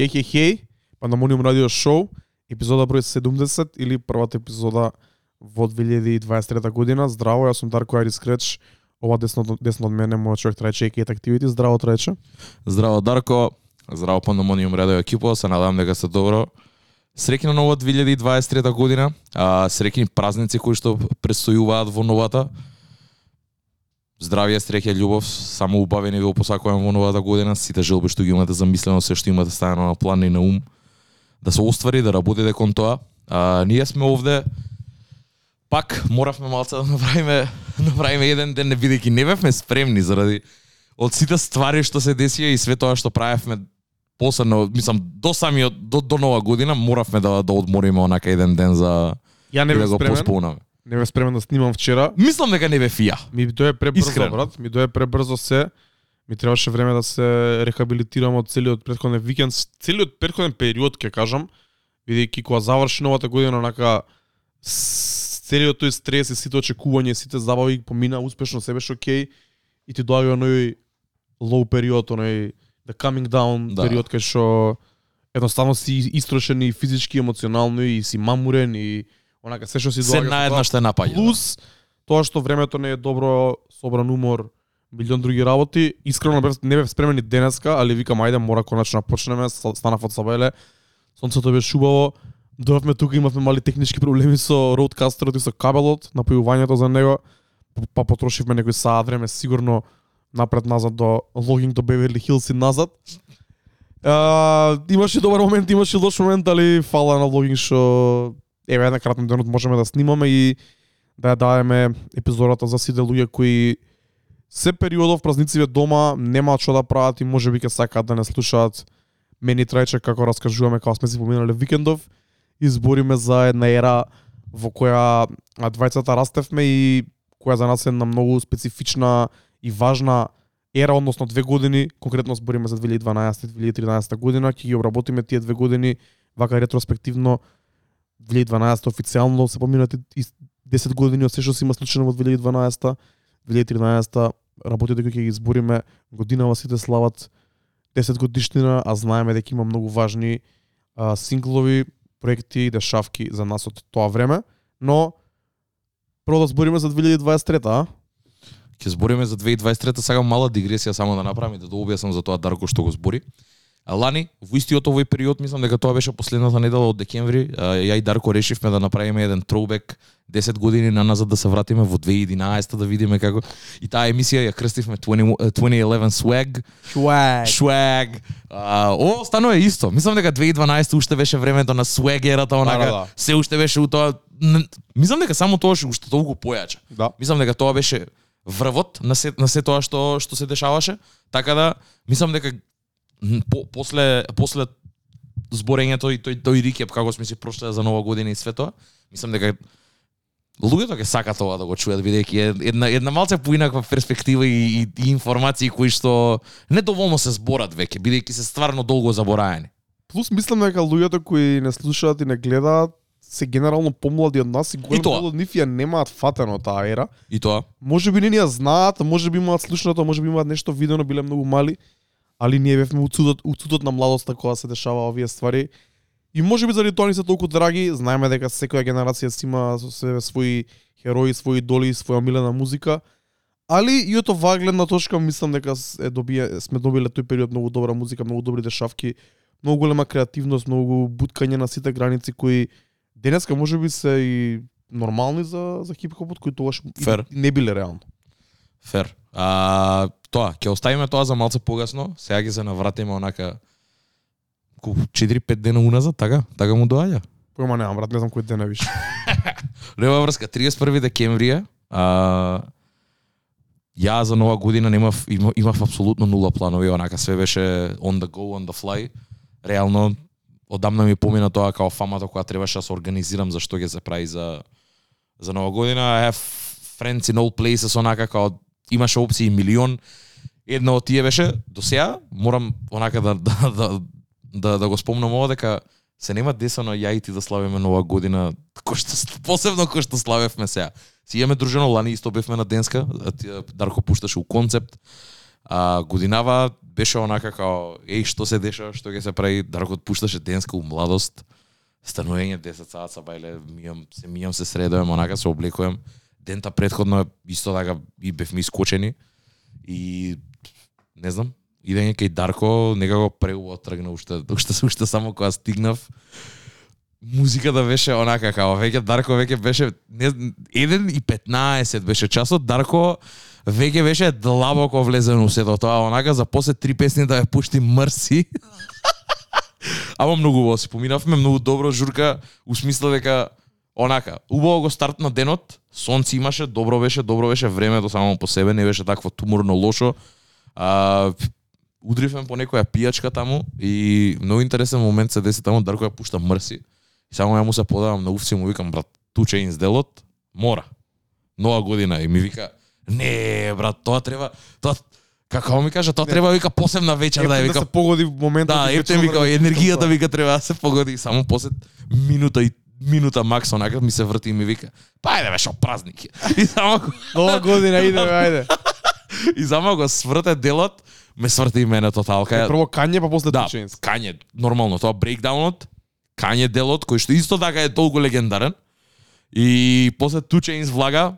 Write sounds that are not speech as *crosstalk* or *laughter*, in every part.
Хеј, хеј, хеј, Пандамониум радио шоу, епизода број 70 или првата епизода во 2023 година. Здраво, јас сум Дарко Айрис Креч. Ова десно, десно од мене мојот човек Трајче Екейт Активити. Здраво, Трајче. Здраво Дарко, здраво Пандамониум радио екипо, се надам дека сте добро. Среќна нова 2023 година, а, среќни празници кои што предстојуваат во новата. Здравје, среќа, љубов, само убавени ви го посакувам во новата година, сите желби што ги имате замислено, се што имате ставено на план и на ум, да се оствари, да работите кон тоа. А, ние сме овде, пак моравме малце да направиме, *laughs* направиме еден ден, бидејќи не бевме спремни заради од сите ствари што се десија и све тоа што правевме посебно, мислам, до самиот, до, до нова година, моравме да, да одмориме онака еден ден за Ја не и бев да го спремен. Не бев спремен да снимам вчера. Мислам дека не бе фија. Ми дое пребрзо, Искрено. брат. Ми дое пребрзо се. Ми требаше време да се рехабилитирам од целиот претходен викенд, целиот претходен период, ќе кажам, бидејќи кога заврши новата година, онака целиот тој стрес и сите очекувања, сите забави помина успешно, се беше окей и ти доаѓа оној low период, оној the coming down Да. период кај што едноставно си истрошен и физички, емоционално и си мамурен и онака се што си Се доаѓа наеднаш тоа. те напаѓа. Плюс тоа што времето не е добро, собран умор, милион други работи. Искрено бев, не бев спремен и денеска, али викам ајде мора конечно да почнеме. Станав од Сабајле. Сонцето беше убаво. Дојавме тука, имавме мали технички проблеми со роудкастерот и со кабелот, напојувањето за него. Па потрошивме некој саат време сигурно напред назад до логинг до Беверли Хилс и назад. А, имаше добар момент, имаше лош момент, али фала на логинг што еве една кратна денот можеме да снимаме и да ја даваме епизодата за сите луѓе кои се периодов празнициве дома немаат што да прават и можеби ќе сакаат да не слушаат. Мене трајче како раскажуваме како сме си поминале викендов и збориме за една ера во која двајцата растевме и која за нас е на многу специфична и важна ера, односно две години, конкретно збориме за 2012-2013 година, ќе ги обработиме тие две години вака ретроспективно 2012 официјално се поминати 10 години од се што се има случено во 2012 2013 работите кои ќе ги избориме годинава сите слават 10 годишнина, а знаеме дека има многу важни а, синглови, проекти и дешавки за нас од тоа време, но прво да збориме за 2023 а? Ќе збориме за 2023, сега мала дигресија само да направам и да дообјаснам за тоа Дарко што го збори. Лани, во истиот овој период, мислам дека тоа беше последната недела од декември, ја и Дарко решивме да направиме еден троубек 10 години на назад да се вратиме во 2011 да видиме како и таа емисија ја крстивме 20, uh, 2011 Swag. Swag. А, о, станува исто. Мислам дека 2012 уште беше времето на Swag ерата, онака, да, да. се уште беше у тоа. Мислам дека само тоа уште толку појача. Да. Мислам дека тоа беше врвот на се, на се тоа што што се дешаваше. Така да мислам дека по, после после зборењето и тој тој рикеп како сме си прошле за нова година и све тоа, мислам дека луѓето ќе сакаат тоа да го чујат бидејќи е една една малце поинаква перспектива и, и, и информации кои што недоволно се зборат веќе бидејќи се стварно долго забораени. Плюс мислам дека луѓето кои не слушаат и не гледаат се генерално помлади од нас и голем дел од нив ја немаат фатено таа ера. И тоа Може би не ни ја знаат, може би имаат слушнато, може би имаат нешто видено, биле многу мали, али ние бевме уцудот, уцудот на младоста кога се дешава овие ствари. И може би заради тоа ни се толку драги, знаеме дека секоја генерација си има со себе своји херои, своји идоли, своја омилена музика. Али и од оваа гледна точка мислам дека е добија, сме добиле тој период многу добра музика, многу добри дешавки, многу голема креативност, многу буткање на сите граници кои денеска може би се и нормални за за хип-хопот кои тогаш не биле реално. Фер. А, тоа, ќе оставиме тоа за малце погасно. Сега ќе се навратиме онака ку 4-5 дена уназад, така? Така му доаѓа. Појма немам, брат, не знам кој ден е више. *laughs* Нема врска, 31 декември е. А, ја за нова година немав имав, имав апсолутно нула планови, онака све беше on the go, on the fly. Реално одамна ми помина тоа као фамата која требаше да се организирам за што ќе се прави за за нова година. I have friends in all places онака као имаше опции милион. Една од тие беше до сега морам онака да да да да, да го спомнам ова дека се нема десано ја и ти да славиме нова година, кој што посебно кој што славевме сега. Си имаме дружено лани исто бевме на денска, а ти, Дарко пушташе у концепт. А годинава беше онака као еј што се деша, што ќе се прави, Дарко пушташе денска у младост. Станување 10 саат са бајле, мијам се мијам се средувам, онака се облекувам. Дента предходно исто така и бевме искочени. И не знам, идење кај Дарко некако преубаво тргна уште уште уште само кога стигнав. Музиката беше онака како веќе Дарко веќе беше не 1 и 15 беше часот Дарко веќе беше длабоко влезен у сето тоа онака за после три песни да ја пушти мрси. *laughs* Ама многу во се поминавме, многу добро журка, усмисла дека онака, убаво го старт на денот, сонце имаше, добро беше, добро беше времето само по себе, не беше такво туморно лошо. А, удривме по некоја пијачка таму и многу интересен момент се деси таму, Дарко ја пушта мрси. И само ја му се подавам на уфци му викам, брат, ту чейнс делот, мора. Нова година и ми вика, не, брат, тоа треба, тоа Како ми кажа, тоа треба вика посебна вечер да да вика се погоди моментот. Да, ептен вика, да- енергијата вика треба да се погоди само после минута и минута макс онака ми се врти и ми вика, па ајде беше празник. е». *laughs* И само го- Нова година иде, ајде. *laughs* и само го сврте делот, ме сврти и мене тоталка. Прво кање, па после Да, Chainz. кање, нормално, тоа брейкдаунот, кање делот, кој што исто така е толку легендарен. И после Chainz влага,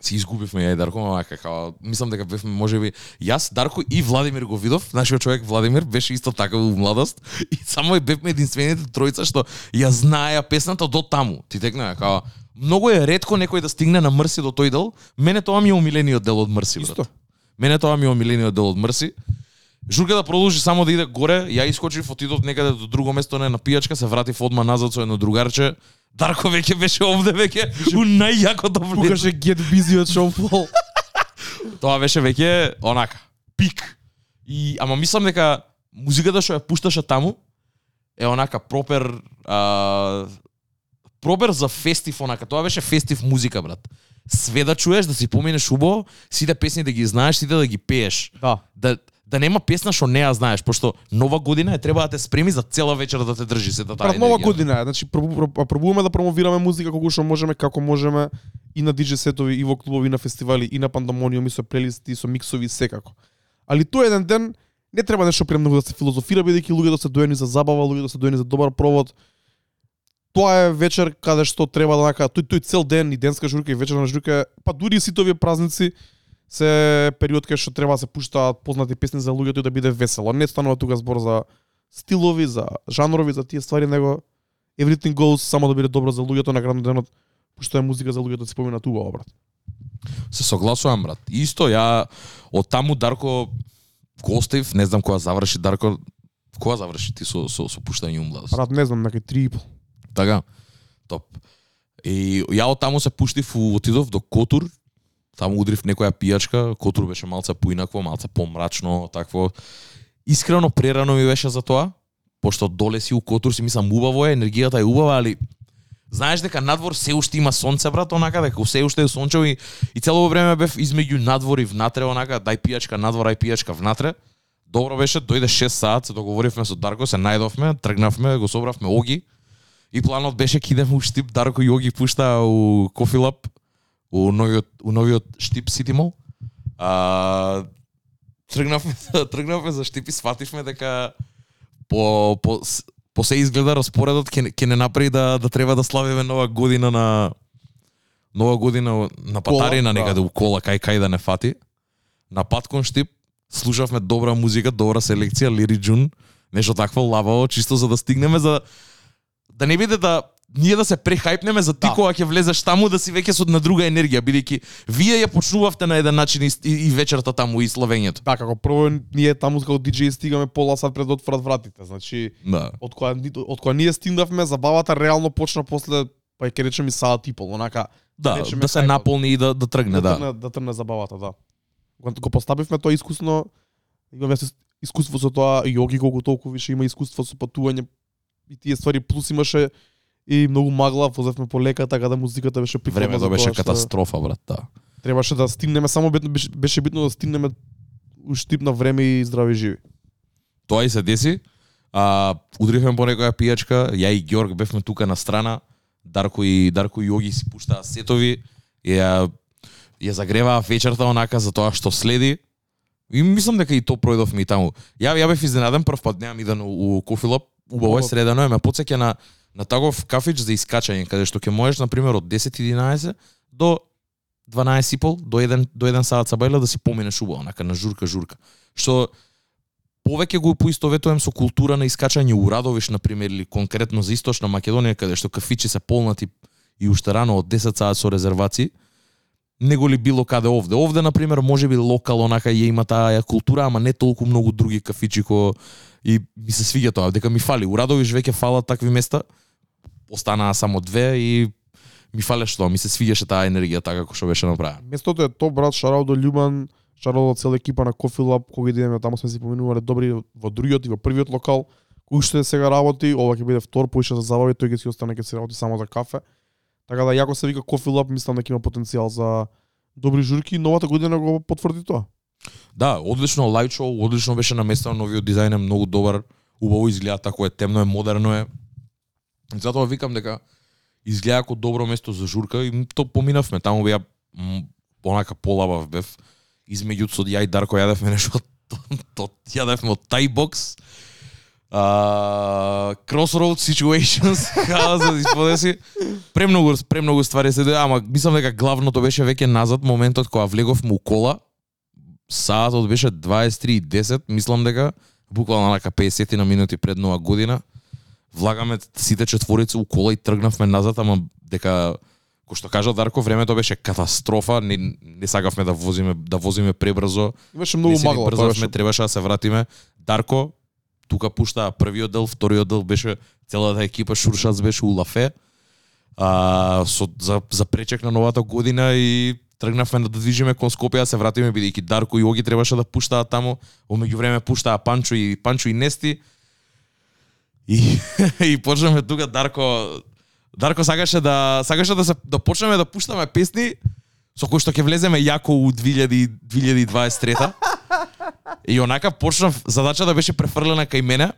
си изгубивме ја и Дарко, онака као, мислам дека бевме можеби јас, Дарко и Владимир го видов, нашиот човек Владимир беше исто така у младост *laughs* и само бевме единствените тројца што ја знаеа песната до таму. Ти текна као многу е ретко некој да стигне на Мрси до тој дел. Мене тоа ми е омилениот дел од Мрси, брат. Исто. Мене тоа ми е омилениот дел од Мрси. Журка да продолжи само да иде горе, ја искочив, отидов некаде до друго место не на пијачка, се вратив одма назад со едно другарче. Дарко веќе беше овде веќе у најјакото влез. Пукаше Get Busy од Шон Пол. *laughs* Тоа беше веќе онака пик. И ама мислам дека музиката што ја пушташе таму е онака пропер а, пропер за фестив онака. Тоа беше фестив музика брат. Све да чуеш, да си поминеш убаво, сите песни да ги знаеш, сите да ги пееш. Да. Да да нема песна што не ја знаеш, пошто нова година е треба да те спреми за цела вечер да те држи сета таа Пред нова година е, значи пробу- проб- пробуваме да промовираме музика колку што можеме, како можеме и на диџе сетови, и во клубови, и на фестивали, и на пандамониуми со плейлисти, со миксови секако. Али тој еден ден не треба нешто премногу да се филозофира бидејќи луѓето се доени за забава, луѓето се доени за добар провод. Тоа е вечер каде што треба да нака тој тој цел ден и денска журка и вечерна журка, па дури и сите овие празници се период кај што треба да се пуштаат познати песни за луѓето и да биде весело. Не станува тука збор за стилови, за жанрови, за тие ствари, него everything goes само да биде добро за луѓето на крајот денот, пушта е музика за луѓето да се споминат убаво, брат. Се согласувам, брат. Исто ја од таму Дарко го оставив, не знам кога заврши Дарко, кога заврши ти со со со пуштање умладост. Брат, не знам, некај и пол. Така. Топ. И ја од таму се пуштив отидов до Котур. Таму удрив некоја пијачка, Котур беше малца поинакво, малца помрачно, такво. Искрено прерано ми беше за тоа, пошто доле си у Котур си мислам убаво е, енергијата е убава, али знаеш дека надвор се уште има сонце брат, онака дека се уште е сончево и, и цело време бев измеѓу надвор и внатре, онака дај пијачка надвор, ај пијачка внатре. Добро беше, дојде 6 саат, се договоривме со Дарко, се најдовме, тргнавме, го собравме Оги. И планот беше кидеме идеме у Штип, Дарко и Оги пушта у Кофилап у новиот, у новиот Штип City Mall. А, тргнавме, *laughs* тргнавме за Штип и свативме дека по, по, по се изгледа распоредот ќе, ќе не направи да, да треба да славиме нова година на нова година на Кола, патарина да. некаде у кола кај кај да не фати. На пат кон Штип слушавме добра музика, добра селекција, Лири Джун, нешто такво лававо, чисто за да стигнеме за да не биде да ние да се прехајпнеме за ти Да. кога ќе влезеш таму да си веќе со на друга енергија, бидејќи вие ја почнувавте на еден начин и, и, и вечерта таму и славењето. Да, како прво ние таму како диџеи стигаме пола сат пред да отворат вратите. Значи, Да. од која, од која ние стигнавме, забавата реално почна после, па ќе речем и саат и пол, онака, Да, Речеме да се хајпот. наполни и да да тргне, да, да. трне, да трне забавата, да. Кога го поставивме тоа искусно, имаме искуство со тоа, Јоги колку толку више има искуство со патување и тие ствари, плюс имаше и многу магла, возевме по лека, така да музиката беше прикладна Времето беше што катастрофа, брат, да. Требаше да стигнеме, само битно, беше, беше битно да стигнеме у штип на време и здрави живи. Тоа и се деси. А, удривме по некоја пијачка, ја и Ѓорг бевме тука на страна, Дарко и Дарко и Јоги си пуштаа сетови, ја ја загреваа вечерта онака за тоа што следи. И мислам дека и то пројдовме и таму. Ја ја бев изненаден прв пат немам иден у, у Lab, убаво е е, ме потсеќа на на таков кафич за искачање каде што ќе можеш на пример од 10-11 до 12 и пол до 1 до 1 саат сабајле да си поминеш убаво, онака на журка журка. Што повеќе го поистоветувам со култура на искачање у Радовиш на пример или конкретно за источна Македонија каде што кафичи се полнати и уште рано од 10 саат со резервации него ли било каде овде. Овде, на пример, може би локал онака ја има таа култура, ама не толку многу други кафичи ко и ми се свиѓа тоа, дека ми фали. У Радовиш веќе фала такви места, останаа само две и ми фалеше тоа, ми се свиѓаше таа енергија така како што беше направена. Местото е топ брат, шарал до Љубан, шарал до цела екипа на Coffee Lab, кога идеме таму сме си поминувале добри во другиот и во првиот локал, кој уште сега работи, ова ќе биде втор, поише за забави, тој ќе си остане ќе си работи само за кафе. Така да јако се вика Coffee Lab, мислам дека има потенцијал за добри журки, новата година го потврди тоа. Да, одлично лајт шоу, одлично беше наместено, новиот дизајн е многу добар, убаво изгледа тако е темно е, модерно е. Затоа викам дека изгледа како добро место за журка и то поминавме, таму беа м, онака полабав бев. Измеѓу со ја и Дарко јадевме нешто то, то јадевме од тај бокс А, crossroad situations, *laughs* како за да исподеси. Премногу, премногу ствари се доја, ама мислам дека главното беше веќе назад моментот кога влеговме у кола. Саатот беше 23:10, мислам дека буквално на 50 на минути пред нова година. Влагаме сите четворица у кола и тргнавме назад, ама дека кој што кажа Дарко, времето беше катастрофа, не, не сакавме да возиме да возиме пребрзо. Имаше многу магла, брзавме, требаше да се вратиме. Дарко, тука пушта првиот дел, вториот дел беше целата екипа Шуршац беше у Лафе. А, со, за, за пречек на новата година и тргнавме да движиме кон Скопје, да се вратиме бидејќи Дарко и Оги требаше да пуштаат таму. Во меѓувреме пуштаа Панчо и Панчо и Нести. И *laughs* и почнеме тука Дарко Дарко сакаше да сакаше да се да почнеме да пуштаме песни со кои што ќе влеземе јако у 2000 2023 И онака почнав задачата беше префрлена кај мене.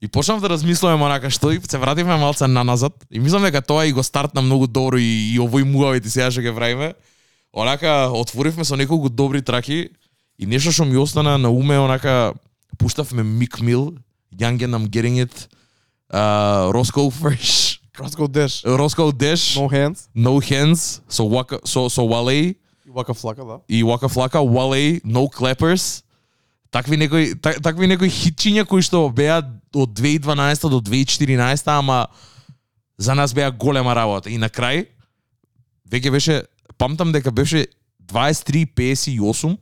И почнав да размислувам онака што и се вративме малце на назад и мислам дека тоа и го стартна многу добро и, и овој муавите сега што ќе правиме. Онака отворивме со неколку добри траки и нешто што ми остана на уме онака пуштавме Мик Мил, Young and I'm Getting It, uh, Roscoe Fresh, *laughs* Краско деш. Roscoe Dash, No hands. No Hands, со Waka, со со Wale И вака флака, да. и Waka Flocka, Wale, No Clappers. Такви некои так, такви некои хитчиња кои што беа од 2012 до 2014, ама за нас беа голема работа. И на крај веќе беше памтам дека беше 23:58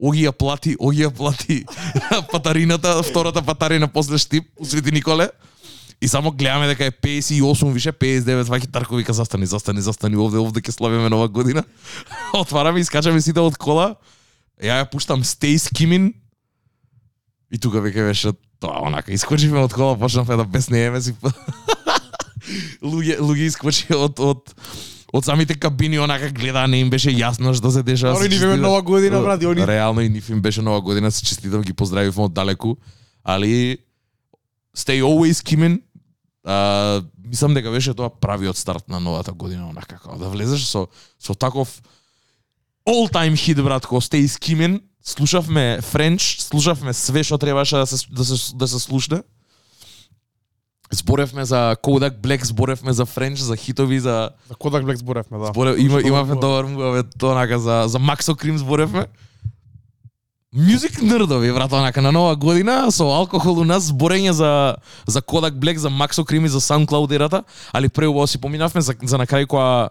Оги ја плати, Оги ја плати *laughs* патарината, втората патарина после Штип у Свети Николе. И само гледаме дека е 58 више 59 ваќе Тарко вика застани, застани, застани овде, овде ќе славиме нова година. *laughs* Отвараме и скачаме сите од кола. Ја ја пуштам Stay Skimming. И тука веќе беше тоа онака искочиме од кола, почнавме да беснееме си. *laughs* луѓе луѓе искочи од од од самите кабини онака гледа не им беше јасно што се дешава. Они се ни беме честитам. нова година, брат, они- Реално и нив им беше нова година, се честитам, ги поздравивме од далеку, али stay always skimming. А, мислам дека беше тоа правиот старт на новата година, онака како да влезеш со со таков all time hit брат, ко stay skimming. Слушавме Френч, слушавме све што требаше да се да се да се слушне. Зборевме за Kodak Black, зборевме за Френч, за хитови, за За Kodak Black зборевме, да. Зборе, има, имавме добар муаве онака за за Максо Крим зборевме. Мюзик нердови, брат, онака на нова година со алкохол у нас зборење за за Kodak Black, за Максо Крим и за SoundCloud ерата, али преубаво си поминавме за, за на крај кога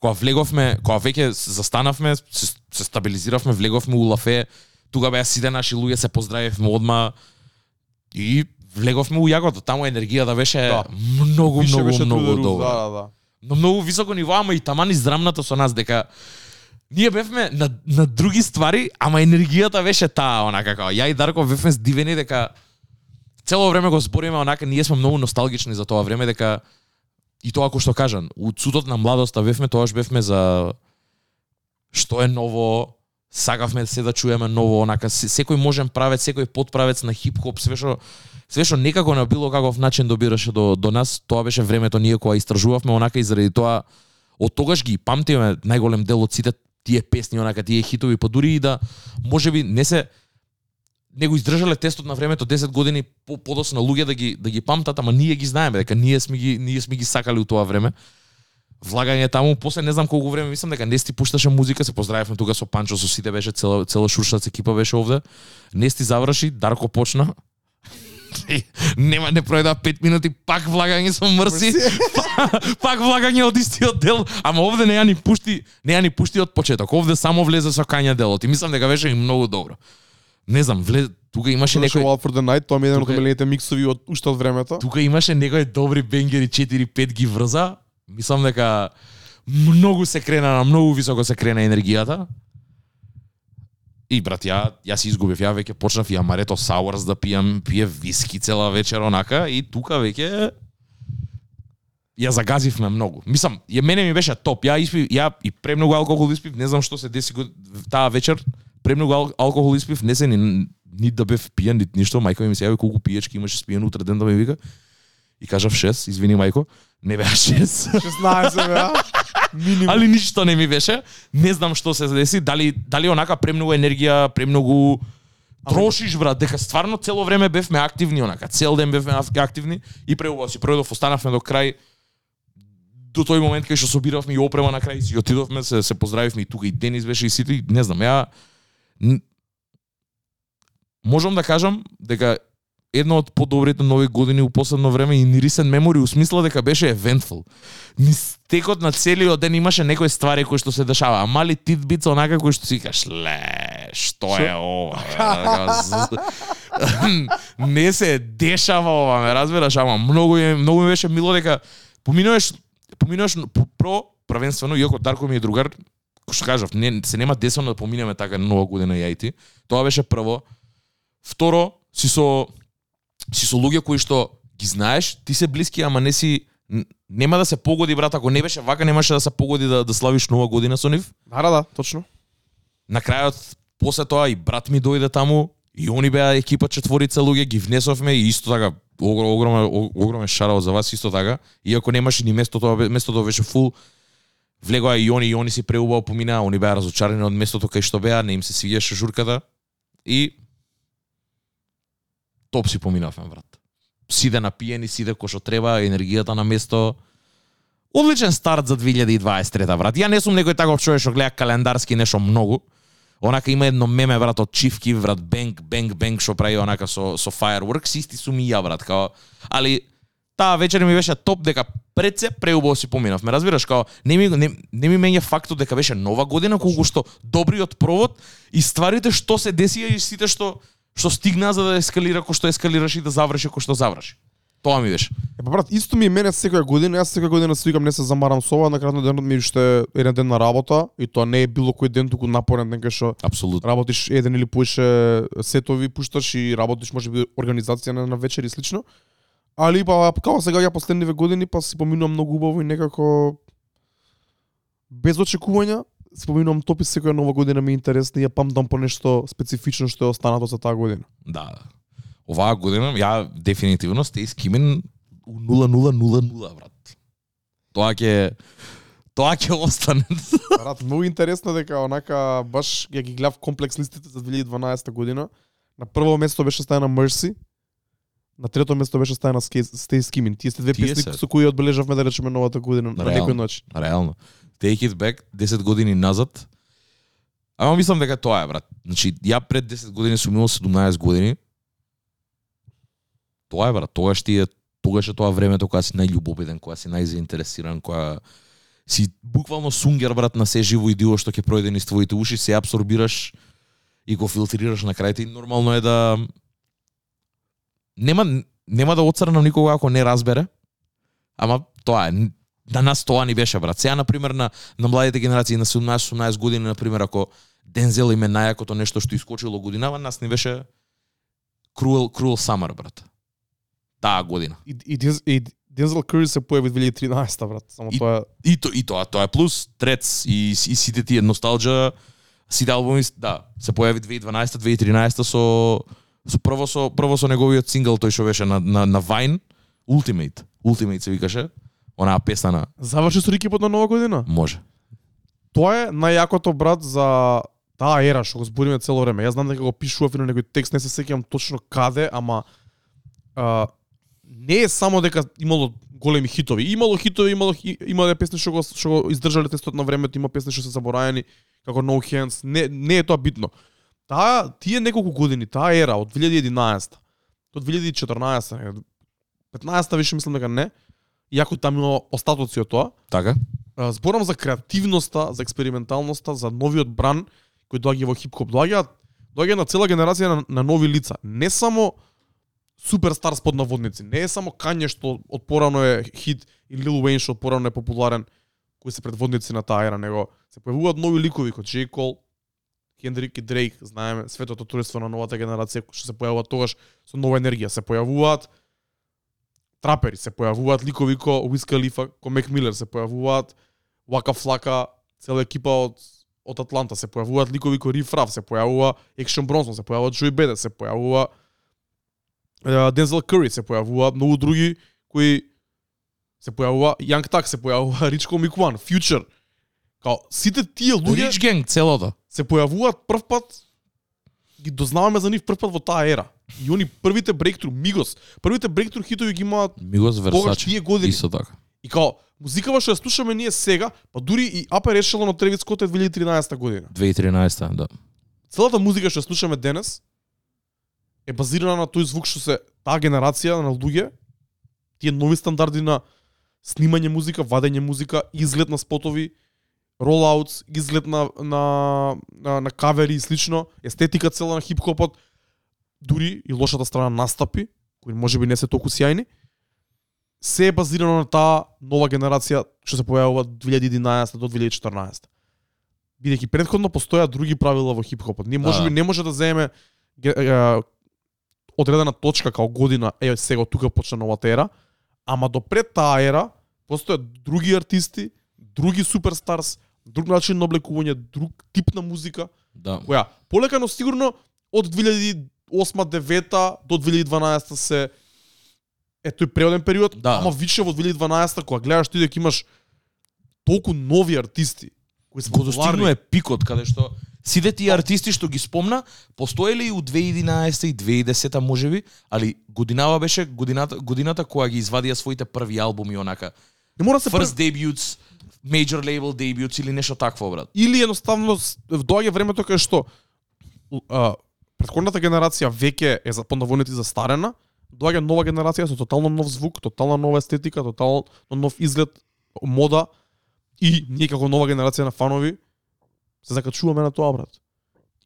кога влеговме, кога веќе застанавме, се, се стабилизиравме, влеговме у Лафе, тука беа сите наши луѓе се поздравивме одма и влеговме у јагото. Таму енергијата беше Да. многу, Више многу, беше многу добра Да, да, да. на многу високо ниво, ама и таман израмната со нас дека ние бевме на, на други ствари, ама енергијата беше таа, онака како ја и Дарко бевме здивени дека цело време го збориме онака, ние сме многу носталгични за тоа време дека и тоа кој што кажан, у цутот на младоста бевме, тоаш бевме за што е ново, сакавме се да чуеме ново, онака се- секој можен правец, секој подправец на хип-хоп, све што све што некако на било каков начин добираше до до нас, тоа беше времето ние кога истражувавме онака и заради тоа од тогаш ги памтиме најголем дел од сите тие песни, онака тие хитови, па дури и да можеби не се не го издржале тестот на времето 10 години по подоцна луѓе да ги да ги памтат, ама ние ги знаеме дека ние сме ги ние сме ги сакали у тоа време. Влагање таму, после не знам колку време, мислам дека Нести пушташе музика, се поздравивме тука со Панчо, со сите беше цела цела шуршац екипа беше овде. Нести заврши, Дарко почна. *laughs* Нема не пројда 5 минути, пак влагање со мрси, *laughs* пак влагање од истиот дел, ама овде не ја ни пушти, не ја ни пушти од почеток. Овде само влезе со кања делот и мислам дека беше и многу добро. Не знам, влез, тука имаше некој Wild for the Night, тоа ми е еден од Тука е- милените миксови од уште од времето. тука имаше некои добри бенгери 4-5 ги врза. Мислам дека многу се крена на многу високо се крена енергијата. И брат, ја ја се изгубив, ја веќе почнав и амарето сауърс да пијам, пие виски цела вечер онака и тука веќе ја загазивме многу. Мислам, ја мене ми беше топ. Ја испив, ја и премногу алкохол испив, не знам што се деси го- таа вечер. Премногу ал, алкохол испив, не се ни, ни да бев пијан, нит ништо. Мајка ми се јави колку пиечки имаше спиен утре ден да ми вика. И кажав 6, извини мајко, не беа 6. 16 беа. Минимум. Али ништо не ми беше. Не знам што се деси, дали дали онака премногу енергија, премногу трошиш брат, дека стварно цело време бевме активни онака, цел ден бевме ак- активни и преубаво си. Пројдов, останавме до крај. До тој момент кај што собиравме и опрема на крај си отидовме, се, се поздравивме и тука и Денис беше и сите, не знам, ја можам да кажам дека една од подобрите нови години у последно време и ни recent memory у смисла дека беше eventful. Ни стекот на целиот ден имаше некои ствари кои што се дешава, а мали титбиц онака кои што си кажеш, ле, што е ова? Така, *laughs* не се дешава ова, ме разбираш, ама многу е, многу ми беше мило дека поминуваш поминуваш про првенствено иако Дарко ми е другар, кој што кажав, не се нема десено да поминеме така нова година ја и ти. Тоа беше прво. Второ, си со си со луѓе кои што ги знаеш, ти се блиски, ама не си нема да се погоди брат, ако не беше вака немаше да се погоди да да славиш нова година со нив. Да, да, точно. На крајот после тоа и брат ми дојде таму и они беа екипа четворица луѓе, ги внесовме и исто така огром, огромен огромен шараот за вас исто така. Иако немаше ни место тоа бе- местото беше фул. Влегоа и они и они си преубаво поминаа, они беа разочарани од местото кај што беа, не им се свиѓаше журката и топ си поминавме брат. Сиде напиени, сиде кој што треба, енергијата на место. Одличен старт за 2023 брат. Ја не сум некој таков човек што гледа календарски нешто многу. Онака има едно меме брат од Чифки брат бенг бенг бенг што прави онака со со fireworks исти сум и ја брат као али таа вечер ми беше топ дека пред се преубаво си поминавме. Разбираш као не ми не, не ми мене фактот дека беше нова година колку што добриот провод и стварите што се десија и сите што што стигнаа за да ескалира кој што ескалираш и да заврши кој што заврши. Тоа ми беше. Е, па брат, исто ми е мене секоја година, јас секоја година се викам не се замарам со ова, на крајот на денот ми уште еден ден на работа и тоа не е било кој ден туку напорен ден кај што Апсолутно. работиш еден или поише сетови пушташ и работиш можеби организација на, на вечер и слично. Али па како сега ја последниве години па си поминувам многу убаво и некако без очекувања си поминувам топи секоја нова година ми е интересна и ја памтам по нешто специфично што е останато за таа година. Да. Оваа година ја дефинитивно сте искимен у 0000 брат. Тоа ќе тоа ќе остане. *laughs* Брат, многу интересно дека онака баш ја ги гледав комплекс листите за 2012 година. На прво место беше стајана Mercy. На трето место беше Ske- Stay Skimming. Тие сте две Тие песни се. со кои одбележавме да речеме новата година на Реално. некој начин. Реално. Take it back 10 години назад. Ама мислам дека тоа е брат. Значи ја пред 10 години сум имал 17 години. Тоа е брат, тогаш ти е тогаш е тоа времето кога си најљубовиден, кога си најзаинтересиран, кога си буквално сунгер брат на се живо и диво што ќе пројде низ твоите уши, се абсорбираш и го филтрираш на крајте и нормално е да нема нема да оцрнам никога ако не разбере. Ама тоа е на нас тоа ни беше брат. Сега на пример на на младите генерации на 17-18 години на пример ако Дензел им е најакото нешто што искочило годинава, нас ни беше Cruel Cruel Summer брат. Таа година. И, и, и Дензел Кури се појави 2013 брат. Само И- тоа е И то и тоа, тоа е плюс Трец и, и сите тие носталџа сите албуми да се појави 2012 2013 со со прво со прво со неговиот сингл тој што беше на на на Vine Ultimate. Ultimate се викаше. Онаа песна на заврши со рикипот на нова година. може. тоа е најјакото брат за таа ера што го збориме цело време. Јас знам дека го пишував и на некој текст, не се сеќавам точно каде, ама а, не е само дека имало големи хитови. Имало хитови, имало имале песни што го што го издржале тестот на времето, има песни што се забораени како No Hands. Не не е тоа битно. Таа тие неколку години, таа ера од 2011 до 2014, не, 15 више мислам дека не. Иако таму има остатоци од тоа. Така? Зборам за креативноста, за експерименталноста, за новиот бран кој доаѓа во хип-хоп. Доаѓа доаѓа на цела генерација на, на нови лица. Не само суперстар под наводници, не е само Кање што од порано е хит и Лил Уейн што од порано е популарен, кои се предводници на таа ера, него се појавуваат нови ликови како J. Кол, Кендрик и Дрейк, знаеме, светото турство на новата генерација што се појавува тогаш со нова енергија, се појавуваат. Трапери, се појавуваат ликови ко Уиз Калифа, ко Мек Милер, се појавуваат. Вака Флака, цела екипа од од Атланта, се појавуваат ликови ко Риф Раф, се појавува Екшн Бронсон, се појавува Джои Беде, се појавува. Дензел Кури, се појавува многу други кои се појавува Јанг Так, се појавува Ричко Микуан, фьючер Као сите тие луѓе Рич Генг целото. се појавуваат прв пат ги дознаваме за нив прв пат во таа ера. И они првите брейктру, Мигос, првите брейктру хитови ги имаат Мигос години. Исто така. И као, музикава што ја слушаме ние сега, па дури и Upper Echelon од Тревис Скот е 2013 година. 2013 да. Целата музика што ја слушаме денес е базирана на тој звук што се таа генерација на луѓе, тие нови стандарди на снимање музика, вадење музика, изглед на спотови, ролаутс, изглед на, на, на, на кавери и слично, естетика цела на хип-хопот, дури и лошата страна настапи, кои можеби не се толку сјајни, се е базирано на таа нова генерација што се појавува од 2011 до 2014. Бидејќи предходно постојаат други правила во хип-хопот. Ние можеби Да. не може да земеме одредена точка као година, е сега тука почна новата ера, ама до пред таа ера постојат други артисти, други суперстарс, друг начин на облекување, друг тип на музика, Да. која полека но сигурно од 2008-2009 до 2012 се е тој преоден период, Да. ама више во 2012 кога гледаш ти дека имаш толку нови артисти кои се достигнува пикот каде што сите тие артисти што ги спомна постоеле и у 2011 и 2010 можеби, али годинава беше годината годината кога ги извадија своите први албуми онака. Не мора да се First debut, major label debut или нешто такво брат. или едноставно доаѓа времето кај што а, претходната генерација веќе е за поднаводници застарена, доаѓа нова генерација со тотално нов звук, тотална нова естетика, тотално нов изглед, мода и ние како нова генерација на фанови се закачуваме на тоа брат.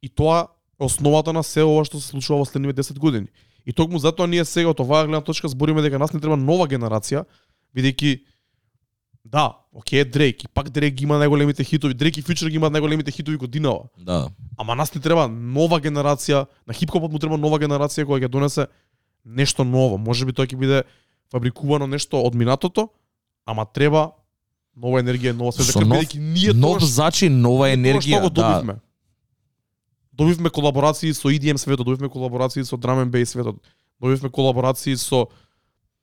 И тоа е основата на се ова што се случува во следнивите 10 години. И токму затоа ние сега од оваа гледна точка збориме дека нас не треба нова генерација, бидејќи да, окей, Дрейк, и пак Дрейк има најголемите хитови, Дрейк и Фьючер ги имаат најголемите хитови годинава. Да. Ама нас ни треба нова генерација, на хип-хопот му треба нова генерација која ќе донесе нешто ново. Може би тоа ќе биде фабрикувано нешто од минатото, ама треба нова енергија, нова свежа крв, нов- бидејќи ние Нов тоа нова ние тоа енергија, што го да. добивме. Добивме колаборации со EDM светот, добивме колаборации со drum and bass светот, добивме колаборации со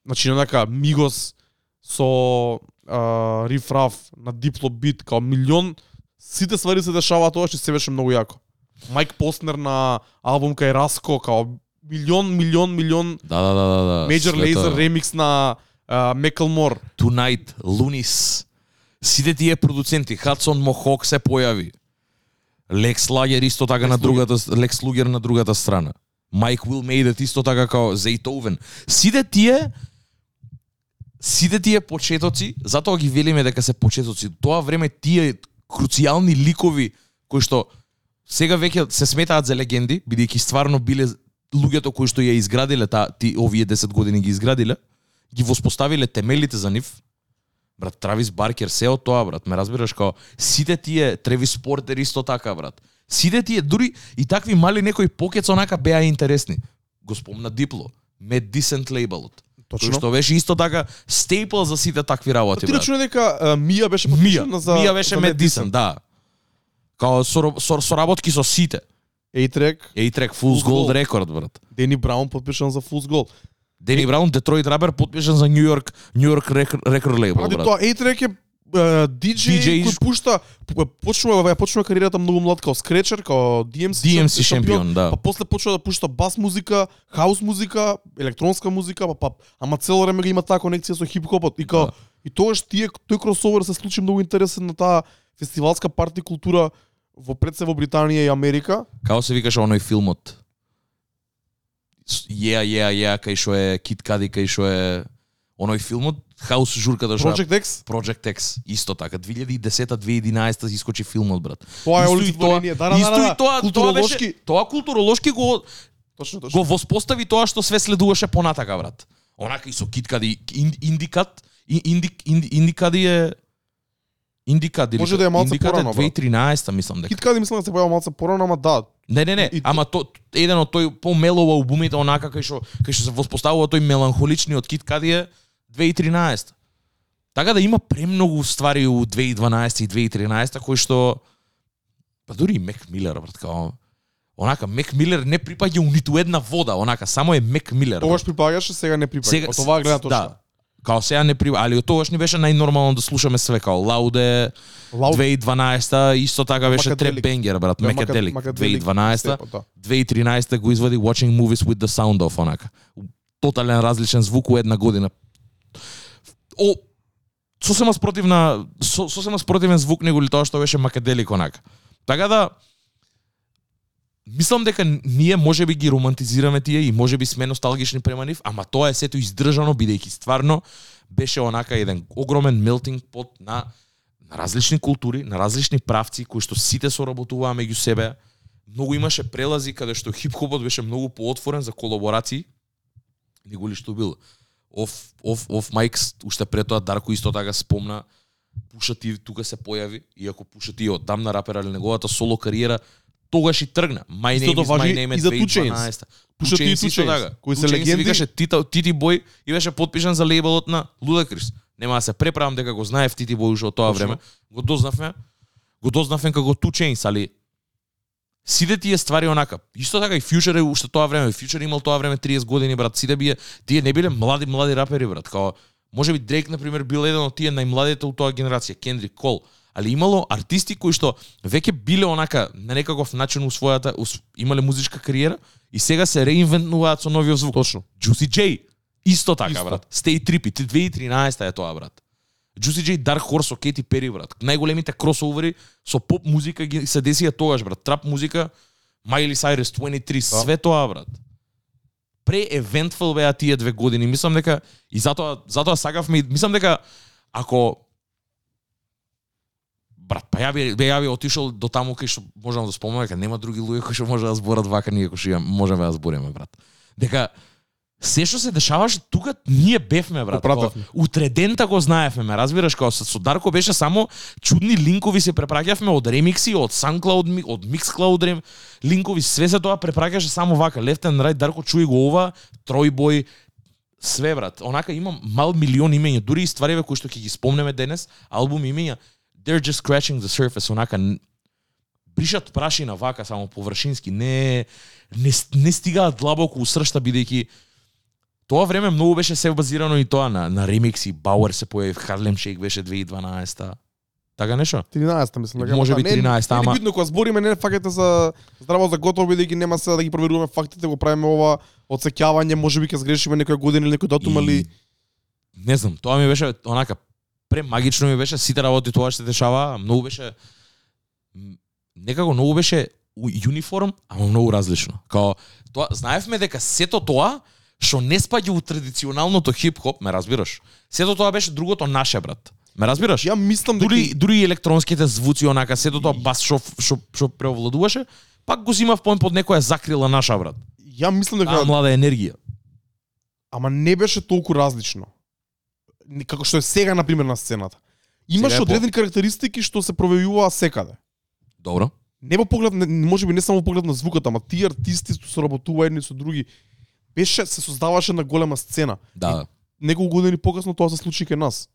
значи онака Мигос со а, Риф Раф на Дипло бит као милион сите ствари се дешаваат тоа што се беше многу јако. Майк Постнер на албум кај Раско као милион милион милион Да, да, да, да, да. Major Lazer ремикс на Мекълмор. Tonight, Lunis. Сите тие продуценти, Хадсон Мохок се појави. Лекс Лагер исто така Lex на другата Лекс Лугер на другата страна. Майк Уил Мейдет исто така као Зейтовен. Сите тие сите тие почетоци, затоа ги велиме дека се почетоци. Тоа време тие круцијални ликови кои што сега веќе се сметаат за легенди, бидејќи стварно биле луѓето кои што ја изградиле та ти овие 10 години ги изградиле, ги воспоставиле темелите за нив. Брат, Травис Баркер, се од тоа, брат, ме разбираш, као сите тие, Тревис Портер исто така, брат. Сите тие, дури и такви мали некои покец онака беа интересни. Го спомна Дипло, Mad Decent лейбелот. Тој што беше исто така стейпл за сите такви работи, Ти брат. рачуне дека Мија беше Мија, подпишана за Мија беше Decent, да. Као со, со, соработки со сите. A-Track, A-Track Fool's Gold. Record, брат. Дени Браун подпишан за Fool's Gold. Дени Браун, Детройт Рабер, подпишан за Нью Йорк, Нью Йорк Рекорд лейбл, брат. тоа A-Track е е, DJ, кој пушта почнува ја почнува кариерата многу млад као скречер, као DMC, DMC шампион, да. Па после почнува да пушта бас музика, хаус музика, електронска музика, па, па ама цело време има таа конекција со хип-хопот и као Да. и тогаш тие тој кросовер се случи многу интересен на таа фестивалска парти култура во пред се во Британија и Америка. Као се викаше оној филмот? Ја, ја, ја, кај што е Кит Кади, кај што е оној филмот, Хаус журката што Project X, Project X, исто така. 2010-2011 искочи филмот, брат. тоа е улицата тоа- Ленија. Да, да, Исто да, и да, тоа, културолошки. беше, тоа културолошки го Точно, точно. го воспостави тоа што све следуваше понатака, брат. Онака и со Киткади ин- индикат, индик, индикади е Индикат или Може да е малце порано, брат. 2013 мислам дека. Кит Кади мислам да се појава малце порано, ама да. Не, не, не, И- ама то еден од тој помелово албумите онака кај што кај што се воспоставува тој меланхоличниот Кит Кади е 2013. Така да има премногу ствари у 2012 и 2013 кои што па дури и Мек Милер брат као онака Мек Милер не припаѓа у ниту една вода, онака само е Мек Милер. Тогаш припаѓаше, сега не припаѓа. Сега- Од оваа гледна точка. Да. Као сега не при, али од тогаш ни беше најнормално да слушаме све као Лауде Лауд 2012 исто така беше. Треп Бенгер брат, Мекаделик Мака- 2012 Степа, да. 2013 го извади Watching Movies with the Sound of онака. Тотален различен звук у една година. О, сосема спротивна, со, сосема спротивен звук него тоа што беше Макаделик онака. Така да, мислам дека ние може би ги романтизираме тие и може би сме носталгични према нив, ама тоа е сето издржано бидејќи стварно беше онака еден огромен мелтинг пот на на различни култури, на различни правци кои што сите соработуваа меѓу себе. Многу имаше прелази каде што хип-хопот беше многу поотворен за колаборации. Него ли што бил оф оф оф майкс уште пред тоа Дарко исто така спомна Пуша ти тука се појави, иако Пуша ти е одамна рапер, али неговата соло кариера тогаш и тргна. My Истото name is my name и Chainz. 2012. Pusha T и Chainz, така. кои се легенди. викаше Тита, Тити Бој и беше подпишан за лейбелот на Ludacris. Нема да се преправам дека го знаев Тити Бој уште од тоа време. Го дознавме, го дознавме како Chainz, али сите тие ствари онака. Исто така и Future е уште тоа време. Future имал тоа време 30 години, брат. Сите бие, тие не биле млади, млади рапери, брат. Као, може би Дрейк, например, бил еден од тие најмладите од тоа генерација, Кендрик Кол. Али имало артисти кои што веќе биле онака на некаков начин у својата, у, имале музичка кариера и сега се реинвентнуваат со новиот звук. Точно. Juicy J. Исто така, Исто. брат. Stay Trippy. 2013 е тоа, брат. Juicy J, Dark Horse со Katy Perry, брат. Најголемите кросовери со поп музика ги се десија тогаш, брат. Трап музика, Miley Cyrus 23, Да. све тоа, брат. Пре евентфул беа тие две години. Мислам дека и затоа затоа сакавме, мислам дека ако брат, па ја би, ја би отишол до таму кај што можам да спомнам дека нема други луѓе кои што може да зборат вака ние кои што можеме да збориме, брат. Дека се што се дешаваше тука ние бевме брат. Као, Утредента го знаевме, ме разбираш, као со Дарко беше само чудни линкови се препраќавме од ремикси, од SoundCloud, од Mixcloud рем, линкови, све се тоа препраќаше само вака. Left and right, Дарко чуи го ова, Тројбој, све брат. Онака имам мал милион имења, дури и ствариве кои што ќе ги спомнеме денес, албум имења, they're just scratching the surface, онака бришат прашина вака само површински, не не, не стигаат длабоко у сршта бидејќи тоа време многу беше се базирано и тоа на на ремикси, Бауер се појави, Харлем Шейк беше 2012 Така нешто? 13 мислам дека. Може би Да, не- 13-та, не е ама- битно кога збориме не факете за здраво за готово бидејќи нема се да ги проверуваме фактите, го правиме ова одсеќавање, можеби ќе сгрешиме некоја година или некој датум, али не знам, тоа ми беше онака премагично ми беше сите работи тоа што се дешава, многу беше некако многу беше униформ, ама многу различно. Као тоа знаевме дека сето тоа што не спаѓа у традиционалното хип-хоп, ме разбираш? Сето тоа беше другото наше, брат. Ме разбираш? ја мислам дека дури дури и електронските звуци онака сето тоа бас што што што преовладуваше, пак го зимав поем под некоја закрила наша брат. ја мислам дека Таа млада енергија. ама не беше толку различно. Како што е сега на пример на сцената. Имаш Сега е по- одредени карактеристики што се проявуваа секаде. Добро. Не во поглед, не, може би не само во поглед на звукот, ама тие артисти што се работува едни со други, беше се создаваше на голема сцена. Да, Неколку години покасно тоа се случи кај нас.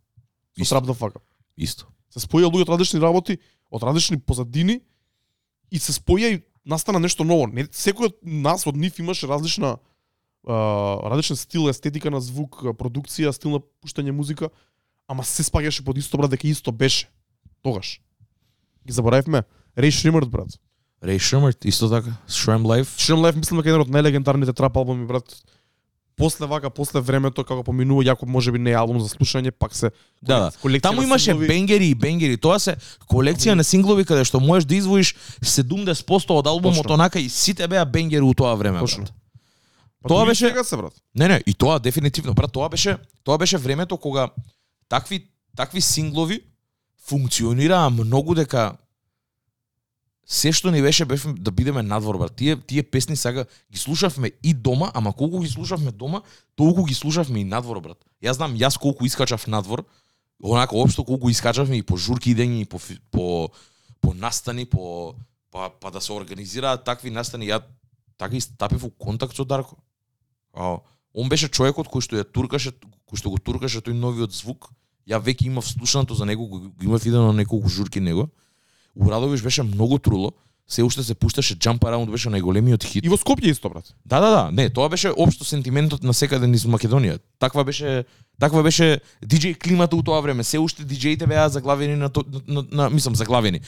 Со the Fuck Up. исто. Се споја луѓе од различни работи, од различни позадини и се споја и настана нешто ново. Не, секој од нас, од нив имаше различна а, различен стил, естетика на звук, продукција, стил на пуштање музика, ама се спаѓаше под исто брат дека исто беше. Тогаш. Ги заборавивме. Рей Шримерт брат. Рей Шумерт, исто така, Shrimp Life. Шрим Лайф мислам дека е еден од најлегендарните трап албуми брат. После вака, после времето како поминува, јако можеби не е албум за слушање, пак се Да, да. Таму имаше синглови. бенгери и бенгери. Тоа се колекција на синглови каде што можеш да извоиш 70% од албумот Точно. онака и сите беа бенгери у тоа време. Точно. брат. Па Тоа беше- сега се брат. Не, не, и тоа дефинитивно, брат, тоа беше тоа беше времето кога такви такви синглови функционираа многу дека се што ни беше бевме да бидеме надвор, брат. Тие тие песни сега ги слушавме и дома, ама колку ги слушавме дома, толку ги слушавме и надвор, брат. Јас знам јас колку искачав надвор, онака општо колку искачавме и по журки идења и по по по настани, по па па да се организираат такви настани. Ја така и стапив во контакт со Дарко. А, он беше човекот кој што ја туркаше, кој што го туркаше тој новиот звук. Ја веќе имав слушаното за него, го имав идено на неколку журки него. Урадовиш беше многу труло. Се уште се пушташе Jump Around беше најголемиот хит. И во Скопје исто брат. Да, да, да. Не, тоа беше општо сентиментот на секаде низ Македонија. Таква беше таква беше диџеј климата у тоа време. Се уште диџеите беа заглавени на, то, на, на, на мислам заглавени.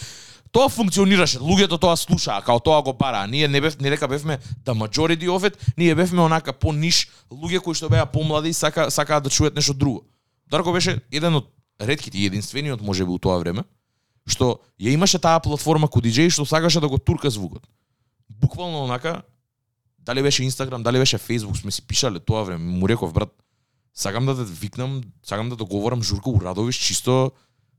Тоа функционираше, луѓето тоа слушаа, као тоа го бараа. Ние не бев не дека бевме да majority of it, ние бевме онака по ниш луѓе кои што беа помлади и сака сакаат да чујат нешто друго. Дарко беше еден од ретките и единствениот можеби у тоа време што ја имаше таа платформа кој диџеј што сакаше да го турка звукот. Буквално онака дали беше Инстаграм, дали беше Фейсбук, сме си пишале тоа време. Му реков брат, сакам да те викнам, сакам да договорам Журка Урадовиш чисто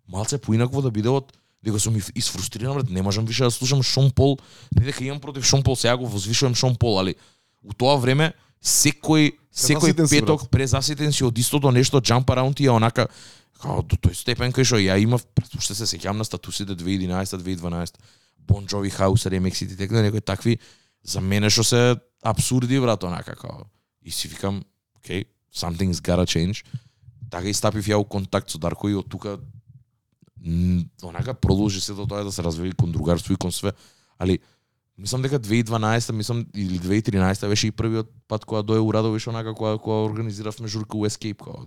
малце поинакво да биде од дека сум изфрустриран брат, не можам више да слушам Шон Пол, не дека имам против Шон Пол, сега го возвишувам Шон Пол, али у тоа време секој секој петок презаситен си од истото нешто jump around и е онака као до тој степен кај што ја имав што се сеќавам на статусите 2011 2012 Bon Jovi House ремексите текна некои такви за мене што се абсурди брат онака као. И си викам окей something's gotta change така и стапив ја у контакт со Дарко и од тука онака продолжи се до тоа да се развива кон другарство и кон све. Али мислам дека 2012 мислам или 2013 беше и првиот пат кога дое Радовиш онака кога кога организиравме журка у Escape кога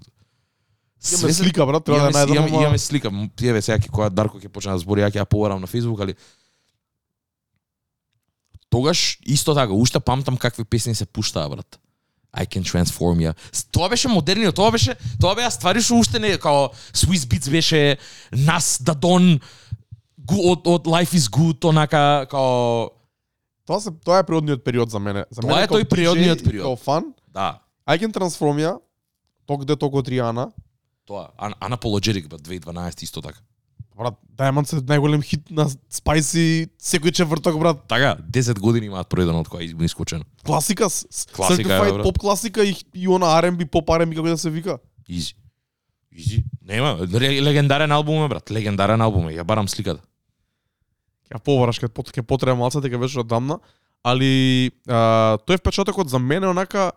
Имаме слика брат, треба да најдам. имаме, имаме слика. М, Тие ве сега кога Дарко ќе почне да збори, ја ќе ја поварам на Facebook, али тогаш исто така, уште памтам какви песни се пуштаа, брат. I can transform ya. Тоа беше модерниот, тоа беше, тоа беа ствари што уште не као Swiss Beats беше Нас Дадон гу- од од Life is Good онака као Тоа се тоа е природниот период за мене. За Тоа мене е како тој природниот период. Како фан, да, I can transform ya, ток де ток од Риана. Тоа Ан- Unapologetic брат 2012 исто така. Брат, Diamonds е најголем хит на Spicy секој четврток брат. Така, 10 години имаат проеден од која избуни искочено. Класика, Класика е, поп класика и, и она R&B, поп R&B како да се вика. Изи. Изи. Нема, ре- легендарен албум е, брат. Легендарен албум е. Ја барам сликата. Ќе побараш ке ке потреба малце дека беше одамна, али а, тој впечатокот за мене онака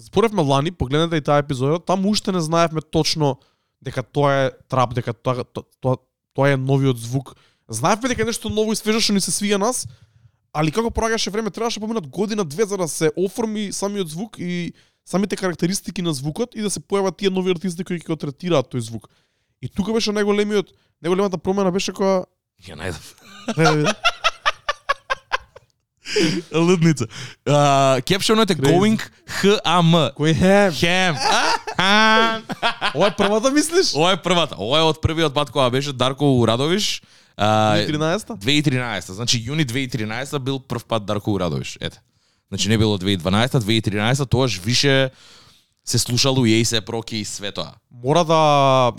Зборевме лани, погледнете и таа епизода, таму уште не знаевме точно дека тоа е трап, дека тоа, тоа, тоа, тоа е новиот звук. Знаевме дека е нешто ново и свежо што ни се свија нас, али како проаѓаше време, требаше поминат година две за да се оформи самиот звук и самите карактеристики на звукот и да се појават тие нови артисти кои ќе го третираат тој звук. И тука беше најголемиот, најголемата промена беше кога Ја најдов. Не, *laughs* не, Лудница. Кепшонот е. Going HAM. Кој? Хем. А, Ова е првата мислиш? Ова е првата. Ова е од првиот пат кога беше Дарко Урадовиш. А, 13-та? 2013. Значи јуни 2013 бил прв пат Дарко Урадовиш. Ете. Значи не било 2012, 2013, тоаш више се слушало и се проки и све тоа. Мора да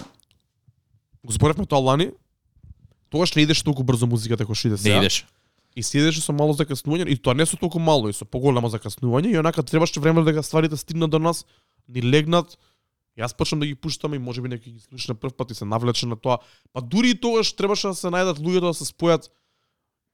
го зборевме тоа лани. Тогаш не идеше толку брзо музиката како што иде Не сега. идеш. И си идеше со мало закаснување и тоа не со толку мало, и со поголемо закаснување и онака требаше време дека стварите стигнат до нас, ни легнат. Јас почнам да ги пуштам и можеби некој ги слуша на прв пат и се навлече на тоа. Па дури и тогаш требаше да се најдат луѓето да се спојат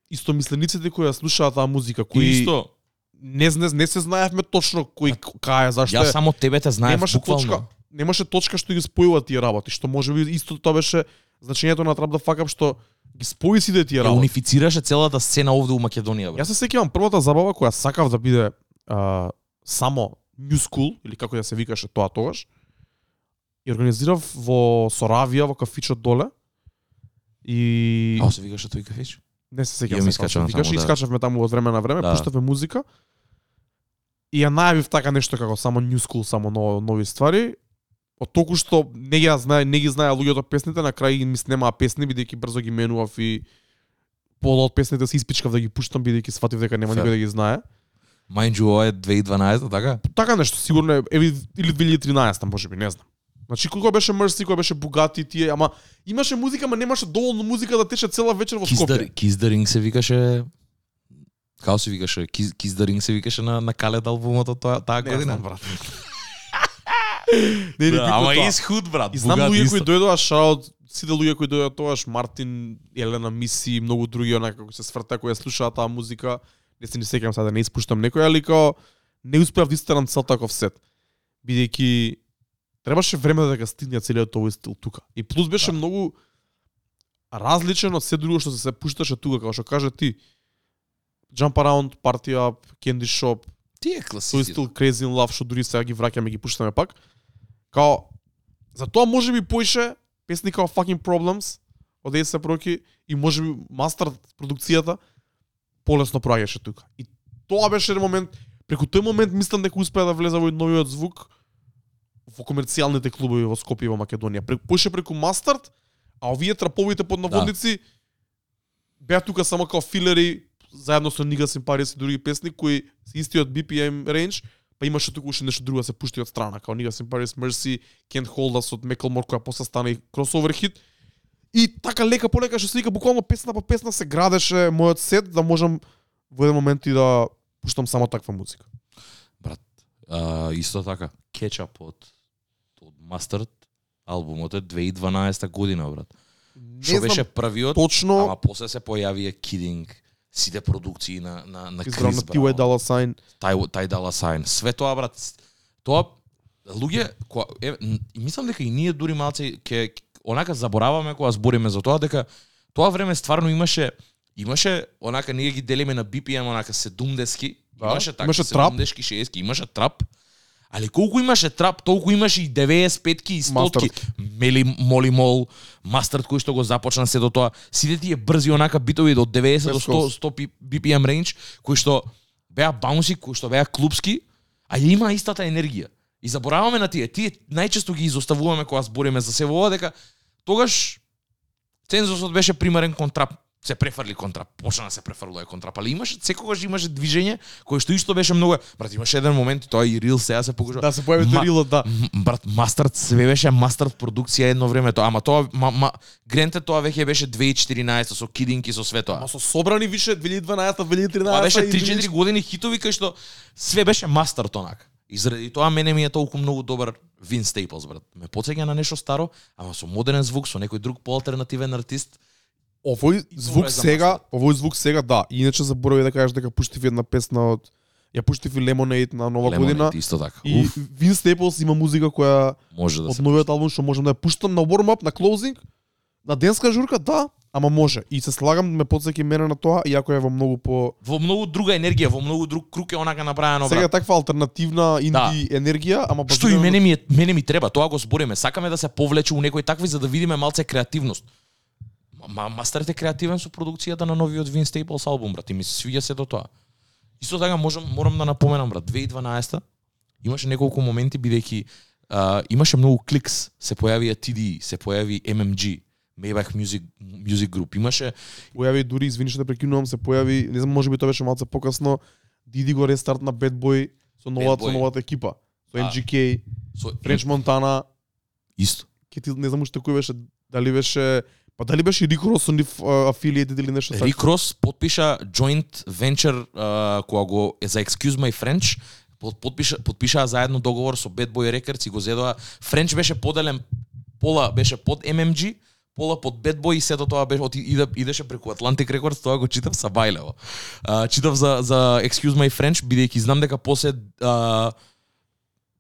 истомислениците кои ја слушаат таа музика, кои Исто. не, не, не се знаевме точно кој кај зашто Јас е. само тебе те знаев немаше буквално. точка, немаше точка што ги спојува тие работи, што можеби исто тоа беше значењето на Trap the Fuck Up што ги спои сите тие Ја работи. унифицираше целата сцена овде у Македонија. Бе. Јас се сеќавам првата забава која сакав да биде а, само New School или како ја се викаше тоа тогаш. и организирав во Соравија, во кафичот доле. И А, се викаше тој кафеч? не се Ја сеќавам се искачам викаше, таму, да. искачавме таму од време на време, Да. пуштавме музика. И ја најавив така нешто како само new school, само нови, нови ствари. Од толку што не ги знае, не ги знае луѓето песните, на крај ми снемаа песни бидејќи брзо ги менував и пола од песните се испичкав да ги пуштам бидејќи сватив дека нема никој да ги знае. Mind you, ова е 2012, така? Така нешто сигурно е или 2013 можеби, не знам. Значи кога беше Mercy, кога беше Bugatti тие, ама имаше музика, ама немаше доволно музика да тече цела вечер во Скопје. Ring се викаше Као се викаше? Ring се викаше на, на Калет албумот од таа Не година. знам, брат. Не, не, ама тоа. исхуд, брат. И знам луѓе кои дојдоа шаут, сите луѓе кои дојдоа тоаш Мартин, Елена Миси и многу други онака кои се сврта кои ја слушаат таа музика. Не се ни сеќавам сега да не испуштам некој, али као не успеав да истерам цел таков сет. Бидејќи требаше време да го стигне целиот овој стил тука. И плюс беше Да. многу различен од се друго што се се пушташе тука, како што кажа ти. Jump Around, Party Up, Candy Shop, Тие тој класици. стил Crazy in Love што дури сега ги враќаме ги пуштаме пак. Као за тоа може би поише песни као Fucking Problems од ASAP Rocky и може би мастер продукцијата полесно проаѓаше тука. И тоа беше еден момент преку тој момент мислам дека успеа да влезе во новиот звук во комерцијалните клубови во Скопје и во Македонија. Преку поише преку Мастерт, а овие траповите под наводници беа тука само као филери заедно со Нига Симпарис и други песни кои се истиот BPM range, па имаше туку уште нешто друго да се пушти од страна, као Нига Симпарис Mercy, Can't Hold Us од Macklemore која после стана и кросовер хит. И така лека по лека што се вика буквално песна по песна се градеше мојот сет да можам во еден момент и да пуштам само таква музика. А, исто така, Кетчап од од Mustard албумот е 2012 година, брат. Не Што беше првиот, точно ама после се појавија Kidding, сите продукции на на на Крис. Браун, Dollar Sign. тај тај дала сайн. Све тоа брат, тоа луѓе која е, мислам дека и ние дури малце ќе онака забораваме кога збориме за тоа дека тоа време стварно имаше имаше онака ние ги делиме на BPM онака 70-ки, Да, имаше така имаше трап. 70-ки, 60-ки, имаше трап. Али колку имаше трап, толку имаше и 95-ки и 100-ки. Мели Моли Мол, Мастард кој што го започна се до тоа. Сите тие брзи онака битови до 90 до 100, 100 пи- BPM range кои што беа баунси, кои што беа клубски, а ја има истата енергија. И забораваме на тие. Тие најчесто ги изоставуваме кога збориме за се во ова дека тогаш цензусот беше примерен кон трап се префрли кон трап, почна да се префрлува кон трап, али имаше секогаш имаше движење кое што исто беше многу брат имаше еден момент и тоа и рил сега се покажува Да се појави Ма- Торилот, да. Брат, Мастард све беше Мастард продукција едно време тоа, ама тоа ма, ма Гренте тоа веќе беше 2014 со Кидинки со све тоа. Ама со собрани више 2012, 2013 Тоа беше и 3-4 години хитови кај што све беше Мастард онак. И заради тоа мене ми е толку многу добар Вин Стейплс, брат. Ме потсеќа на нешто старо, ама со модерен звук, со некој друг поалтернативен артист. Овој звук сега, овој звук сега да. И иначе заборави да кажеш дека пуштив една песна од ја пуштив и Lemonade на нова Lemonade, година. исто така. И Уф, Вин Стейплс има музика која може да од новиот албум што можам да ја пуштам на warm up, на closing, на денска журка, да, ама може. И се слагам ме потсеќа и мене на тоа, иако е во многу по Во многу друга енергија, во многу друг круг е онака направено, Сега брат. таква алтернативна инди енергија, ама Што и базирано мене ми е, мене ми треба, тоа го збориме. Сакаме да се повлече у некои такви за да видиме малце креативност. Ма мастерът е креативен со продукцијата на новиот Вин Стейплс албум, брат, и ми се свиѓа се до тоа. Исто така можам морам да напоменам, брат, 2012 имаше неколку моменти бидејќи а, имаше многу кликс, се појавија TD, се појави MMG, Maybach Music Music Group. Имаше појави дури извини што те прекинувам, се појави, не знам, можеби тоа беше малце покасно, Диди го рестарт на Bad Boy со новата со новата екипа. Со А. NGK, со French Montana, исто. ке ти не знам уште кој беше, дали беше Па дали беше Рик Рос со нив афилиетед или нешто Рик Рос подпиша joint venture а, кога го е за Excuse My French, подпиша подпишаа заедно договор со Bad Boy Records и го зедоа French беше поделен пола беше под MMG, пола под Bad Boy и сето тоа беше оти, иде, идеше преку Atlantic Records, тоа го читав са бајлево. А, читав за за Excuse My French бидејќи знам дека после а,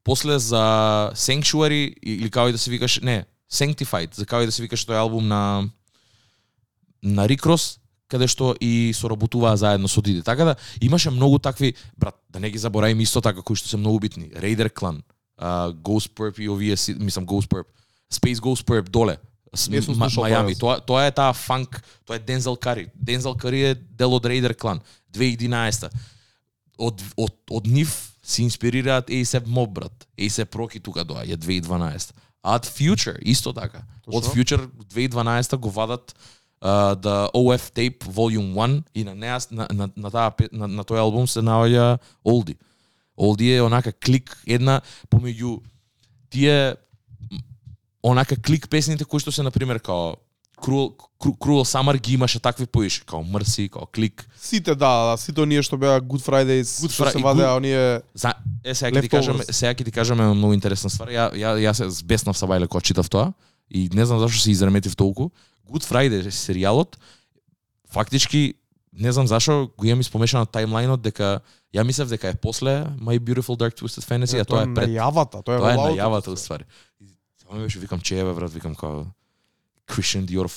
после за Sanctuary или како и да се викаш, не, Sanctified, за како и да се викаш тој албум на на Рик Рос, каде што и соработуваа заедно со Диди. Така да имаше многу такви, брат, да не ги заборавиме исто така кои што се многу битни. Raider Clan, а, Ghost Purp и овие мислам Ghost Purp, Space Ghost Purp доле. Мајами, тоа, тоа е таа фанк, тоа е Дензел Кари. Дензел Кари е дел од Raider Clan 2011 од, од, од нив се инспирираат A$AP Mob брат. A$AP Rocky тука доаѓа 2012. Ad Future исто така. Од Future 2012 го вадат uh, the OF Tape Volume 1 и на неа на, на, на, таа, на, на тој албум се наоѓа Олди. Олди е онака клик една помеѓу тие онака клик песните кои што се на пример као Cruel, Cru- Cruel Summer ги имаше такви поише, као Мрси, као Клик, Сите да, да, сите оние што беа Good Fridays, Good што Fri- се вадеа оние За, е сега ќе ти кажам, сега ќе ти кажам една многу интересна ствар. Ја ја ја се збеснав са бајле кога читав тоа и не знам зашто се изреметив толку. Good Friday серијалот фактички не знам зашо го имам испомешано таймлајнот дека ја мислев дека е после My Beautiful Dark Twisted Fantasy, а тоа е пред најавата, тоа е тоа е најавата уствари. И Само беше викам чееве брат, викам као Christian Dior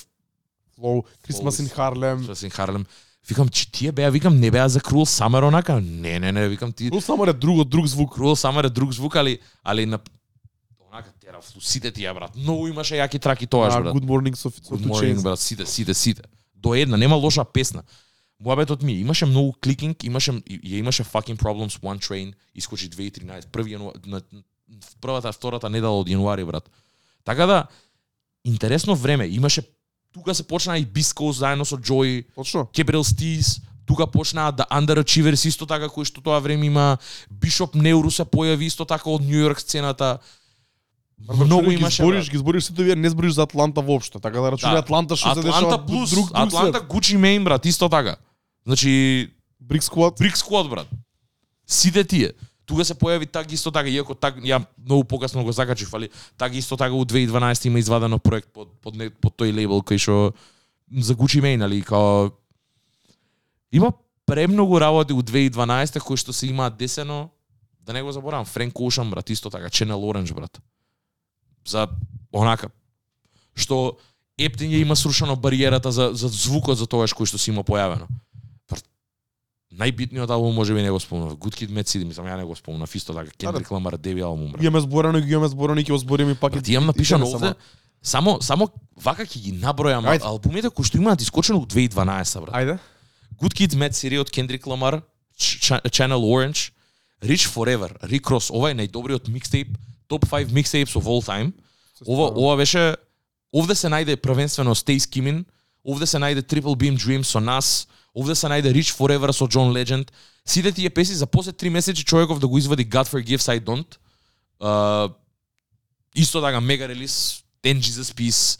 Flow, Christmas in Harlem. Christmas in Harlem. Викам, че тие беа, викам, не беа за Cruel Summer онака? Не, не, не, викам ти Рул само е друго, друг звук. Cruel Summer е друг звук, али али на онака тера сите тие брат. Многу имаше јаки траки тоаш А, брат. Good Morning со Good morning брат, сите, сите, сите. До една, нема лоша песна. Муабетот ми имаше многу кликинг, имаше ја имаше fucking problems one train, искочи 2013, први јануари на на првата втората недела од јануари брат. Така да интересно време, имаше тука се почна и Coast заедно со Joy, Точно. Gabriel Steez, тука почнаа да Underachievers исто така кои што тоа време има Bishop Neuro се појави исто така од Нью Йорк сцената. Многу Ги имаше збориш, ги збориш сите вие, не збориш за Атланта воопшто. Така да рачуни Да. Атланта што се Атланта дешава плюс, друг друг Атланта свет. Gucci Mane брат, исто така. Значи Brick Squad. Brick Squad брат. Сите тие. Тука се појави так исто така, иако так ја многу покасно го закачив, али так исто така у 2012 има извадено проект под под, не, под тој лейбл кој што за Gucci Mane, нали, као има премногу работи у 2012 кои што се имаат десено, да не го заборавам, Френк Оушен брат, исто така, Channel Orange брат. За онака што Ептин ја има срушено бариерата за за звукот за тоа кој што се има појавено. Најбитниот албум може би не го спомнав. Good Kid, Mad City, мислам ја не го спомнав. Исто така, Kendrick Lamar, деби албум. имаме зборено, ги имаме зборено и ќе го збориме пак. Брат, и- имам и напишано овде, само само вака ќе ги набројам Ајде. албумите кои што имаат искочено у 2012 брат. Ајде. Good Kid, Mad City од Kendrick Lamar, Ch- Channel Orange, Rich Forever, Rick Ross, ова е најдобриот микстейп, топ 5 микстейпс of all time. Ова ова беше овде се најде првенствено Stay Skimming, овде се најде Triple Beam Dreams со нас, овде се најде Rich Forever со John Legend. Сите тие песни за после 3 месеци човеков да го извади God Forgives I Don't. Uh, исто така мега релиз 10 Jesus Peace,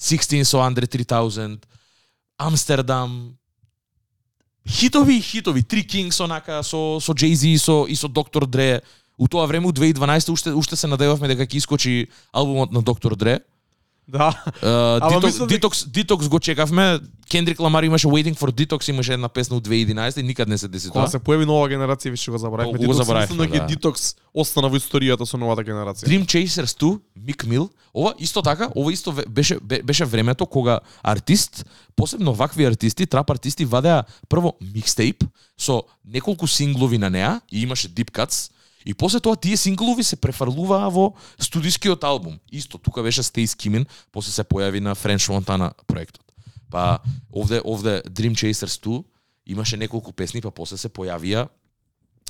16 со Andre 3000, Амстердам, хитови и хитови, Три Kings онака со со Jay-Z и со и со Доктор Dre. У тоа време у 2012 уште уште се надевавме дека ќе искочи албумот на Доктор Dre. Да. Uh, Ама Detox, мислам Detox, Detox го чекавме. Kendrick Lamar имаше Waiting for Detox, имаше една песна од 2011 и никад не се деси Кога тоа. се појави нова генерација више го. Толку го дека да. Detox остана во историјата со новата генерација. Dream Chasers 2, Mick Mill. Ова исто така, ова исто беше бе- беше времето кога артист, посебно вакви артисти, трап артисти вадеа прво микстейп со неколку синглови на неа и имаше deep cuts И после тоа тие синглови се префрлуваа во студискиот албум. Исто тука беше Stay Skimming, после се појави на French Montana проектот. Па овде овде Dream Chasers 2 имаше неколку песни, па после се појавија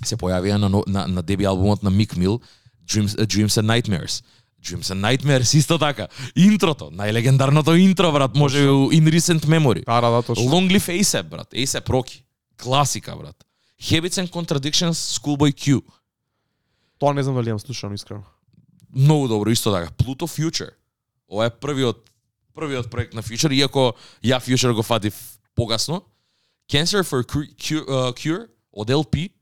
се појавија на на, на деби албумот на Mick Mill Dreams, uh, Dreams and Nightmares. Dreams and Nightmares исто така. Интрото, најлегендарното интро брат, може in recent memory. Да, да, да, точно. Long Live ASAP, брат. ASAP Rocky. Класика, брат. Habits and Contradictions, Schoolboy Q. Тоа не знам дали имам слушано искрено. Многу добро, исто така. Pluto Future. Ова е првиот првиот проект на Future, иако ја Future го фатив погасно. Cancer for Cure, uh, Cure од LP.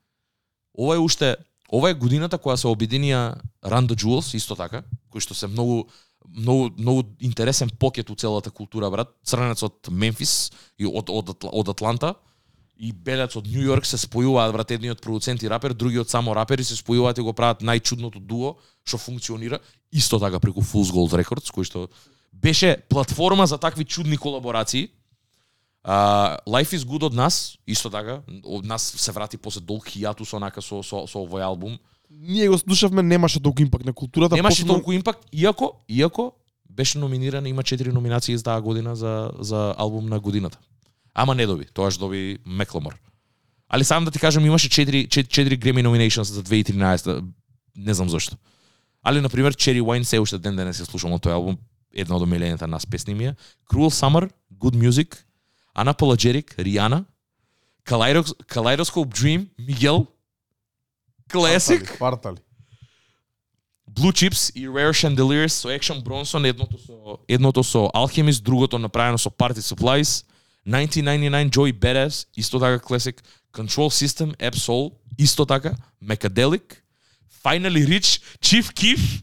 Ова е уште ова е годината која се обединија Run the Jewels исто така, кои што се многу многу многу интересен покет у целата култура брат. Црнец од Мемфис и од од од Атланта и белец од Нью Йорк се спојуваат брат едниот продуцент и рапер, другиот само рапери се спојуваат и го прават најчудното дуо што функционира исто така преку Fool's Gold Records кој што беше платформа за такви чудни колаборации. Uh, Life is Good од нас, исто така, од нас се врати после долг хијатус онака со, со, со овој албум. ние го слушавме, немаше толку импакт на културата. Немаше посебно- толку импакт, иако, иако беше номиниран, има 4 номинации за таа година за, за албум на годината. Ама не доби, тоаш доби Мекламор. Али сам да ти кажам, имаше 4, 4, 4 Grammy nominations за 2013, не знам зашто. Али, например, Cherry Wine се уште ден денес ја слушам тој албум, една од омилените нас песни ми е. Cruel Summer, Good Music, Unapologetic, Rihanna, Kaleidos, Kaleidoscope Dream, Miguel, Classic, Партали. Blue Chips и Rare Chandeliers со Action Bronson, едното со едното со Alchemist, другото направено со Party Supplies, 1999 Joey Badass, исто така класик, Control System, Absol, исто така, Mechadelic, Finally Rich, Chief Keef.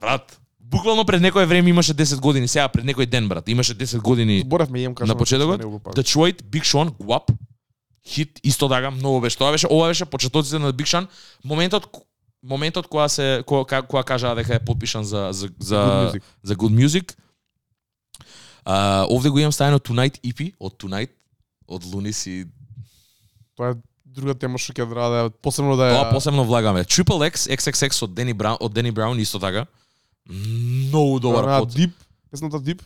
Брат, буквално пред некое време имаше 10 години, сега пред некој ден, брат, имаше 10 години Зборевме имам кажам. на почетокот. Detroit, Big Sean, Guap, хит исто така многу беше. Тоа беше ова беше почетоците на Big Sean, моментот моментот кога се кога, кога кажаа дека е подпишан за за за Good music. за Good Music. А, овде го имам ставено Tonight EP од Tonight од Лунис и Тоа е друга тема што ќе треба да е посебно да е тоа посебно влагаме. Triple X XXX од Дени Браун од Дени Браун исто така. Многу добар под. Deep, песната Deep.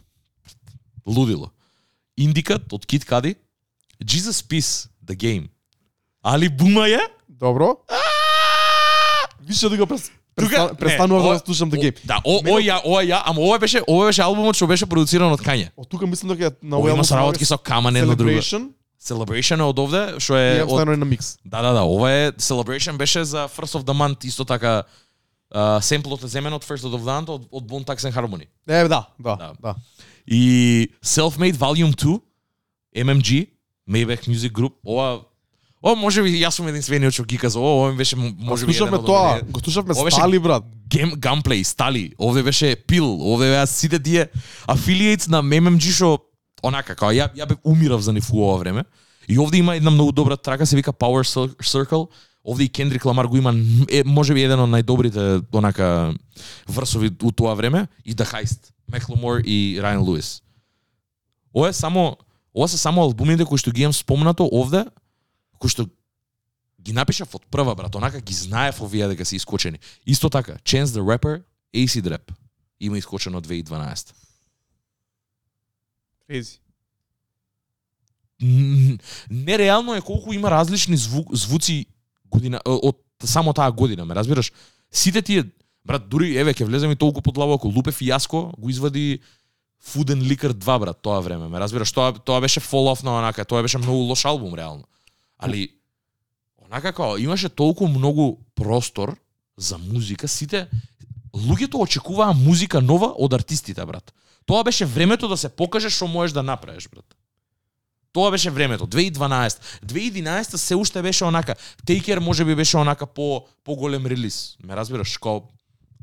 Лудило. Индикат од Kid Cudi. Jesus Peace, The Game. Али бума е? Добро. Више да го прес Тука- престан- не, престанував да слушам The О, Game. Да, о, о, ја, о, ја, ама ова беше, ова беше албумот што беше продуциран од Кање. Од тука мислам дека на има албум соработки со Каман едно друго. Celebration Celebration е од овде, што е од на микс. Да, да, да, ова е Celebration беше за First of the Month исто така семплот е земен од First of the Month од, од Bone Thugs and Harmony. Е, да, да, Да. да. И Selfmade Volume 2, MMG, Maybach Music Group, ова Ова може би јас сум единствениот што ги каза, ова ми беше може би слушавме еден од тоа, го слушавме стали брат. Гем гаmeplay стали. Овде беше пил, овде беа сите тие affiliates на MMG што онака како ја ја бе умирав за нив ова време. И овде има една многу добра трака се вика Power Cir- Circle. Овде и Кендрик Ламар го има е, може би еден од најдобрите онака врсови у тоа време и The Heist, Macklemore и Ryan Lewis. Ова е само ова се само албумите кои што ги имам спомнато овде, кои што ги напишав од прва брат, онака ги знаев овие дека се искочени. Исто така, Chance the Rapper, Acid Rap има искочено од 2012. Crazy. Нереално е колку има различни зву, звуци година од само таа година, ме разбираш? Сите тие брат, дури еве ќе влеземе толку подлабоко, Лупе Фијаско го извади Food and Liquor 2 брат тоа време, ме разбираш? Тоа тоа беше off на онака, тоа беше многу лош албум реално. Али онака како имаше толку многу простор за музика, сите луѓето очекуваа музика нова од артистите, брат. Тоа беше времето да се покажеш што можеш да направиш, брат. Тоа беше времето, 2012. 2011 се уште беше онака. Taker може би беше онака по поголем релиз. Ме разбираш, као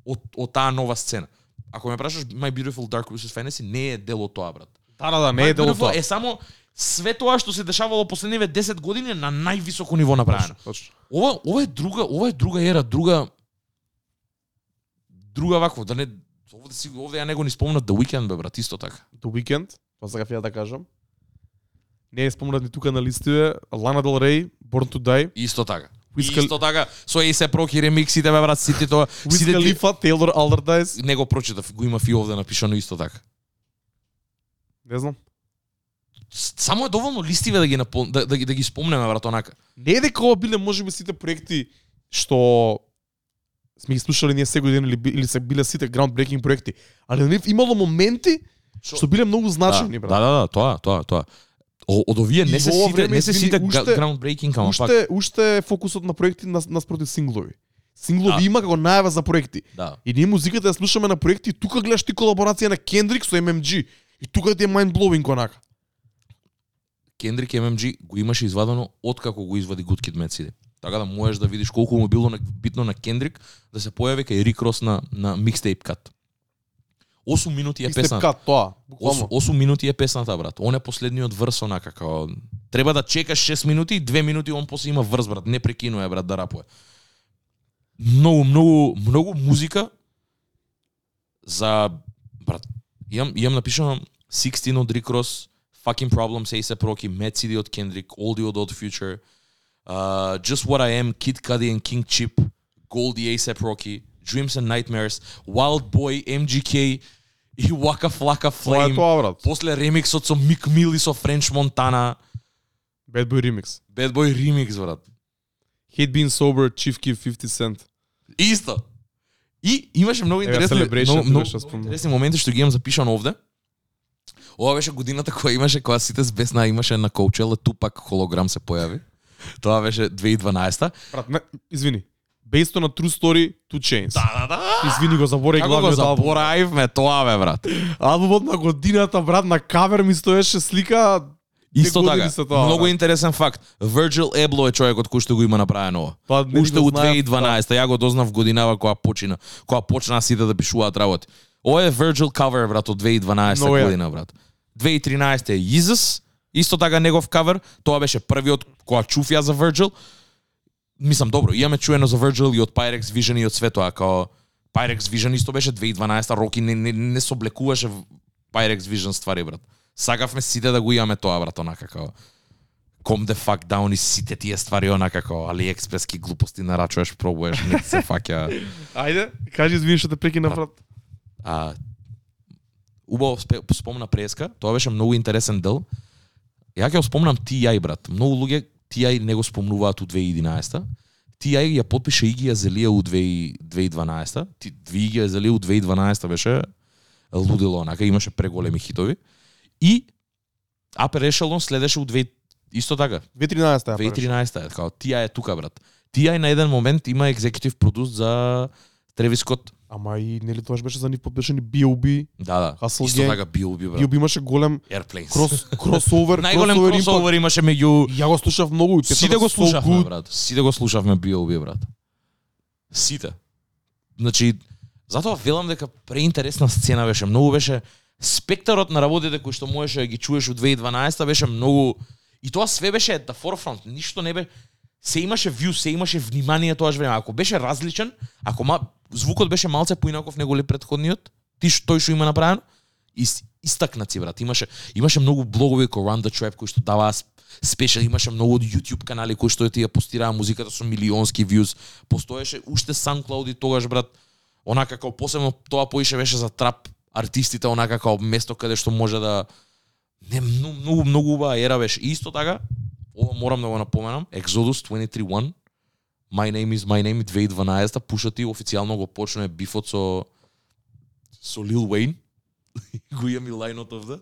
од, од таа нова сцена. Ако ме прашаш My Beautiful Dark Twisted Fantasy не е дел од тоа, брат. Да, да, да, не е дело тоа. Е само све тоа што се дешавало последниве 10 години на највисоко ниво направено. Точно, точно. Ова ова е друга, ова е друга ера, друга друга вакво, да не овде си овде ја не го ни спомнат The Weeknd бе брат, исто така. The Weeknd, тоа сакав ја да кажам. Не е спомнат ни тука на листиве, Лана Del Rey, Born to Die, Исто така. Khal- Исто така, со A$AP Rocky ремиксите бе брат, сите тоа, *laughs* Wiz сите Khalifa, Taylor Alderdice, не го прочитав, го имав и овде напишано исто така. не знам. Само е доволно листиве да ги напол... да, да, ги- да ги спомнеме брат онака. Не е дека ова биле можеби сите проекти што сме ги слушали ние секој ден или, или се биле сите groundbreaking проекти, али на нив имало моменти што биле многу значајни, да, брат. да, да, тоа, тоа, тоа. О, од овие не се сите, не се сите уште- уште, groundbreaking, ама пак. уште уште е фокусот на проекти нас, наспроти синглови. Синглови Да. има како најава за проекти. Да. И ние музиката ја слушаме на проекти, тука гледаш ти колаборација на Кендрик со MMG. И тука ти е mind blowing онака. Кендрик MMG го имаше извадено откако го извади Good Kid Mad City. Така да можеш да видиш колку му било битно на Кендрик да се појави кај Рик Рос на, на микстейп кат. 8 минути е песната. кат тоа, 8, буквално. 8 минути е песната, брат. Он е последниот врс, онака, као... Треба да чекаш 6 минути и 2 минути он после има врс, брат. Не прекинува, брат, да рапуе. Многу, многу, многу музика за... Брат, имам, имам напишано 16 од Rick Ross, Fucking Problems, A$AP Rocky, Mad City од Kendrick, Oldie од Odd Future, uh, Just What I Am, Kid Cudi and King Chip, Goldie A$AP Rocky, Dreams and Nightmares, Wild Boy, MGK и *laughs* Waka Flocka Тоа е Flame. тоа, брат. После ремиксот со Мик Мил и со Френч Монтана. Bad Boy Remix. Bad Boy ремикс, брат. Hate Being Sober, Chief Keef, 50 Cent. Исто. И имаше многу Еве, интересни, Celebration, многу, ти многу, беше многу спомнал. интересни моменти што ги имам запишано овде. Ова беше годината која имаше кога сите збесна имаше на Коучела Тупак холограм се појави. Тоа беше 2012 Брат, не, извини. Based a true story, Two Chains. Да, да, да. Извини го забореј Како го заборавме тоа бе брат. Албумот на годината, брат, на кавер ми стоеше слика Исто така. тоа, Многу интересен факт. Virgil Abloh е човекот кој што го има направено ова. Па, Уште у знаев, 2012 ја го дознав годинава кога почина, кога почнаа сите да пишуваат работи. Ова е Virgil cover брат од 2012 Много ја. година брат. 2013 е Jesus, исто така негов кавер, тоа беше првиот кога чув ја за Virgil. Мислам добро, имаме чуено за Virgil и од Pyrex Vision и од све тоа, као Pyrex Vision исто беше 2012 Роки не, не, не соблекуваше Pyrex Vision ствари брат. Сакавме сите да го имаме тоа брат, онака као Calm the fuck down и сите тие ствари онака како AliExpress глупости нарачуваш, пробуваш, не се фаќа. *laughs* Ајде, кажи извини што те прекина, брат. А убаво спомна преска, тоа беше многу интересен дел. Ја ќе спомнам TI брат. Многу луѓе TI не го спомнуваат у 2011 TI ја потпише Иги Азелија у 2000 2012 Ти- Иги Азелија у 2012 беше лудило, онака имаше преголеми хитови. И Upper Echelon следеше у 2000 исто така. 2013 ја. 2013 е, као TI е тука брат. TI на еден момент има екзекутив продус за Тревис Скот. Ама и нели тоа беше за нив подпишани B.O.B. Да, да. Hustle Исто така B.O.B. брат. B.O.B. имаше голем Airplanes. крос кросовер, *laughs* Најголем кросовер кросовер имаше меѓу Ја го слушав многу и Сите го слушавме, брат. Сите го слушавме B.O.B. брат. Сите. Значи, затоа велам дека преинтересна сцена беше. Многу беше спектарот на работите кои што можеше да ги чуеш од 2012 беше многу и тоа све беше at the forefront. Ништо не бе се имаше view, се имаше внимание тоа време. Ако беше различен, ако ма, звукот беше малце поинаков неголи предходниот, ти што тој што има направено, истакнат си брат. Имаше имаше многу блогови како Run the Trap кои што даваа спешал, имаше многу од YouTube канали кои што тие постираа музиката со милионски views. Постоеше уште SoundCloud и тогаш брат онака како посебно тоа поише беше за трап артистите онака како место каде што може да не многу многу, многу убава ера беше. И Исто така, ова морам да го напоменам, Exodus 23.1 My Name is My Name 2012 пушати официјално го почне бифот со со Lil Wayne. *laughs* го имам и лајнот овде.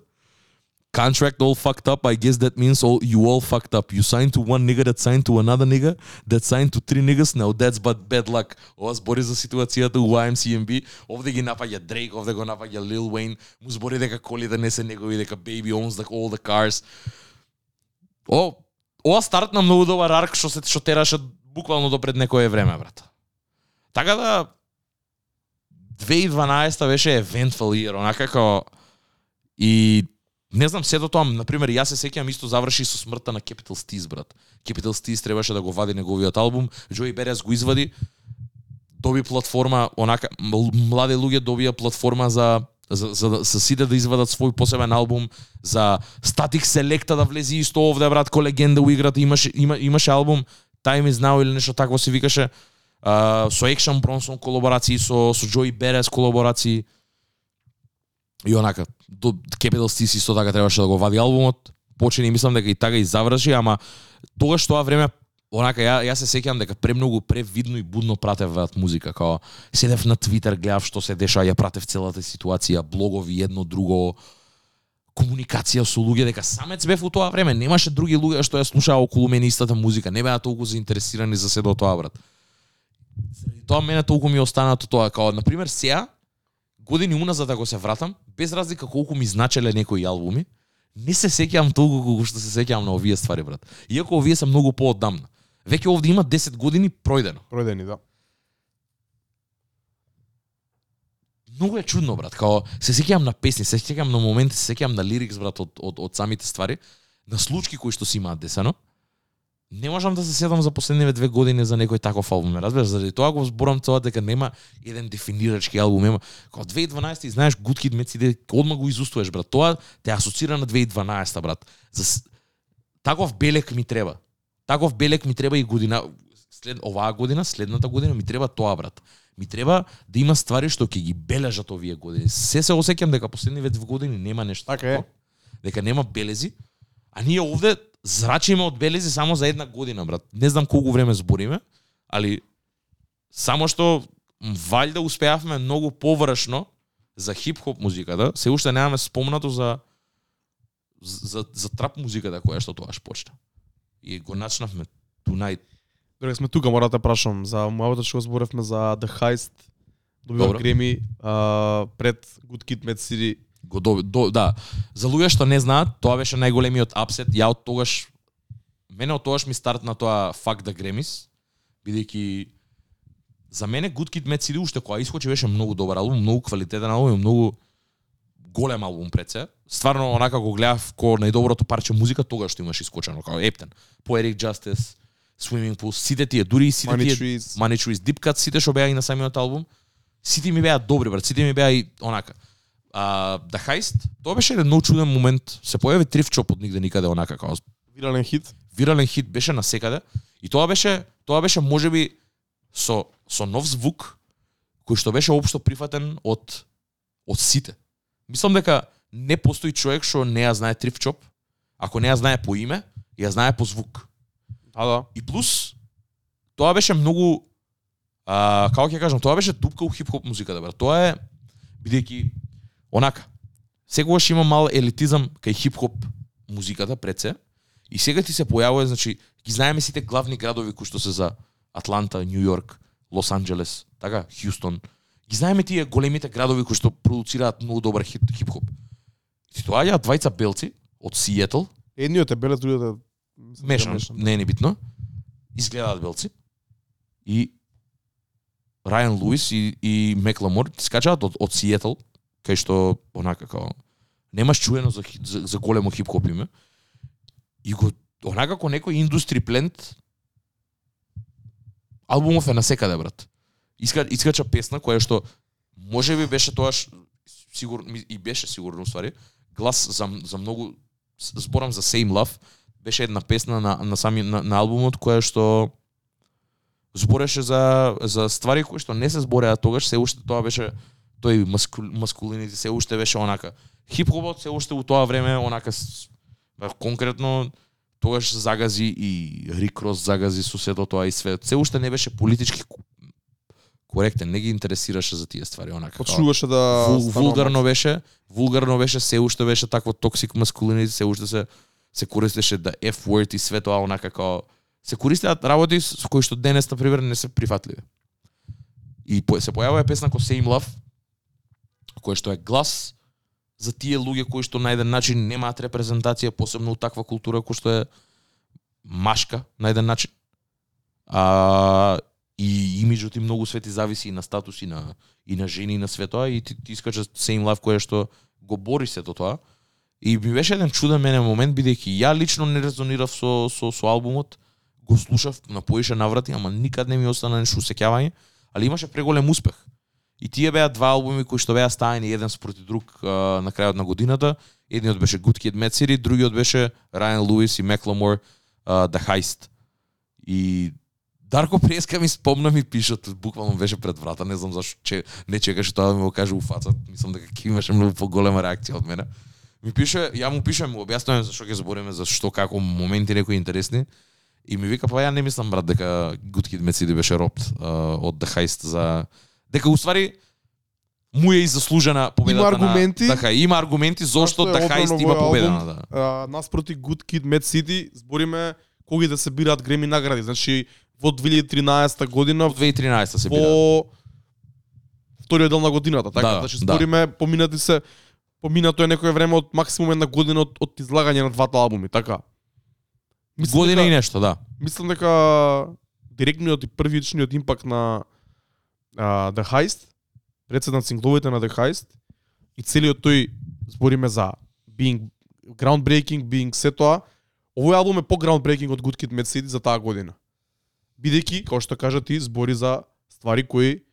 Contract all fucked up, I guess that means all you all fucked up. You signed to one nigga that signed to another nigga that signed to three niggas. Now that's but bad luck. Ова збори за ситуацијата у YMCMB. Овде ги напаѓа Drake, овде го напаѓа Lil Wayne. Му збори дека колите да не се негови, дека baby owns the, all the cars. О, ова стартна многу добар арк што се што тераше буквално до пред некое време, брат. Така да 2012 беше eventful year, онака како и не знам сето тоа, на пример, јас се сеќавам исто заврши со смртта на Capital Steez, брат. Capital Steez требаше да го вади неговиот албум, Joey Берес го извади, доби платформа, онака млади луѓе добија платформа за за, за, да, за сите да извадат свој посебен албум, за Static Selecta да влезе исто овде, брат, ко легенда у играта, имаше, има, имаше албум Time is Now или нешто такво се викаше, а, со Action Bronson колаборации, со, со Joey Берес колаборации, и онака, до Capital Stis исто така требаше да го вади албумот, почини мислам дека и така и заврши, ама тогаш тоа време онака ја ја се сеќавам дека премногу превидно и будно пратев ваат музика, као седев на Твитер, гледав што се деша, ја пратев целата ситуација, блогови едно друго, комуникација со луѓе дека самец бев у тоа време, немаше други луѓе што ја слушаа околу мене истата музика, не беа толку заинтересирани за седо тоа брат. Тоа мене толку ми остана тоа, како, на пример сега години уназад ако се вратам, без разлика колку ми значеле некои албуми, не се сеќавам толку колку што се сеќавам на овие ствари брат. Иако овие се многу поодамна. Веќе овде има 10 години пројдено. Пројдени, да. Многу е чудно, брат. Као се сеќавам на песни, се сеќавам на моменти, се сеќавам на лирикс, брат, од, од, од самите ствари, на случки кои што си имаат десено. Не можам да се седам за последниве две години за некој таков албум, разбираш, заради тоа го зборам тоа дека нема еден дефинирачки албум, нема. Као 2012 и знаеш Good Kid Mad City, одма го изустуваш, брат. Тоа те асоцира на 2012, брат. За таков белек ми треба. Таков белек ми треба и година след оваа година, следната година ми треба тоа брат. Ми треба да има ствари што ќе ги бележат овие години. Се се осеќам дека последниве две години нема нешто. Така е. Дека нема белези. А ние овде зрачиме од белези само за една година, брат. Не знам колку време збориме, али само што валјда успеавме многу површно за хип-хоп музиката, се уште немаме спомнато за за, за трап музиката која што тоаш почна. И го начнавме tonight. Додека сме тука, мора да прашам за муавата што зборевме за The Heist. Добива. Греми а, пред Good Kid, Mad City. Го до, до, да. За луѓе што не знаат, тоа беше најголемиот апсет. Ја од тогаш мене од тогаш ми стартна тоа Fuck the Grammys, бидејќи за мене Good Kid Mad City уште кога искочи беше многу добар албум, многу квалитетен албум многу голем албум пред се. Стварно онака го гледав ко најдоброто парче музика тогаш што имаш искочено, као Ептен, Poetic Justice, Swimming Pool, сите тие, дури и сите Money тие Trees. Money Trees, Deep Cut, сите што беа и на самиот албум, сите ми беа добри, брат, сите ми беа и онака. А, The Heist, тоа беше еден многу чуден момент. Се појави Триф Чоп од нигде никаде онака као Вирален хит. вирален хит беше на секаде и тоа беше тоа беше можеби со со нов звук кој што беше општо прифатен од од сите. Мислам дека не постои човек што не ја знае Триф Чоп, ако не ја знае по име, ја знае по звук. Да, да. И плюс тоа беше многу а, како ќе кажам, тоа беше дупка у хип-хоп музиката, брат. Тоа е бидејќи онака. Секогаш има мал елитизам кај хип-хоп музиката пред се. И сега ти се појавува, значи, ги знаеме сите главни градови кои што се за Атланта, Нью Йорк, Лос Анџелес, така, Хјустон. Ги знаеме тие големите градови кои што продуцираат многу добар хип- хип-хоп. Ти доаѓаат двајца белци од Сиетл, Едниот е белет, другиот е мешан, мешан. не е ни битно. Изгледаат белци. И Рајан Луис и, и Мекламор скачаат од, од Сиетл, кај што онака као немаш чуено за, за, за големо хип-хоп име. И го онака како некој индустри плент албумов е на секаде брат. Иска искача песна која што може би беше тоа сигурно и беше сигурно уствари глас за за многу зборам за Same Love беше една песна на на сами на, на албумот која што збореше за за ствари кои што не се збореа тогаш, се уште тоа беше тој маску, маскулинити се уште беше онака. Хип-хопот се уште у тоа време онака конкретно тогаш загази и Рик Рос загази со сето тоа и све. Се уште не беше политички коректен, не ги интересираше за тие ствари онака. Почнуваше да Вул, вулгарно беше, вулгарно беше, се уште беше такво токсик маскулинити, се уште се се користеше да F word и све тоа онака како се користеат работи со кои што денес на пример не се прифатливи. И се појавува песна ко Same Love која што е глас за тие луѓе кои што на еден начин немаат репрезентација, посебно у таква култура која што е машка на еден начин. А и имиджот и многу свети зависи и на статус и на и на жени и на све тоа и ти, ти искача да Same Love кое што го бори сето тоа. И ми беше еден чуден мене момент бидејќи ја лично не резонирав со со со албумот, го слушав на поише наврати, ама никад не ми остана нешто усеќавање, али имаше преголем успех. И тие беа два албуми кои што беа стаени еден спроти друг а, на крајот на годината. Едниот беше Good Kid, Mad City, другиот беше Ryan Lewis и Macklemore uh, The Heist. И Дарко Преска ми спомна ми пишат, буквално беше пред врата, не знам зашто че, не чекаше тоа да ми го каже у фаца, мислам дека ќе имаше многу поголема реакција од мене. Ми пише, ја му пишем, му објаснувам зашто ќе збориме за што како моменти некои интересни. И ми вика, па ја не мислам брат дека Good Kid Mad City беше ропт uh, од The Heist за дека уствари му е и заслужена победата Има аргументи. на... Така, има аргументи зошто The Heist има победена, да. а, наспроти Good Kid, Mad City, збориме кои да се бираат Греми награди. Значи, во 2013 година, Во 2013 се бира. во вториот дел на годината, така? Да, значи, да. збориме, поминати се, поминато е некое време од максимум една година од, од излагање на двата албуми, така? Година дека, и нешто, да. Мислам дека директниот и првичниот импакт на а, The Heist, председ на сингловите на The Heist, и целиот тој збориме за being groundbreaking, being се тоа, овој албум е по groundbreaking од Good Kid, Mad City за таа година. Бидејќи, како што кажа ти, збори за ствари кои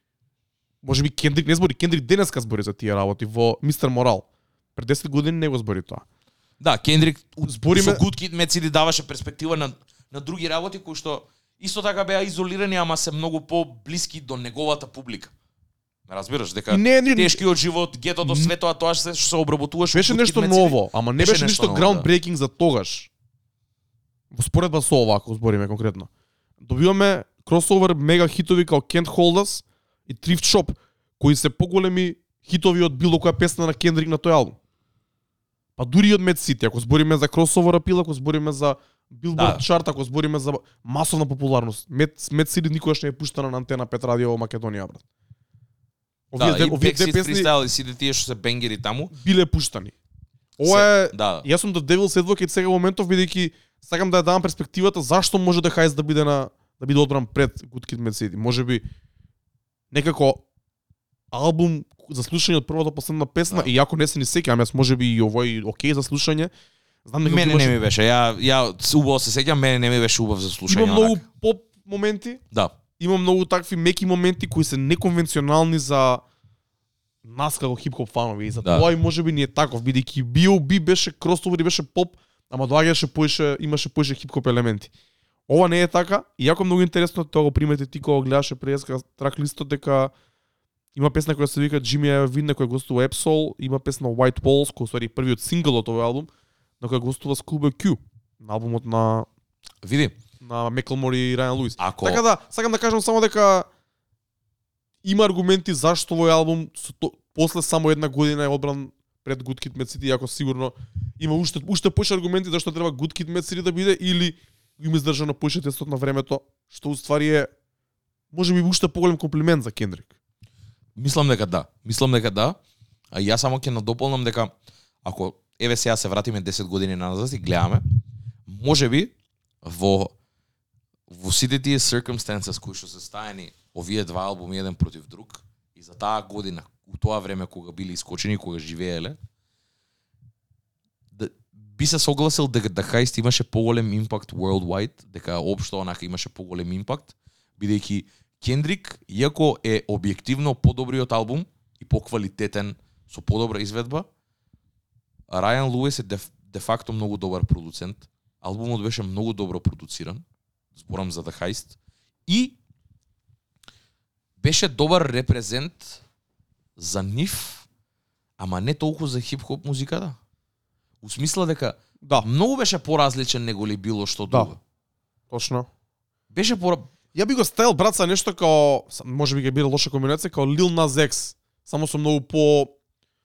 може би Кендрик не збори, Кендрик денеска збори за тие работи во Мистер Морал. Пред 10 години не го збори тоа. Да, Кендрик Збориме- со Good Kid, Mad City даваше перспектива на на други работи кои што исто така беа изолирани, ама се многу по-блиски до неговата публика. Ме разбираш дека не, не, тешкиот живот, гетото, све тоа, што се обработуваше. Беше нешто ново, ама не Беше беше нешто ново, groundbreaking за тогаш. Во споредба со ова, ако збориме конкретно. Добиваме кросовер мега хитови као Can't Hold Us и Thrift Shop, кои се поголеми хитови од било која песна на Кендрик на тој албум. Па дури и од Mad City, ако збориме за кросовер апил, ако збориме за Billboard Да. чарт, ако збориме за масовна популарност. Mad, Mad City никогаш не е пуштана на антена 5 радио во Македонија, брат. Овие, Да, и овие две песни и сите тие што се бенгери таму. биле пуштани. Ова е се- да. Јас сум Devil's Advocate сега моментов бидејќи сакам да ја дадам перспективата зашто може да Хайс да биде на да биде одбран пред Good Kid Mad City. Може би некако албум за слушање од првата последна песна Да. и ако не се ни сеќавам, јас може би и овој окей за слушање. Знам дека Мене не ми беше. Ја ја убаво се сеќам, мене не ми беше убав за слушање. има многу поп моменти, Да. има многу такви меки моменти кои се неконвенционални за нас како хип-хоп фанови и за Да. тоа и можеби не е таков бидејќи B.O.B беше кросовер и беше поп, ама доаѓаше поише имаше поише хип-хоп елементи. Ова не е така и јако многу интересно тоа го примети ти кога гледаше преска трак листот дека има песна која се вика Jimmy Iovine на која гостува Epsol, има песна White Walls кој ствари првиот сингл од овој албум, на која гостува Schoolboy Q на албумот на Види, на Меклмор и Райан Луис. ако Така да, сакам да кажам само дека има аргументи зашто овој албум со то, после само една година е одбран пред Good Kid Mad City, ако сигурно има уште уште поише аргументи зашто треба Good Kid Mad City да биде или има издржано поише тестот на времето, што уствари е може би уште поголем комплимент за Кендрик. Мислам дека да. Мислам дека да. А јас само ќе надополнам дека ако еве сега се вратиме 10 години назад и гледаме, можеби во во сите тие circumstances кои што се стаени овие два албуми еден против друг и за таа година, у тоа време кога били искочени, кога живееле, да, би се согласил дека да Heist имаше поголем импакт worldwide, дека општо онака имаше поголем импакт, бидејќи Кендрик, иако е објективно подобриот албум и поквалитетен со подобра изведба, Рајан Луис е де, де факто многу добар продуцент. Албумот беше многу добро продуциран. Зборам за The Heist. И беше добар репрезент за нив, ама не толку за хип-хоп музиката. У смисла дека Да, многу беше поразличен него ли било што Да. друго. точно. Беше пора... Ја би го ставил брат са нешто као може би ќе биде лоша комбинација као Lil Nas X, само со многу по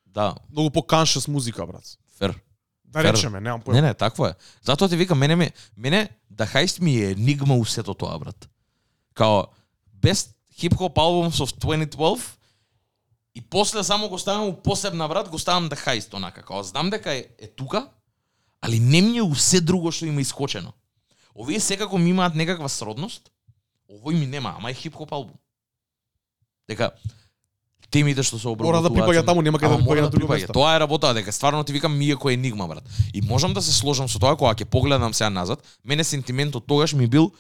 Да, многу по conscious музика брат. фер. Да Фер. речеме, немам појма. Не, не, такво е. Затоа ти викам, мене ми, мене да хајст ми е енигма у сето тоа, брат. Као best hip-hop albums of 2012 и после само го ставам у посебна брат, го ставам да хајст онака. Као знам дека е, е тука, али не ми е у се друго што има искочено. Овие секако ми имаат некаква сродност, овој ми нема, ама е хип-хоп албум. Дека темите што се обработуваат. Мора да припаѓа таму, нема каде да припаѓа на друго припаѓа. место. Тоа е работа, дека стварно ти викам ми е кој енигма брат. И можам да се сложам со тоа кога ќе погледам сега назад, мене сентиментот тогаш ми бил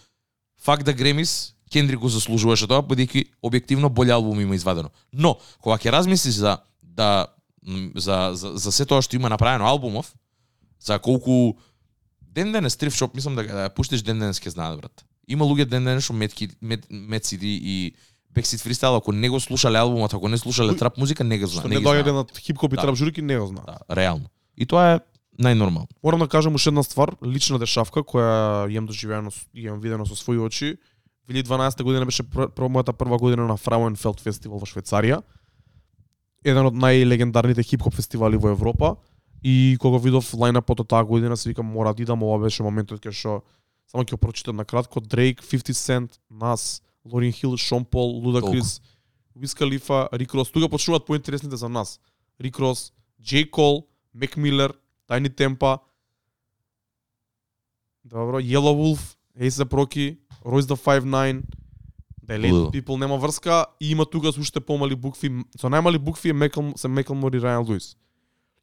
факт да Гремис Кендрик го заслужуваше тоа, бидејќи објективно болј албум има извадено. Но кога ќе размислиш за да за за, за се тоа што има направено албумов, за колку ден денес Thrift Shop, мислам да да ја пуштиш ден денес ќе знаат брат. Има луѓе ден денес што Метки Мет, Мет CD и Backseat Freestyle, ако не го слушале албумот, ако не слушале трап музика, не го Што знаат. не ги доаѓа знаат. на хип-хоп и Да. трап журки, не го знам. Да, реално. И тоа е најнормално. Морам да кажам уште една ствар, лична дешавка која имам доживеано имам видено со своји очи. 2012 година беше пр мојата прва година на Frauenfeld фестивал во Швајцарија. Еден од најлегендарните хип-хоп фестивали во Европа. И кога видов лајнапот од таа година, се викам мора да идам, ова беше моментот кај што само ќе прочитам на кратко Drake, 50 Cent, Nas, Лорин Хил, Шон Пол, Ludacris, Wiz Khalifa, Rick Ross. Тука почнуваат поинтересните за нас. Rick Ross, J. Cole, Mac Miller, Tiny Tempa, Добро, Yellow Wolf, A$AP Rocky, Royce the 5'9, The Late Лудо. People нема врска и има тука со уште помали букви. Со најмали букви е Мекл, се Мекл Мори Райан Луис.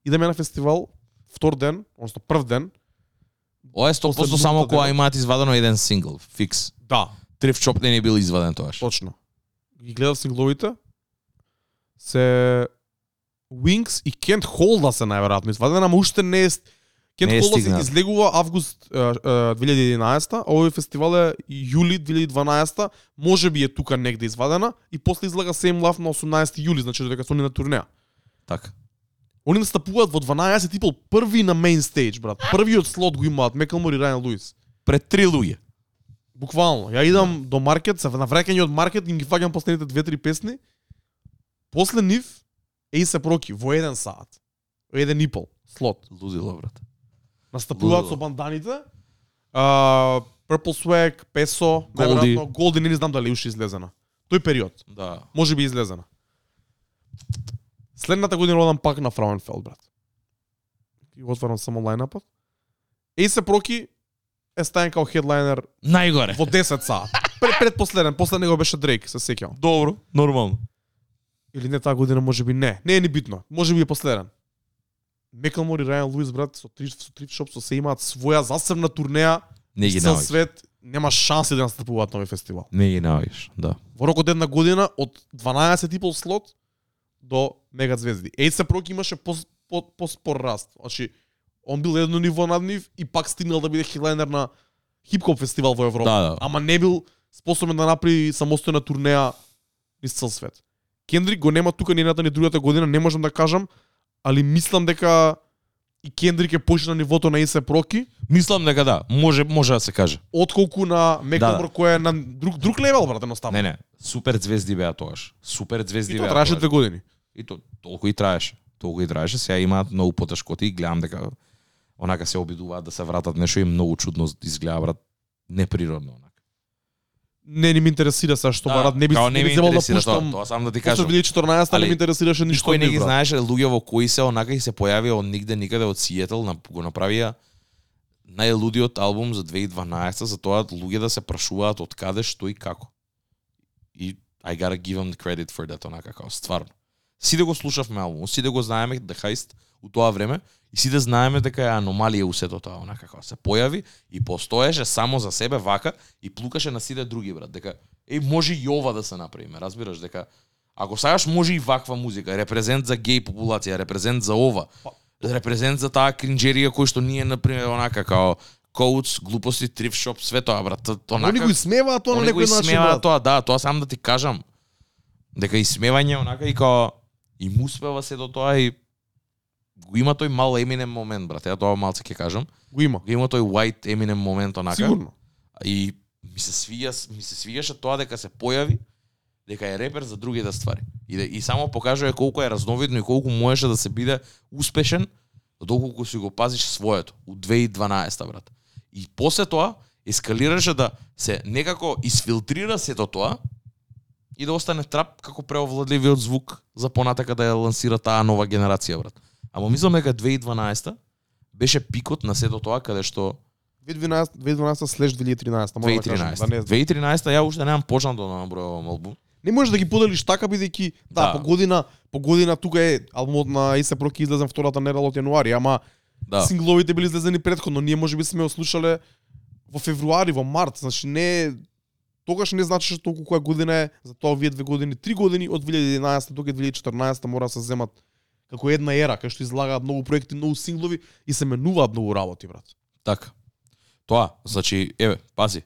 Идеме на фестивал, втор ден, односно прв ден. Ова е После 100% само кога дена. имаат извадено еден сингл, фикс. Да. Thrift Shop не е бил изваден тоаш. Точно. Ги гледав сингловите. Се Wings и Can't Hold Us е најверојатно извадена, ама уште не е Кент се стигнат. излегува август е, е, 2011, а овој фестивал е јули 2012, може би е тука негде извадена и после излага Same Love на 18 јули, значи додека се они на турнеја. Така. Они настапуваат во 12 типол први на мейн стейдж, брат. Првиот слот го имаат Мекалмор и Райан Луис. Пред три луѓе. Буквално. Ја идам до маркет, се на враќање од маркет им ги фаќам последните две-три песни. После нив Ейсе Проки во еден саат. Во еден и пол слот. Лудило, брат. Настапуваат со банданите. А, Purple Swag, Peso, Голди. Голди не знам дали уште излезена. Тој период, Да. може би излезена. Следната година одам пак на Фрауенфелд, брат. И отварам само лајнапот. Ейсе Проки е стаен као хедлайнер Најгоре. во 10 саат. Пред, предпоследен, после него беше Дрейк, се сеќавам. Добро, нормално. Или не таа година, може би не. Не е ни битно. Може би е последен. Мекалмор и Райан Луис, брат, со три со Триф Шоп, со се имаат своја засебна турнеја. Не ги цел свет нема шанси да настапуваат на овој фестивал. Не ги наоѓаш, да. Во рок од една година од 12 и пол слот до мега звезди. Ейсе Проки имаше по, по, по спор раст. Значи, он бил едно ниво над нив и пак стигнал да биде хедлайнер на хип-хоп фестивал во Европа. Да, да. Ама не бил способен да направи самостојна турнеја низ цел свет. Кендрик го нема тука ни едната ни другата година, не можам да кажам, али мислам дека и Кендрик е поише на нивото на Ейсе Проки, Мислам дека да, може може да се каже. отколку на Мекамор Да, да. кој е на друг друг левел брат едноставно. Не, не, супер звезди беа тогаш. Супер звезди И беа. тоа траеше две години. И то толку и траеше. Толку и траеше. Сега имаат многу потешкоти и гледам дека онака се обидуваат да се вратат нешто и многу чудно изгледа брат. Неприродно онака. Не, не ми интересира се што барат, не би као не би требало да пуштам. тоа, тоа сам да ти После кажам. 2014 не ми интересираше ништо од не ги знаеше луѓе во кои се онака и се појавија од нигде никаде од Сиетл, на, го направија најлудиот албум за 2012 за тоа луѓе да се прашуваат од каде, што и како. И I gotta give them the credit for that, онака како стварно. Сите го слушавме албумот, сите го знаеме The Heist у тоа време и сите знаеме дека е аномалија у сето тоа, онака како се појави и постоеше само за себе вака и плукаше на сите други брат, дека е може и ова да се направи, ме разбираш дека ако сакаш може и ваква музика, репрезент за геј популација, репрезент за ова, репрезент за таа кринџерија кој што ние на пример онака као коуц, глупости, триф шоп, све тоа брат, то- Они онака го исмеваат тоа на Они го некој начин. исмеваат тоа, да, тоа сам да ти кажам. Дека исмевање онака и као и му успева се до тоа и го има тој мал Eminem момент, брат. Ја тоа малце ќе кажам. Го има. Го има тој white Eminem момент онака. Сигурно. И ми се свија, ми се свиѓаше тоа дека се појави дека е репер за другите ствари. И, да, и само покажува колку е разновидно и колку можеше да се биде успешен доколку си го пазиш своето у 2012 брат. И после тоа ескалираше да се некако изфилтрира сето тоа и да остане трап како преовладливиот звук за понатака да ја лансира таа нова генерација брат. Ама мислам дека 2012 беше пикот на сето тоа каде што 2012 2012 слеш 2013, морам да кажам, 2013. да не знам. 2013 ја уште немам почнато да набројувам албум. Не можеш да ги поделиш така бидејќи да, Да. по година по година тука е албумот на Исе Проки излезен втората недела од јануари, ама Да. сингловите били излезени предходно, ние можеби сме го слушале во февруари, во март, значи не тогаш не значеше толку која година е, за тоа овие две години, три години од 2011 до 2014 мора да се земат како една ера, кај што излагаат многу проекти, многу синглови и се менуваат многу работи, брат. Така. Тоа, значи, еве, пази.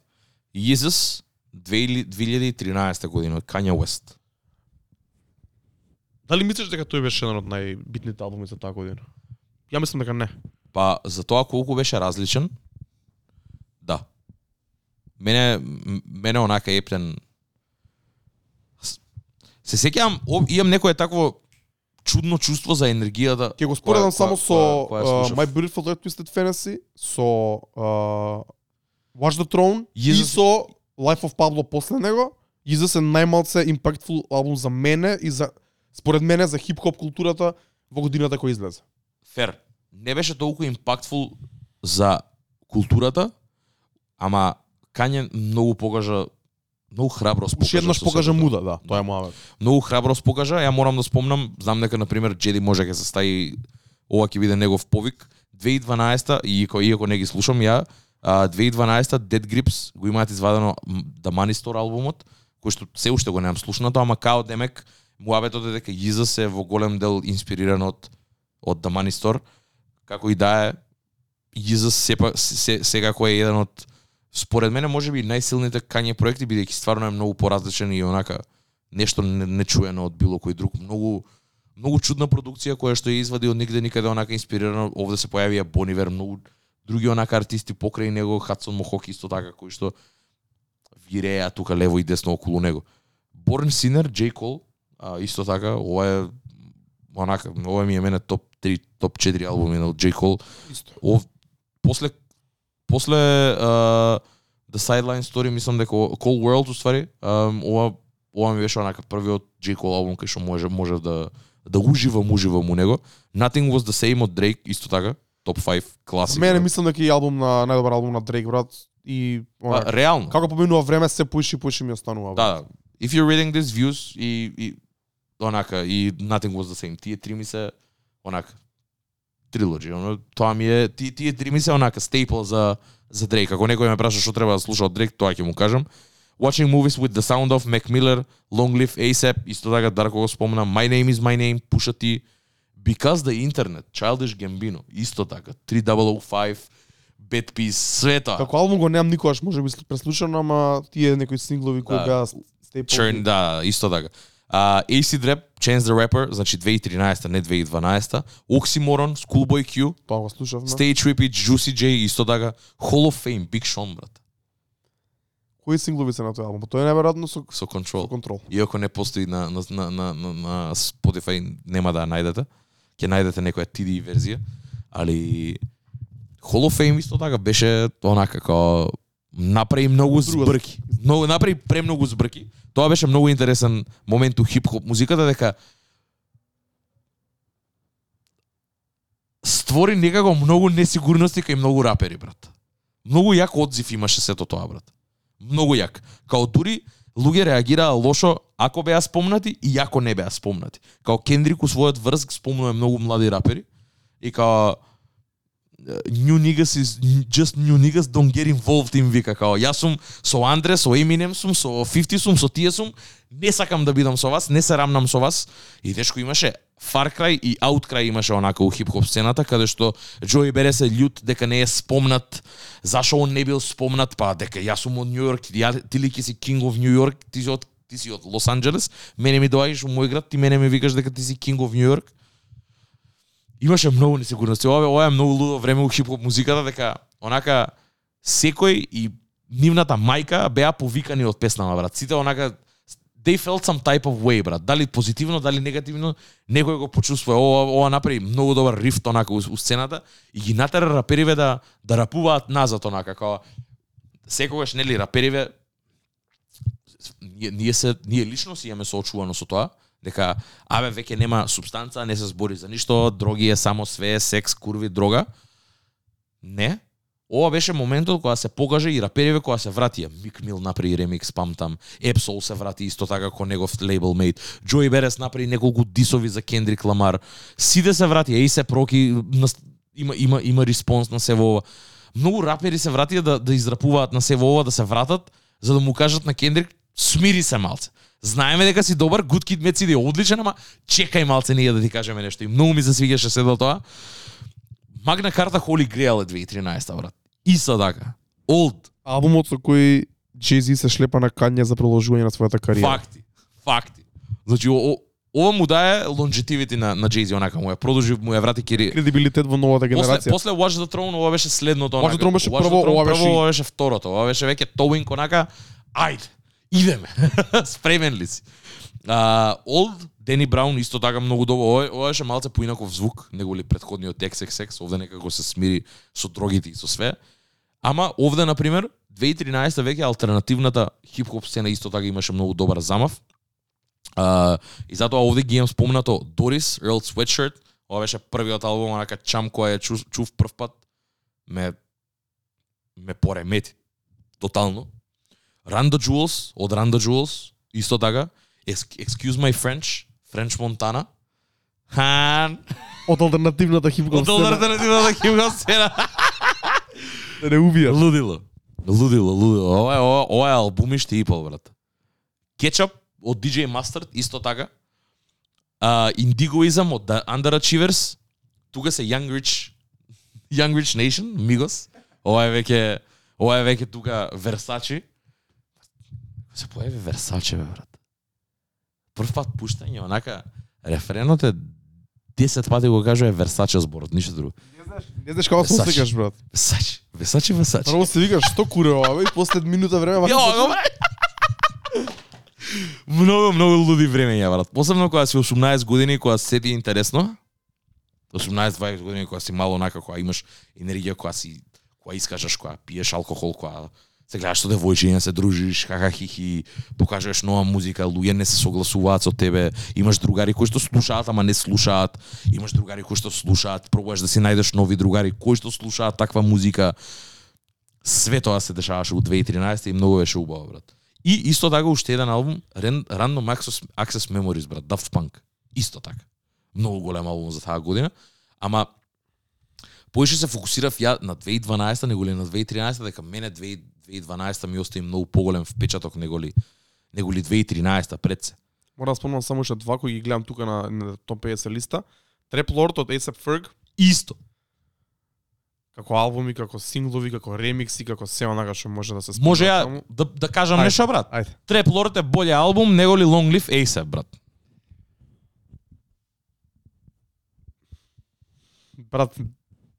Yeezus 2013 година од Kanye West. Дали мислиш дека тој беше еден од најбитните албуми за таа година? Ја мислам дека не. Па за тоа колку беше различен, да. Мене мене онака ептен се сеќавам, имам некое такво чудно чувство за енергијата. Ќе го споредам само која- со која- која uh. My Beautiful Dark Twisted Fantasy, со uh, Watch the Throne и Jesus- со Life of Pablo после него. Jesus е најмалце impactful албум за мене и за според мене за хип-хоп културата во годината која излезе. Фер. Не беше толку импактфул за културата, ама Кање многу покажа многу храброст покажа. Уште еднаш покажа муда, да, тоа е мојавет. Многу храброст покажа. Ја морам да спомнам, знам дека на пример Джеди може ќе се стаи ова ќе биде негов повик. 2012 и иако, иако не ги слушам ја, а, 2012 Dead Grips го имаат извадено The Money Store албумот, кој што се уште го немам слушнато, ама као демек муабетот е дека Jesus е во голем дел инспириран од од The Money Store, како и да е Jesus сепа, се, секако е еден од според мене можеби најсилните Kanye проекти бидејќи стварно е многу поразличен и онака нешто не- нечуено од било кој друг. Многу многу чудна продукција која што ја извади од нигде никаде онака инспирирано. Овде се појавија Бонивер, многу други онака артисти покрај него, Хадсон Мохок исто така кои што виреа тука лево и десно околу него. Born Sinner, J. Cole, а, исто така, ова е онака, ова ми е мене топ 3, топ 4 албуми на J. Cole. Исто. Ов, после после uh, The Sideline Story мислам дека Cold World уствари, um, ова ова ми беше онака првиот J. Cole албум кој што може може да да уживам уживам у него. Nothing was the same од Drake исто така, топ 5 класик. Мене мислам дека и албум на најдобар албум на Дрейк брат и онака, реално. како поминува време се поише и поише ми останува. Да, да. If you're reading this views и, и онака и nothing was the same. Тие три ми се онака трилоджи, оно тоа ми е ти тие три ми се онака стейпл за за Дрейк. Ако некој ме праша што треба да слуша од Дрейк, тоа ќе му кажам. Watching movies with the sound of Mac Miller, Long Live ASAP, исто така Дарко го спомна, My Name is My Name, Pusha T, Because the Internet, Childish Gambino, исто така, 3005, Bad Peace, све тоа. Како албум го немам никогаш, може би преслушано, ама тие некои синглови кои Да. беа стейпл. Churn, да, исто така. Uh, AC Rap, Chance the Rapper, значи 2013, не 2012. Oxymoron, Schoolboy Q, Тоа го слушавме. Stage Repeat, Juicy J, исто така. Hall of Fame, Big Sean, брат. Кои синглови се на тој албум? Тоа е неверојатно со, Со со Control. Иако не постои на, на, на, на, на, на Spotify, нема да ја најдете. Ќе најдете некоја TD верзија. Али Hall of Fame исто така беше онака како направи многу збрки. Многу направи премногу збрки. Тоа беше многу интересен момент у хип-хоп музиката дека створи некако многу несигурности кај многу рапери, брат. Многу јак одзив имаше сето тоа, брат. Многу јак. Као дури луѓе реагираа лошо ако беа спомнати и ако не беа спомнати. Као Кендрик у својот врз спомнува многу млади рапери и као new niggas is just new niggas don't get involved им вика као јас сум со Андре, со Eminem сум, со 50 сум, со тие сум, не сакам да бидам со вас, не се рамнам со вас. И дечко имаше Far Cry и Outcry имаше онака у хип-хоп сцената каде што Джои Бере се лют дека не е спомнат, зашо он не бил спомнат, па дека јас сум од Нью Йорк, ја, ти ли си King of New York, ти си од ти си од Лос Анџелес, мене ми доаѓаш у мој град, ти мене ми викаш дека ти си King of New York имаше многу несигурности. Ова, ова е многу лудо време у хип-хоп музиката, дека онака секој и нивната мајка беа повикани од песнава, брат. Сите онака they felt some type of way, брат. Дали позитивно, дали негативно, некој го почувствува. Ова, ова направи многу добар рифт онака у, у сцената и ги натера рапериве да да рапуваат назад онака како секогаш нели рапериве ние, ние се ние лично си имаме соочувано со тоа дека абе веќе нема субстанца, не се збори за ништо, дроги е само све, секс, курви, дрога. Не. Ова беше моментот кога се покаже и рапериве кога се вратија. Мик Мил направи ремикс, памтам. Епсол се врати исто така како негов лейбл мейт. Джои Берес направи неколку дисови за Кендрик Ламар. Сиде се врати, и се проки има има има респонс на се во ова. Многу рапери се вратија да да израпуваат на се во ова, да се вратат, за да му кажат на Кендрик смири се малце. Знаеме дека си добар, Good Kid Mad City е одличен, ама чекај малце ние да ти кажеме нешто. И многу ми се свиѓаше се до тоа. Магна карта Holy Grail е 2013 брат. Исто така. Old. Албумот со кој Jay-Z се шлепа на Kanye за продолжување на својата кариера. Факти. Факти. Значи, о, ова му дае longevity на, на Jay-Z, онака му ја продолжи, му ја врати кери... Кредибилитет во новата После, генерација. после Watch the Throne ова беше следното. Watch the Throne беше прво, ова беше и- ова беше второто. Ова беше веќе towing онака, ајде, идеме. *laughs* Спремен ли си? Uh, Old, Дени Браун исто така многу добро. Ова, ова беше малце поинаков звук, него ли предходниот XXX, овде некако се смири со дрогите и со све. Ама овде на пример 2013 веќе алтернативната хип-хоп сцена исто така имаше многу добар замав. А, и затоа овде ги имам спомнато Дорис, Earl Sweatshirt, ова беше првиот албум, онака чам која ја чув, чув прв пат, ме ме поремети тотално. The Jewels, од the Jewels, исто така. Ex- Excuse my French, French Montana. Хан, Од алтернативната хип-хоп од сцена. алтернативната хип-хоп сцена. Да не убија. Лудило. Лудило, лудило. Ова е, ова, ова е албумиште ипол, брат. Кетчуп од DJ Mustard, исто така. Uh, Indigoism од Underachievers. Тука се Young Rich Young Rich Nation, Migos. Ова е веќе ова е веќе тука Versace. Се појави Versace, бе, брат. Прв пат пуштање, онака, рефренот е 10 пати го кажува Versace зборот, ништо друго. Не знаеш, не знаеш како се осеќаш, брат. Versace, Versace, Versace. Прво се викаш што куре ова, бе, и после минута време вака бе. Многу, многу луди времења, брат. Посебно кога си 18 години, кога се ти интересно. 18-20 години кога си мало онака, кога имаш енергија, кога си кога искажаш, кога пиеш алкохол, кога се гледаш со девојчиња, се дружиш, хаха хихи, покажуваш нова музика, луѓе не се согласуваат со тебе, имаш другари кои што слушаат, ама не слушаат, имаш другари кои што слушаат, пробуваш да си најдеш нови другари кои што слушаат таква музика. Све тоа се дешаваше у 2013 и многу беше убаво, брат. И исто така уште еден албум, Random Access, Access Memories, брат, Daft Punk. Исто така. Многу голем албум за таа година, ама поише се фокусирав ја на 2012 него ли на 2013 дека мене 2000 2012 ми остави многу поголем впечаток него ли него ли 2013 пред се. Мора да спомнам само уште два кои ги гледам тука на, на топ 50 листа. Trap Lord од A$AP Ferg, Исто. како албуми, како синглови, како ремикси, како се онака што може да се спомне Може ја таму. да, да кажам нешто брат. Ајде. Trap Lord е боле албум него ли Long Live ASAP брат. Брат,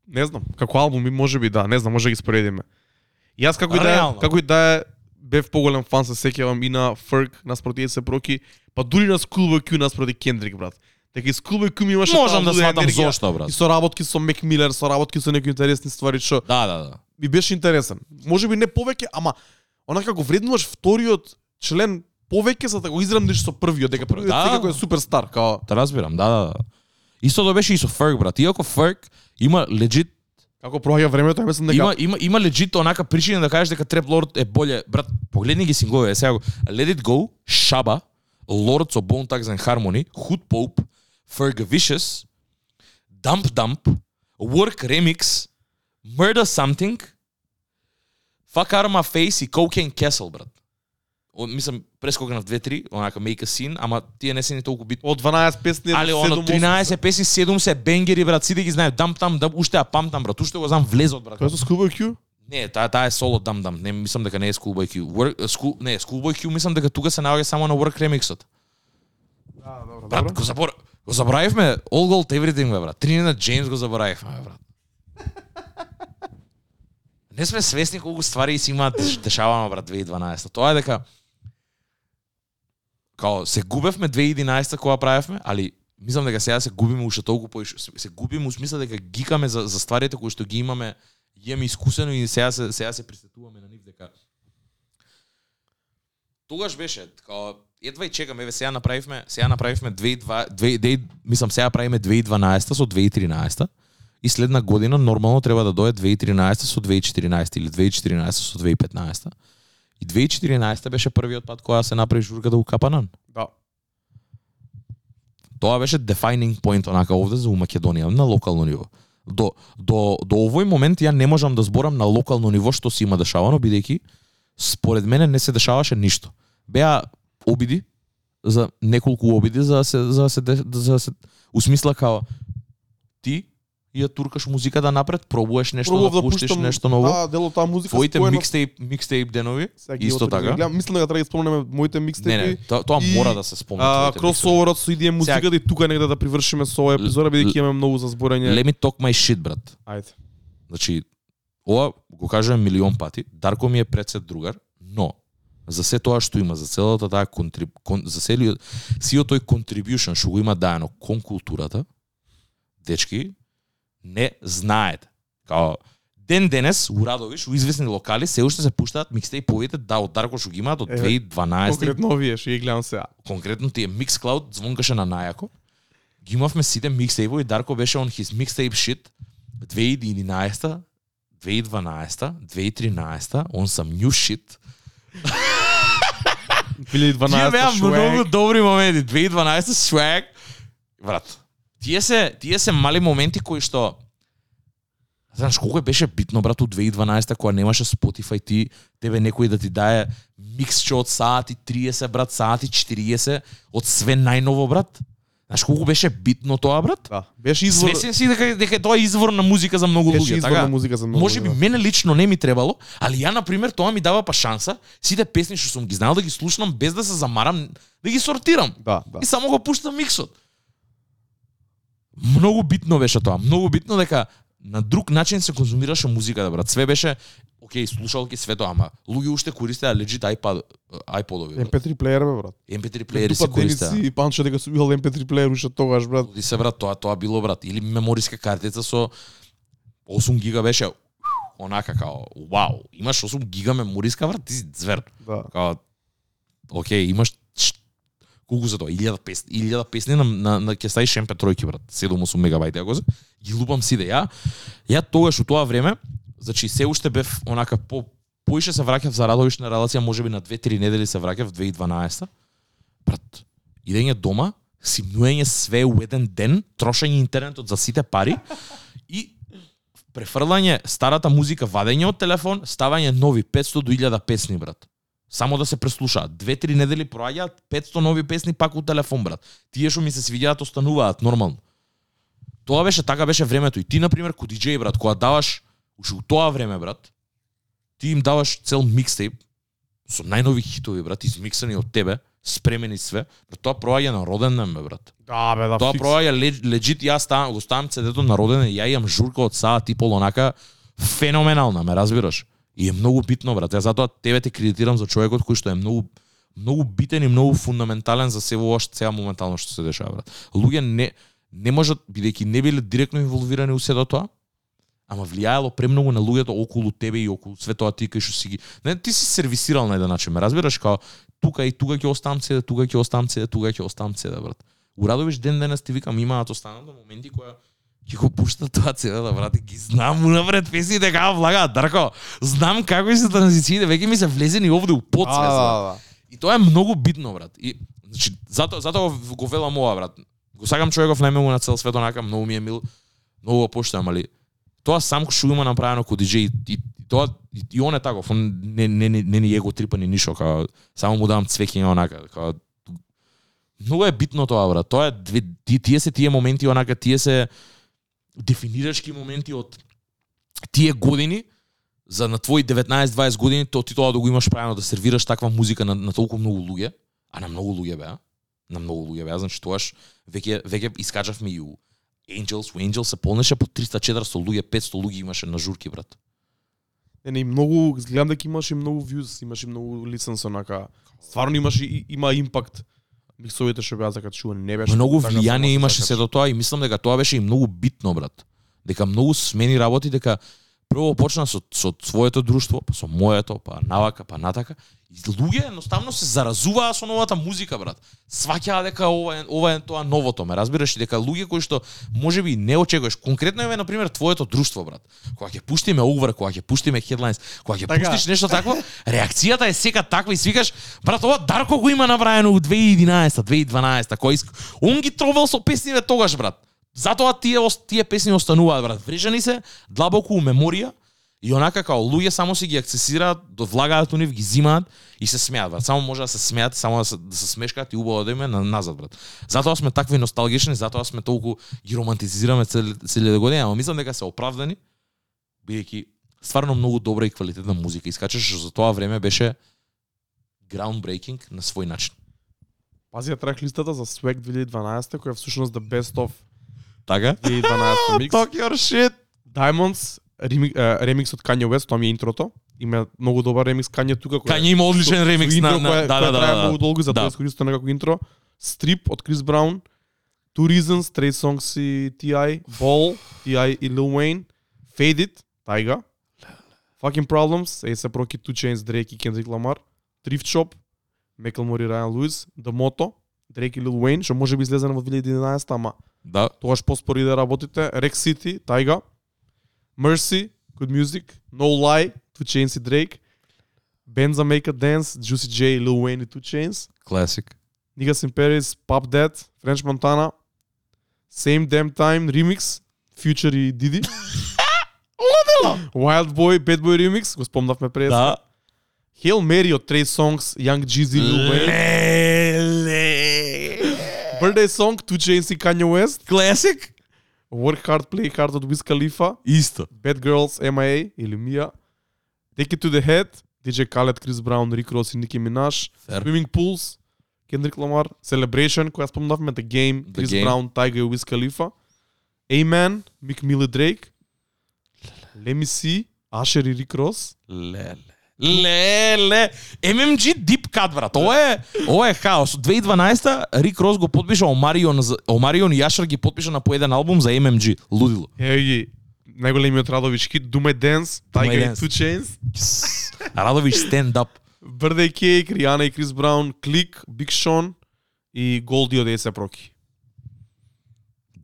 не знам, како албуми можеби да, не знам, може да ги споредиме. Јас како и да како и да е бев поголем фан се сеќавам и на Ferg наспроти се проки, па дури на Schoolboy Q наспроти Kendrick брат. Дека и Schoolboy Q ми имаше Можам да сватам зошто брат. И со работки со Мек Милер, со работки со некои интересни ствари што Да, да, да. ми беше интересен. Може би не повеќе, ама онака го вреднуваш вториот член повеќе за да го изравниш со првиот, дека првиот Да. секако е суперстар, као Да разбирам, да, да, да. Исто да беше и со Ferg брат. Иако Ferg има легит како проаѓа времето, ја мислам дека Има има има легит онака причина да кажеш дека Trap Lord е боле. Брат, погледни ги синглове, сега го. Let It Go, Shaba, Lords со Bone Thugs and Harmony, Hood Pope, Fergalicious, Dump Dump, Work Remix, Murder Something, Fuck Out of My Face и Cocaine Castle, брат. Мислам, прескокнав 2-3, онака Make a Scene, ама тие не се ни толку битни. од 12 песни Али оно 7, 13 песни, 7 се бенгери брат, сите ги знаат. Дам там, да уште ја памтам брат, уште го знам влезот брат. Тоа со Schoolboy Q? Не, таа таа е соло дам дам. Не мислам дека не е Schoolboy Q. Work, school, не, Schoolboy Q мислам дека тука се наоѓа само на Work Remixот. Да, добро, Брат, го забор го заборавивме All Gold Everything бе брат. Тринина Джеймс го заборавивме бе брат. *laughs* Не сме свесни колку ствари си имаат деш- дешавано брат 2012. Тоа е дека као се губевме 2011 кога правевме, али мислам дека сега се губиме уште толку поише. Се, губиме у смисла дека гикаме за, за стварите кои што ги имаме, ги имаме искусено и сега се сега се присетуваме на нив дека тогаш беше као едва и чекаме, еве сега направивме, сега направивме 2002, 2, мислам сега правиме 2012 со 2013 и следна година нормално треба да дое 2013 со 2014 или 2014 со 2015. И 2014 беше првиот пат кога се направи журката у Капанан. Да. Тоа беше defining point онака овде за Македонија на локално ниво. До, до, до овој момент ја не можам да зборам на локално ниво што се има дешавано, бидејќи според мене не се дешаваше ништо. Беа обиди за неколку обиди за да се за да се за да се усмисла као ти ја туркаш музиката напред, пробуваш нешто Пробував да пуштиш пуштам нешто ново. Таа дел од таа музика Твоите споено- микстейп микстейп денови Сега исто да така. гледам. Мислам дека треба да спомнеме моите Не, микстейпи. не, тоа, тоа И, мора да се спомне. А, кросоверот со EDM музиката и тука негде да привршиме со оваа епизода бидејќи имаме многу за зборење. Let me talk my shit, брат. Ајде. Значи, ова го кажувам милион пати. Дарко ми е предсет другар, но за се тоа што има, за целата таа контриб... кон... за целиот сиот тој contribution што го има даено кон културата, дечки, не знаете. Као ден денес у Радовиш, у известни локали се уште се пуштаат микстейповите да од Дарко што ги имаат од Еве, 2012 Конкретно овие што ги гледам сега. конкретно тие Mixcloud звонкаше на најако. Ги имавме сите микстейпови, Дарко беше on his mixtape shit 2011 2012 2013 on some new shit. 2012 Тие беа многу добри моменти. 2012 swag. Брат, тие се тие се мали моменти кои што Знаеш колку е беше битно брат у 2012 кога немаше Spotify ти тебе некој да ти дае миксче од сати 30 брат, сати 40 од све најново брат. Знаеш колку беше битно тоа, брат? Да. Беше извор Свесен си дека дека е тоа извор на музика за многу луѓе, извор така? на музика за многу. Може би луѓе. мене лично не ми требало, али ја на пример тоа ми дава па шанса сите песни што сум ги знал да ги слушнам без да се замарам, да ги сортирам. Да, да. И само го пуштам миксот. Многу битно беше тоа, многу битно дека на друг начин се конзумираше музиката, брат. Све беше окей, слушалки све тоа, ама луѓе уште користеа legit iPad, iPod-ови. брат. MP3 плеер бе брат. MP3 плеери се користеа. Деници и Панчо дека су бил MP3 плеер уште тогаш брат. Оди се брат, тоа тоа било брат, или мемориска картица со 8 гига беше онака као вау, имаш 8 гига мемориска брат, ти си звер. Да. Као окей, имаш колку за тоа 1000 песни, 1000 песни на на, на ќе ставиш MP3 брат, 7-8 мегабајти ако се. Ги лупам сиде ја. Ја тогаш у тоа време, значи се уште бев онака по поише се враќав за радовишна релација, можеби на 2-3 недели се враќав 2012 брат, идење дома, симнуење све у еден ден, трошење интернетот за сите пари и префрлање старата музика, вадење од телефон, ставање нови 500 до 1000 песни, брат. Само да се преслушаат. Две-три недели проаѓаат 500 нови песни пак у телефон, брат. Тие што ми се свиѓаат остануваат нормално. Тоа беше така беше времето и ти на пример ко диџеј брат, кога даваш уште у тоа време брат, ти им даваш цел микстейп со најнови хитови брат, измиксани од тебе, спремени све, брат, тоа проаѓа на роден ден брат. Да бе, да. Тоа фикс. проаѓа лег- легит јас ставам, го ставам цедето на роден ден, ја имам журка од саат и пол онака феноменална, ме разбираш? И е многу битно брат. Ја затоа тебе те кредитирам за човекот кој што е многу многу битен и многу фундаментален за се ова што сега моментално што се дешава брат. Луѓе не не можат бидејќи не биле директно инволвирани у сето тоа, ама влијаело премногу на луѓето околу тебе и околу све тоа ти кај што си ги не ти си сервисирал на еден начин, ме разбираш као тука и тука ќе оставам седе, тука ќе оставам седе, тука ќе оставам седе брат. Урадовиш ден денес ти викам имаат да останато моменти која ќе го пушта тоа цела да брате ги знам унапред песните како влагаат Дарко знам како се транзициите веќе ми се влезени овде у да. И тоа е многу битно, брат. И значи затоа затоа го, го велам ова, брат. Го сакам човеков најмногу на цел свет онака, многу ми е мил, многу го поштам, али тоа сам што има направено ко диџеј и, и тоа и, и он е таков, он не не не, не ни его трипа ни ништо, као само му давам цвеќе онака, као многу е битно тоа, брат. Тоа е тие се тие моменти онака, тие се дефинирачки моменти од тие години за на твои 19-20 години то ти тоа да го имаш правено да сервираш таква музика на, на толку многу луѓе, а на многу луѓе беа, на многу луѓе беа, значи тоаш веќе веќе искачавме и у Angels, у Angels се полнеше по 300-400 луѓе, 500 луѓе имаше на журки, брат. Не, не, и многу, гледам дека имаше многу views, имаше многу лисенс онака. Стварно имаше и- има импакт. Миксовите што беа закачувани, не беше Многу така влијание имаше закачувани. сето тоа и мислам дека тоа беше и многу битно, брат. Дека многу смени работи, дека прво почна со, со своето друштво, па со моето, па навака, па натака. И луѓе едноставно се заразуваа со новата музика, брат. Сваќаа дека ова е, ова е тоа новото, ме разбираш, и дека луѓе кои што можеби не очекуваш. Конкретно е на пример твоето друштво, брат. Кога ќе пуштиме over, кога ќе пуштиме headlines, кога ќе Така. пуштиш нешто такво, реакцијата е сека таква и свикаш, брат, ова Дарко го има направено у 2011, 2012, кој иск... Он ги тровел со песниве тогаш, брат. Затоа тие тие песни остануваат, брат. Врежани се длабоко у меморија и онака као луѓе само си ги акцесираат, до влагаат у нив, ги зимаат и се смеат, брат. Само може да се смеат, само да се, да се смешкаат и убаво да им е на, назад, брат. Затоа сме такви носталгични, затоа сме толку ги романтизираме цели, целите години, ама мислам дека се оправдани, бидејќи стварно многу добра и квалитетна музика искачаше што за тоа време беше groundbreaking на свој начин. Пази ја трак листата за Swag 2012 која е всушност the best of Така? 2012 *laughs* микс. Talk your shit. Diamonds ремик, е, ремикс од Kanye West, тоа ми е интрото. Има многу добар ремикс Kanye тука кој Кање има одличен ремикс на, на која, да, која да, да, трае да, многу долго за Да. тоа искористено некако интро. Strip од Крис Браун, Two Reasons, Trey Songs и T.I., Ball, T.I. и Lil Wayne, Fade It, Taiga, Fucking Problems, A$AP Rocky, Two Chainz, Drake и Kendrick Lamar, Thrift Shop, Macklemore и Ryan Lewis, The Motto, Drake и Lil Wayne, што може би излезена во 2011, ама да. тогаш поспори да работите, Rex City, Taiga, Mercy, Good Music, No Lie, Two Chainz и Drake, Benza Make a Dance, Juicy J, Lil Wayne и Two Chainz, Classic. Niggas in Paris, Pop Dead, French Montana, Same Damn Time Remix, Future и Didi. Wild Boy, Bad Boy Remix, го спомнавме пред. Да. Hail Mary од Trey Songs, Young Jeezy, Lil Wayne. Леле. Birthday Song, Two Chainz и Kanye West. Classic. Work Hard, Play Hard од Wiz Khalifa. Исто. Bad Girls, MIA или Mia. Take It To The Head, DJ Khaled, Chris Brown, Rick Ross и Nicki Minaj. Fair. Swimming Pools, Kendrick Lamar. Celebration, која спомнавме, The Game, The Chris Game. Brown, Tyga и Wiz Khalifa. Amen, Mick Mill и Drake. Let Me See, Asher и Rick Ross. Леле. Леле. MMG Deep Cut, брат. Ова е, ова е хаос. 2012 Рик Рос го подпиша Омарион, Омарион и Јашар ги подпиша на по еден албум за MMG. Лудило. Еј ги, најголемиот Радович хит, Do My Dance, Tyga и Dance. Two Chainz. Радович stand up. Birthday Cake, Rihanna и Крис Браун, Click, Big Sean и Голди од ASAP Rocky.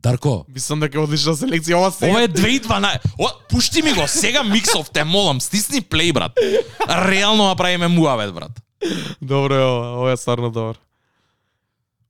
Дарко, Мислам дека е одлична селекција. Ова сега ова е 2012. О, пушти ми го, сега миксов, те молам, стисни плей, брат. Реално направиме муавет, брат. Добро е ова, ова е стварно добро.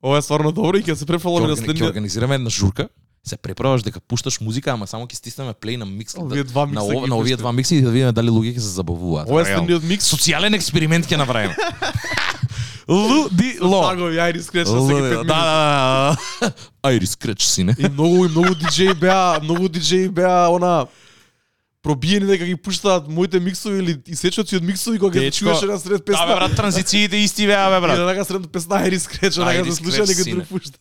Ова е стварно добро и ќе се префаламе на органи- ќе следниот. организираме една журка, се преправаш дека пушташ музика, ама само ќе стиснеме плей на микс. Овие два микса на, ова, на овие два микси и да видиме дали луѓе ќе се забавуваат. Ова е следниот микс. Социјален експеримент ќе направиме. *laughs* Лудило. Таго ја ири скреч на всеки 5 Лудило. Да, минути. да, да. Айри скреч сине. И многу и многу диџеи беа, многу диџеи беа она пробиени дека ги пуштаат моите миксови или исечоци од миксови кога ги чуеше на сред Да, бе, песна. брат, транзициите исти беа, бе, И брат. на така сред песна Айри скреч, онака да слуша некој друг пушта.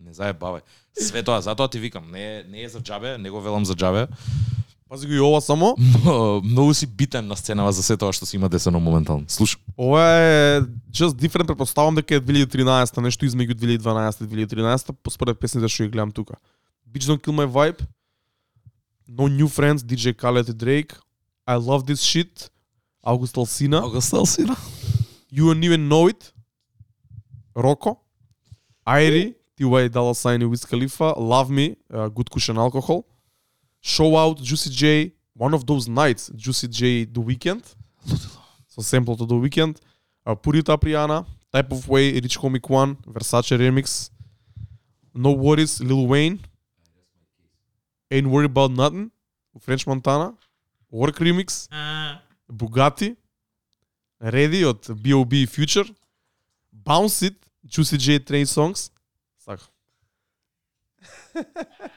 Не заебавај. Све тоа, затоа ти викам, не е, не е за џабе, не го велам за џабе. Пази го и ова само. *laughs* Но, Многу си битен на сценава за се тоа што си има десено моментално. Слушам. Ова е just different, предпоставам дека е 2013 нешто измеѓу 2012 и 2013 по според песните што ги гледам тука. Bitch Don't Kill My Vibe, No New Friends, DJ Khaled и Drake, I Love This Shit, August стал си, да? You Don't Even Know It, Rocco, Airy, T.Y. Dollar Sign и Wiz Khalifa, Love Me, uh, Good Cushion Alcohol, Show Out, Juicy J, One of Those Nights, Juicy J, The Weeknd, *laughs* со семплото The Weeknd, uh, Put It Up Rihanna, Type of Way, Rich Comic One, Versace Remix, No Worries, Lil Wayne, Ain't Worry About Nothing, French Montana, Work Remix, Bugatti, Ready од B.O.B. и Future, Bounce It, Juicy J Train Songs, така. *laughs*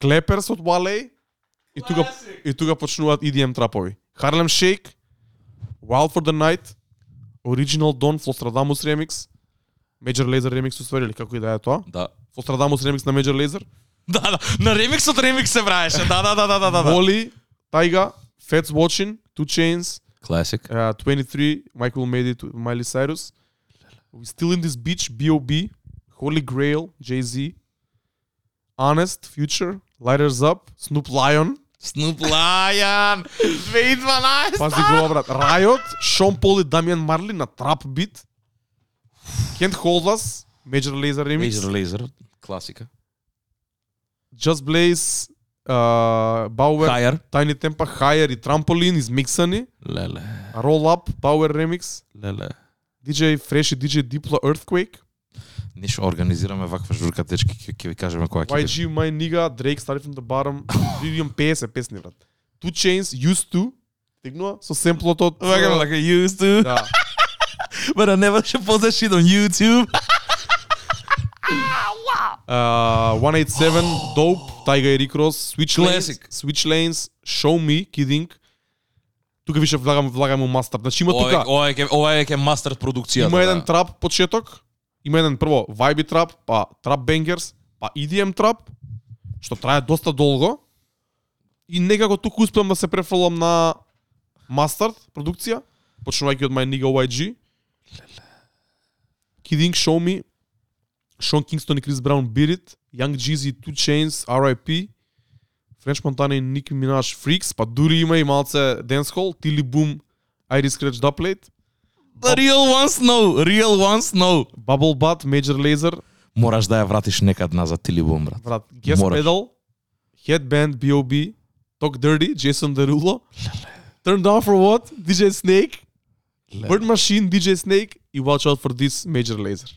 Клеперс од Wale и тука и тука почнуваат EDM трапови. Harlem Shake, Wild for the Night, Original Dawn, Flostradamus Remix, Major Lazer Remix уствари или како и да е тоа. Да. Flostradamus Remix на Major Lazer. Да, да. На ремиксот ремикс се правеше. Да, да, да, да, да, да. Wally, Tyga, Fats Watching, Two Chains, Classic. uh, 23, Michael Made It, Miley Cyrus. We Still in This Beach, B.O.B. Holy Grail, Jay-Z. Honest, Future, Lighters Up, Snoop Lion. Snoop Lion. 2012. Пази го, брат. Riot, Шон Пол и Дамиан Марли на трап бит. Can't Hold Us, Major Lazer Remix. Major Lazer. Класика. Just Blaze, uh, Bauer, Higher. Tiny Tempa, Higher и Trampoline измиксани. Леле. Roll Up, Power Remix. Леле. DJ Fresh и DJ Diplo Earthquake. Ништо организираме ваква журка, дечки, ќе ќе ви кажеме која ќе биде. YG, My Nigga, Drake, Started from the Bottom. Vivian 50 песни, брат. Two Chains, Used To. Стигнува со семплото од... Вака like I used to, Да. but I never should post that shit on YouTube. Uh, 187, Dope, Tyga и Ross, Switch Classic. Lanes, Switch Lanes, Show Me, Kidding. Тука више влагам влагаме мастер. Значи има Ова е тука ова е ке- ова е ке мастер продукцијата. има еден да. трап почеток, има еден прво vibe trap па trap bangers па EDM trap што трае доста долго. И некако тук успеам да се префрлам на мастер продукција, почнувајќи од My Nigga YG. Kidding, Show Me, Sean Kingston и Chris Brown Beat It, Young Jeezy, Two Chains, R.I.P. French Montana и Nicki Minaj Freaks, па дури има и малце Dancehall, Tilly Boom Iris Scratch Duplate, The real ones know, real ones know. Bubble Butt, Major Laser, Мораш да ја вратиш некад назад или бум, брат. брат, Guest Мораш. Pedal, Headband, B.O.B., Talk Dirty, Jason Derulo, Turn Down For What, DJ Snake, Bird Machine, DJ Snake и Watch Out For This, Major Laser.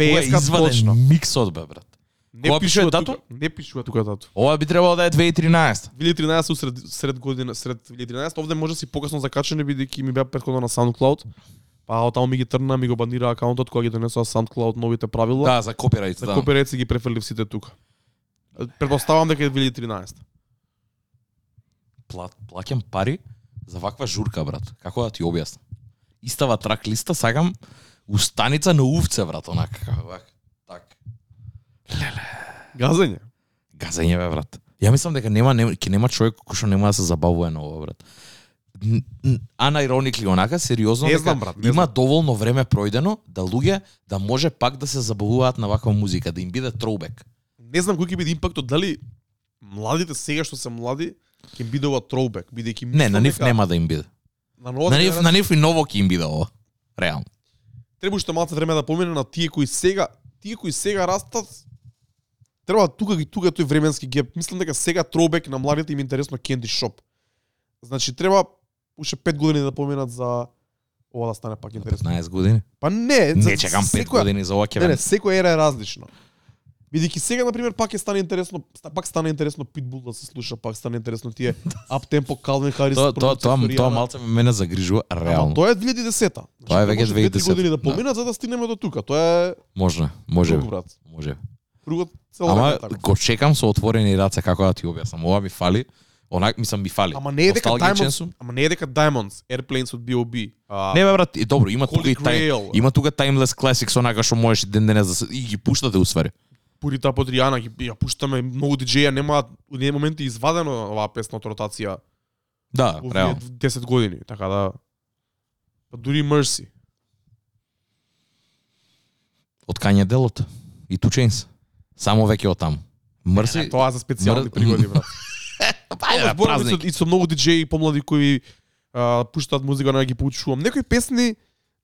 Ова е PS-ка изваден точно. миксот, бе, брат. Не Кога пишува пишува тука. дату? Не пишува тука дату. Ова би требало да е 2013. 2013 усред сред година, сред 2013, овде може да си покасно закачане бидејќи ми беа претходно на SoundCloud. Па таму ми ги трна, ми го бандира акаунтот кога ги донесоа SoundCloud новите правила. Да, за копирајт, За да. копирајт си ги префрлив сите тука. Предпоставам дека е 2013. Пла, плаќам пари за ваква журка, брат. Како да ти објаснам? Истава трак листа, сакам устаница на увце, брат, онака, како вак. Так. Газење. Газење, бе, брат. Ја мислам дека нема, нема ќе нема човек кој што нема да се забавува на ова, брат. Н- Анаироникли онака, сериозно, Не знам, брат, не има знам. доволно време пројдено да луѓе да може пак да се забавуваат на ваква музика, да им биде троубек. Не знам кој ќе биде импактот, дали младите сега што се млади ќе биде ова throwback, бидејќи Не, на нив дека нема да им биде. На На нив, на нив и ново ќе им биде ова. Реално. треба уште малце време да помине на тие кои сега, тие кои сега растат треба тука ги тука е тој временски геп. Мислам дека сега throwback на младите им е интересно Candy Shop. Значи треба уште 5 години да поминат за ова да стане пак интересно. 15 години. Па не, за Не чекам 5 секоја- години за ова ќе Не, не, секоја ера е различно. Бидејќи сега на пример пак ќе стане интересно, пак стане интересно Pitbull да се слуша, пак стане интересно тие *laughs* up tempo Calvin Harris. Тоа тоа тоа тоа малце мене загрижува Ама реално. тоа е 2010-та. Тоа е веќе може две-три 2010-та, години да да. поминат за да стигнеме до тука. Тоа е Може, може, брат. може. Другот цело Ама така. го чекам со отворени раце како да ти објаснам. Ова ми фали. Онак мислам ми фали. Ама не е дека Diamonds, ама не е дека Diamonds, Airplanes од B.O.B. А, Не бе брат, и добро, има тука и тај, има тука timeless classics онака што можеш и ден денес да се и ги пуштате усвари. Пурита под Риана ги ја пуштаме многу диџеја нема у еден момент е извадено оваа песна од ротација Да, реално. 10 години, така да па дури Mercy. Од Kanye делот и Two Chainz. Само веќе од таму. Мрси. Не, тоа за специјални Мр- пригоди, брат. *laughs* Па, е, зборам и со, празник. и со многу диџеи помлади кои а, пуштаат музика, на ги поучувам. Некои песни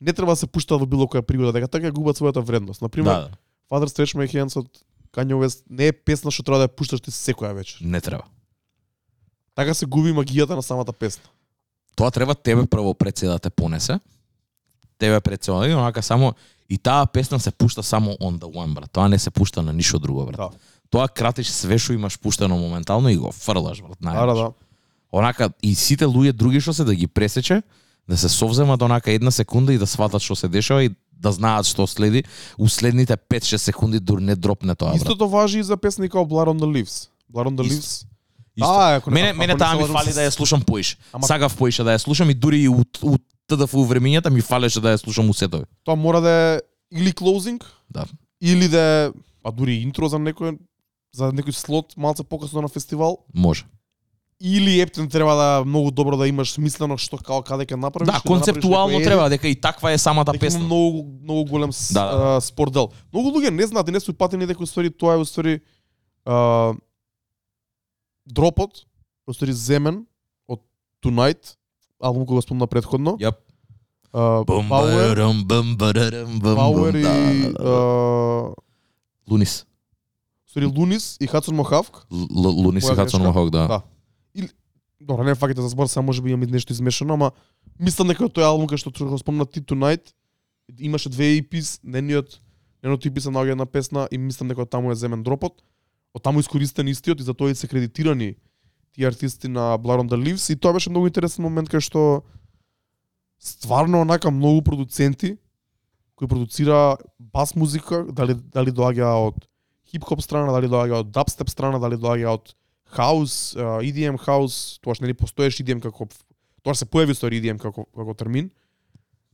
не треба да се пуштаат во било која пригода, дека така губат својата вредност. Например, Да, да. Father Stretch My Hands од Kanye West не е песна што треба да ја пушташ ти секоја вечер. Не треба. Така се губи магијата на самата песна. Тоа треба тебе прво пред се да те понесе. Тебе пред се, онака само и таа песна се пушта само on the one, брат. Тоа не се пушта на ништо друго, брат. Да. Тоа кратиш све што имаш пуштено моментално и го фрлаш, брат. Да, најмногу. да, да. Онака и сите луѓе други што се да ги пресече, да се совземат онака една секунда и да сватат што се дешава и да знаат што следи, у следните 5-6 секунди дур не дропне тоа, брат. Истото важи и за песни како Blood on the Leaves. Blood on the. Leaves. Исто. Да, ако не- мене ако мене не таа ми фали да ја слушам поише. Ама- Сагав поише да ја слушам и дури и у, у ТДФ времењата ми фалеше да ја слушам у сетови. Тоа мора да е или closing, Да. или да е па дури интро за некој за некој слот малце покасно на фестивал, Може. или ептен треба да многу добро да имаш смислено што као каде ќе направиш. Да, концептуално некој треба дека и таква е самата Дека песна. многу многу голем Да, да. а, спорт дел. Многу луѓе не знаат и не се упатени дека устари тоа е устари а, дропот, устари земен од Tonight, албум кој го спомна предходно. Јап. А, Бум, Power, барам, бум, барарам, бум, Power бум, и да, да, да. Лунис. устари Лунис и Хадсон Мохавк. Лунис и Хадсон грешка. Мохок, да. Да. Или Добро, не факите за збор, само може би имам нешто измешано, ама мислам дека тој албум кај што го спомна ти Tonight имаше две EPs, нениот неното EP се наоѓа една песна и мислам дека таму е земен дропот. Од таму искористен истиот и за тоа и се кредитирани тие артисти на Blood on the Leaves и тоа беше многу интересен момент кај што стварно онака многу продуценти кои продуцира бас музика, дали дали доаѓа од хип-хоп страна, дали доаѓа од дабстеп страна, дали доаѓа од хаус, EDM хаус, тоа што нели постоеше EDM како тоа се појави со EDM како како термин.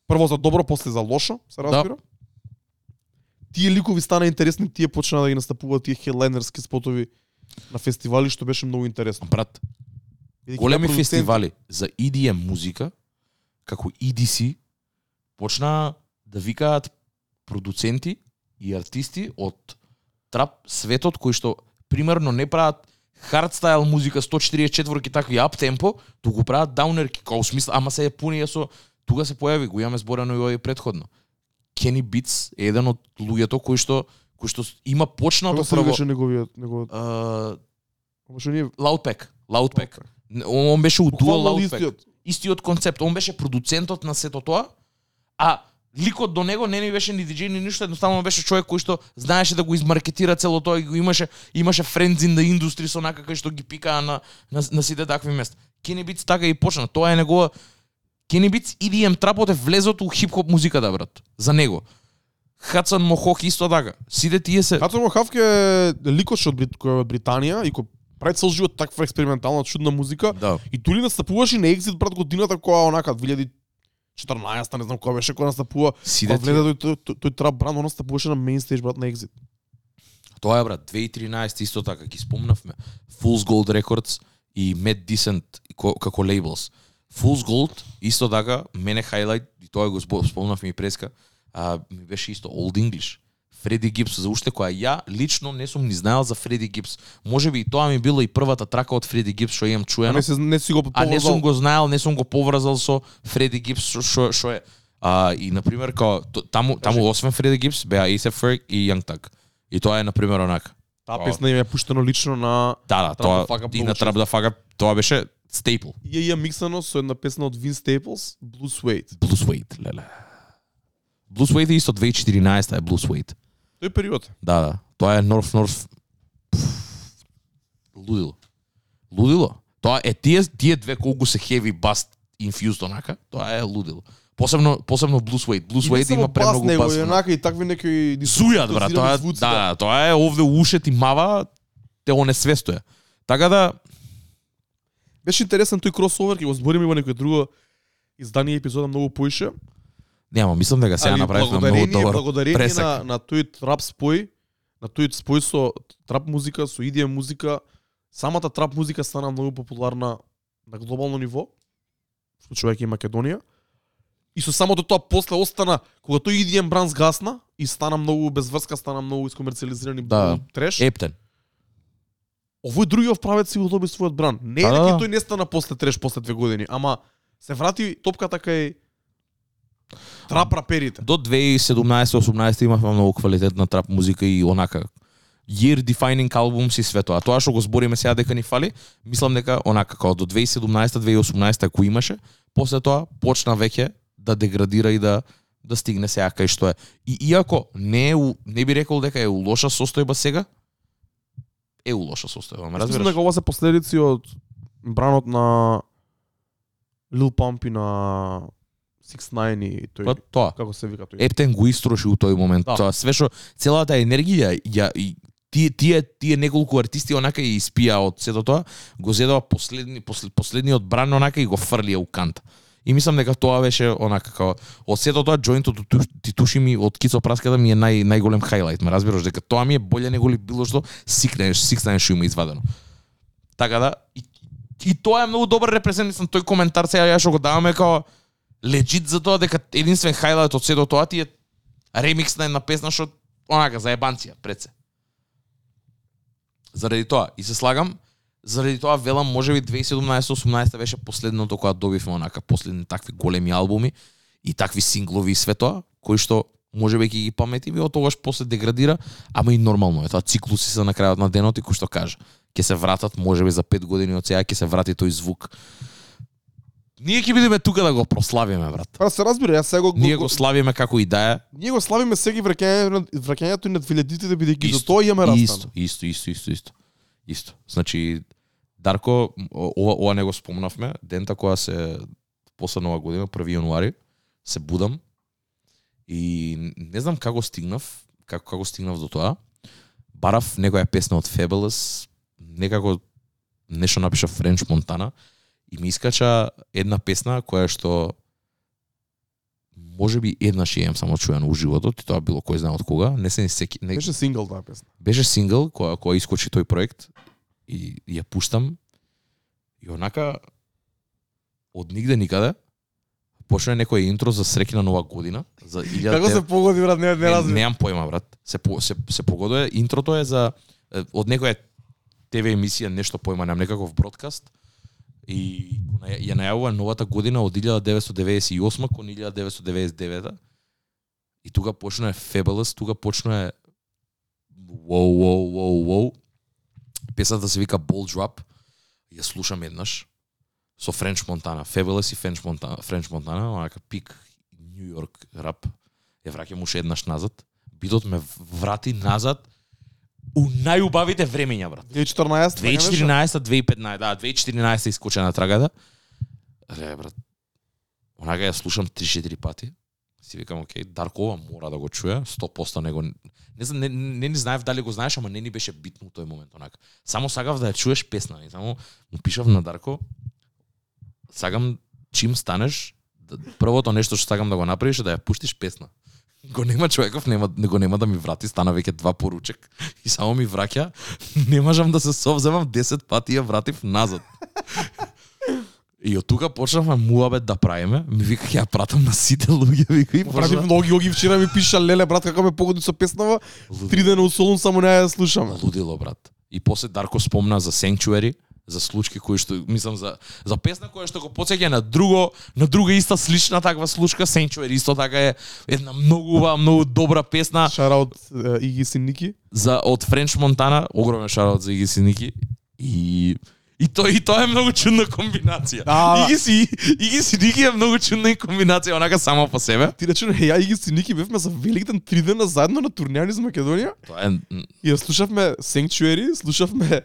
Прво за добро, после за лошо, се разбира. Тие ликови стана интересни, тие почна да ги настапуваат тие хедлайнерски спотови на фестивали што беше многу интересно. Брат, Бидејќи големи тие продуценти- фестивали за EDM музика, како EDC, почна да викаат продуценти и артисти од трап светот кои што примерно не прават хардстайл музика 144 такви ап темпо, туку прават даунерки, као смисла, ама се е пунија со тука се појави, го имаме зборено и овој предходно. Kenny Beats е еден од луѓето кои што кои што има почнато Како се прво неговиот неговиот uh, Беше ние Loudpack, Loudpack. Он беше у Буквално Loudpack. истиот. Концепт, он беше продуцентот на сето тоа, а ликот до него не ни беше ни диџеј ни ништо, едноставно беше човек кој што знаеше да го измаркетира цело тоа и го имаше имаше in the industry со онака кај што ги пикаа на на, на сите такви места. Kenny Beats така и почна. Тоа е негова Kenny Beats EDM трапот е влезот у хип-хоп музиката, брат. За него. Хацан Мохок исто така. Сите тие се... Като Мохавке е ликош од, Брит, Британија и кој прави цел живот таква експериментална чудна музика Да. и тули настапуваш и на Exit брат годината која онака 2014 не знам која беше која настапува Па тие... влезе тој, тој, тој, тој трап бранд, он настапуваше на мейн стейдж брат на Exit. Тоа е брат, 2013 исто така ги спомнавме. Fool's Gold Records и Mad Decent ко- како лейблс. Fool's Gold исто така мене хайлайт и тоа го спо- спомнавме и преска. А ми беше исто Old English. Фреди Гипс за уште која ја лично не сум ни знаел за Фреди Гипс. Може би и тоа ми било и првата трака од Фреди Гипс што имам А чуено. не, се, не си го А не сум поврзал. го знаел, не сум го поврзал со Фреди Гипс што- што е. А и на пример као таму таму освен Фреди Гипс беа A$AP Ferg и Young Thug. И тоа е на пример онака. Таа песна им е пуштено лично на Да, да, тоа да и на Трап да фага, тоа беше стейпл. и ја миксано со една песна од Vince Staples, Blue Suede. Blue Suede, леле. Blue Suede е исто 2014 е Blue Suede. Тој период. Да, да. Тоа е North North лудило. Лудило. Тоа е тие тие две колку се heavy bass infused онака, тоа е лудило. Посебно посебно Blue Suede. Blue не Suede има премногу бас. и онака и такви некои Зујат брат, тоа е, звуци, да, да, тоа е овде ушет и мава те онесвестува. Така да Беше интересен тој кросовер, ќе го збориме во некој друго издание епизода многу поише. Нема, мислам дека сега направивме многу добар благодарение пресек. на, на тој трап спој, на тој спој со трап музика, со EDM музика, самата трап музика стана многу популарна на глобално ниво, случувајќи и Македонија. И со самото тоа после остана, кога тој EDM бранд сгасна и стана многу безврска, стана многу искомерциализирани, Да. многу треш. Ептен. Овој другиот правец си го доби својот бранд. Не е Да, дека да. тој не стана после треш после две години, ама се врати топката кај трап раперите. До 2017-18 имавме многу квалитетна трап музика и онака year defining albums и све тоа. Тоа што го збориме сега дека ни фали, мислам дека онака како до 2017-2018 ако имаше, после тоа почна веќе да деградира и да да стигне сега кај што е. И иако не е не би рекол дека е у лоша состојба сега, е у лоша состојба, ме Мислам разбираш? дека ова се последици од бранот на Lil Pump и на 6ix9ine и тој Па тоа. како се вика тој. Ептен го истроши у тој момент. Да. Тоа све што целата енергија ја и тие тие тие неколку артисти онака и испија од сето тоа, го зедува последни послед, последниот бран онака и го фрлија у кант. И мислам дека тоа беше онака како од сето тоа џоинтот од Туш- Титуши ми од Кицо Праската ми е нај најголем хајлајт, ме разбираш дека тоа ми е боле него ли било што сикнеш, сикнеш што има извадено. Така да и, и тоа е многу добар репрезентатив тој коментар сега ја што го даваме како легит за тоа дека единствен хайлайт од сето тоа ти е ремикс на една песна што онака за ебанција пред се. Заради тоа и се слагам, заради тоа велам можеби 2017-18 беше последното кога добивме онака последни такви големи албуми и такви синглови и све тоа, кои што можеби ќе ги паметиме, од тогаш после деградира, ама и нормално е тоа циклуси се на крајот на денот и кој што кажа, ќе се вратат можеби за 5 години од сега ќе се врати тој звук. Ние ќе бидеме тука да го прославиме, брат. Па се разбира, јас сега го, Ние го славиме како и да е. ние го славиме сега и враќањето и на 2000-тите бидејќи за тоа имаме растан. Исто, исто, исто, исто, исто. Исто. Значи Дарко, ова, ова не го спомнавме, дента која се после нова година, 1 јануари, се будам и не знам како стигнав, како како стигнав до тоа. Барав некоја песна од Fabulous, некако нешто напиша Френч Монтана и ми искача една песна која што може би еднаш ја имам само чуено у животот и тоа било кој знае од кога, не се секи, не, Беше сингл таа песна. беше сингл која која искочи тој проект и ја пуштам и онака од нигде никаде почна некој интро за среќна нова година за 1000 Како се погоди брат, не не не, разбирам. немам појма брат се по, се се погодува интрото е за од некоја ТВ емисија нешто појма немам некаков бродкаст и ја најавува новата година од 1998 кон 1999 и тука почна е Fabulous, тука почна е воу, воу, воу, воу. Песната се вика Ball Drop. Ја слушам еднаш со Френч Монтана. Fabulous и Френч Монтана, Френч Монтана, онака пик Нью Йорк рап. Ја враќам уште еднаш назад. Битот ме врати назад у најубавите времења, брат. 2014 така беше? 2014, 2015, да, 2014 искоче на трагата. Ре, брат. Онака ја слушам 3-4 пати. Си викам, окей, Дарко ова мора да го чуе, 100% него не знам, не, не, не знаев дали го знаеш, ама не ни беше битно тој момент онака. Само сакав да ја чуеш песна, и само му пишав на Дарко, сакам чим станеш, првото нешто што сакам да го направиш е да ја пуштиш песна. Го нема човеков, нема, го нема да ми врати, стана веќе два поручек и само ми враќа. Не можам да се совземам 10 пати ја вратив назад. И од тука почнавме муабет да правиме. Ми вика ќе ја пратам на сите луѓе, вика и Прави почна. многи оги вчера ми пиша леле брат како ме погоди со песнава. Три дена у Солун само не ја слушаме. Лудило, брат. И после Дарко спомна за Sanctuary, за случки кои што мислам за за песна која што го потсеќа на друго на друга иста слична таква случка Sanctuary исто така е една многу убава, многу добра песна Шараут Иги Синики. за од Френч Монтана, огромен шараут за Иги Синики и И тоа и тоа е многу чудна комбинација. Да. Иги си Иги Синики е многу чудна и комбинација онака само по себе. Ти рече, ја Иги Синики бевме за Великден три дена заедно на турнеја низ Македонија. Тоа е И ја слушавме Sanctuary, слушавме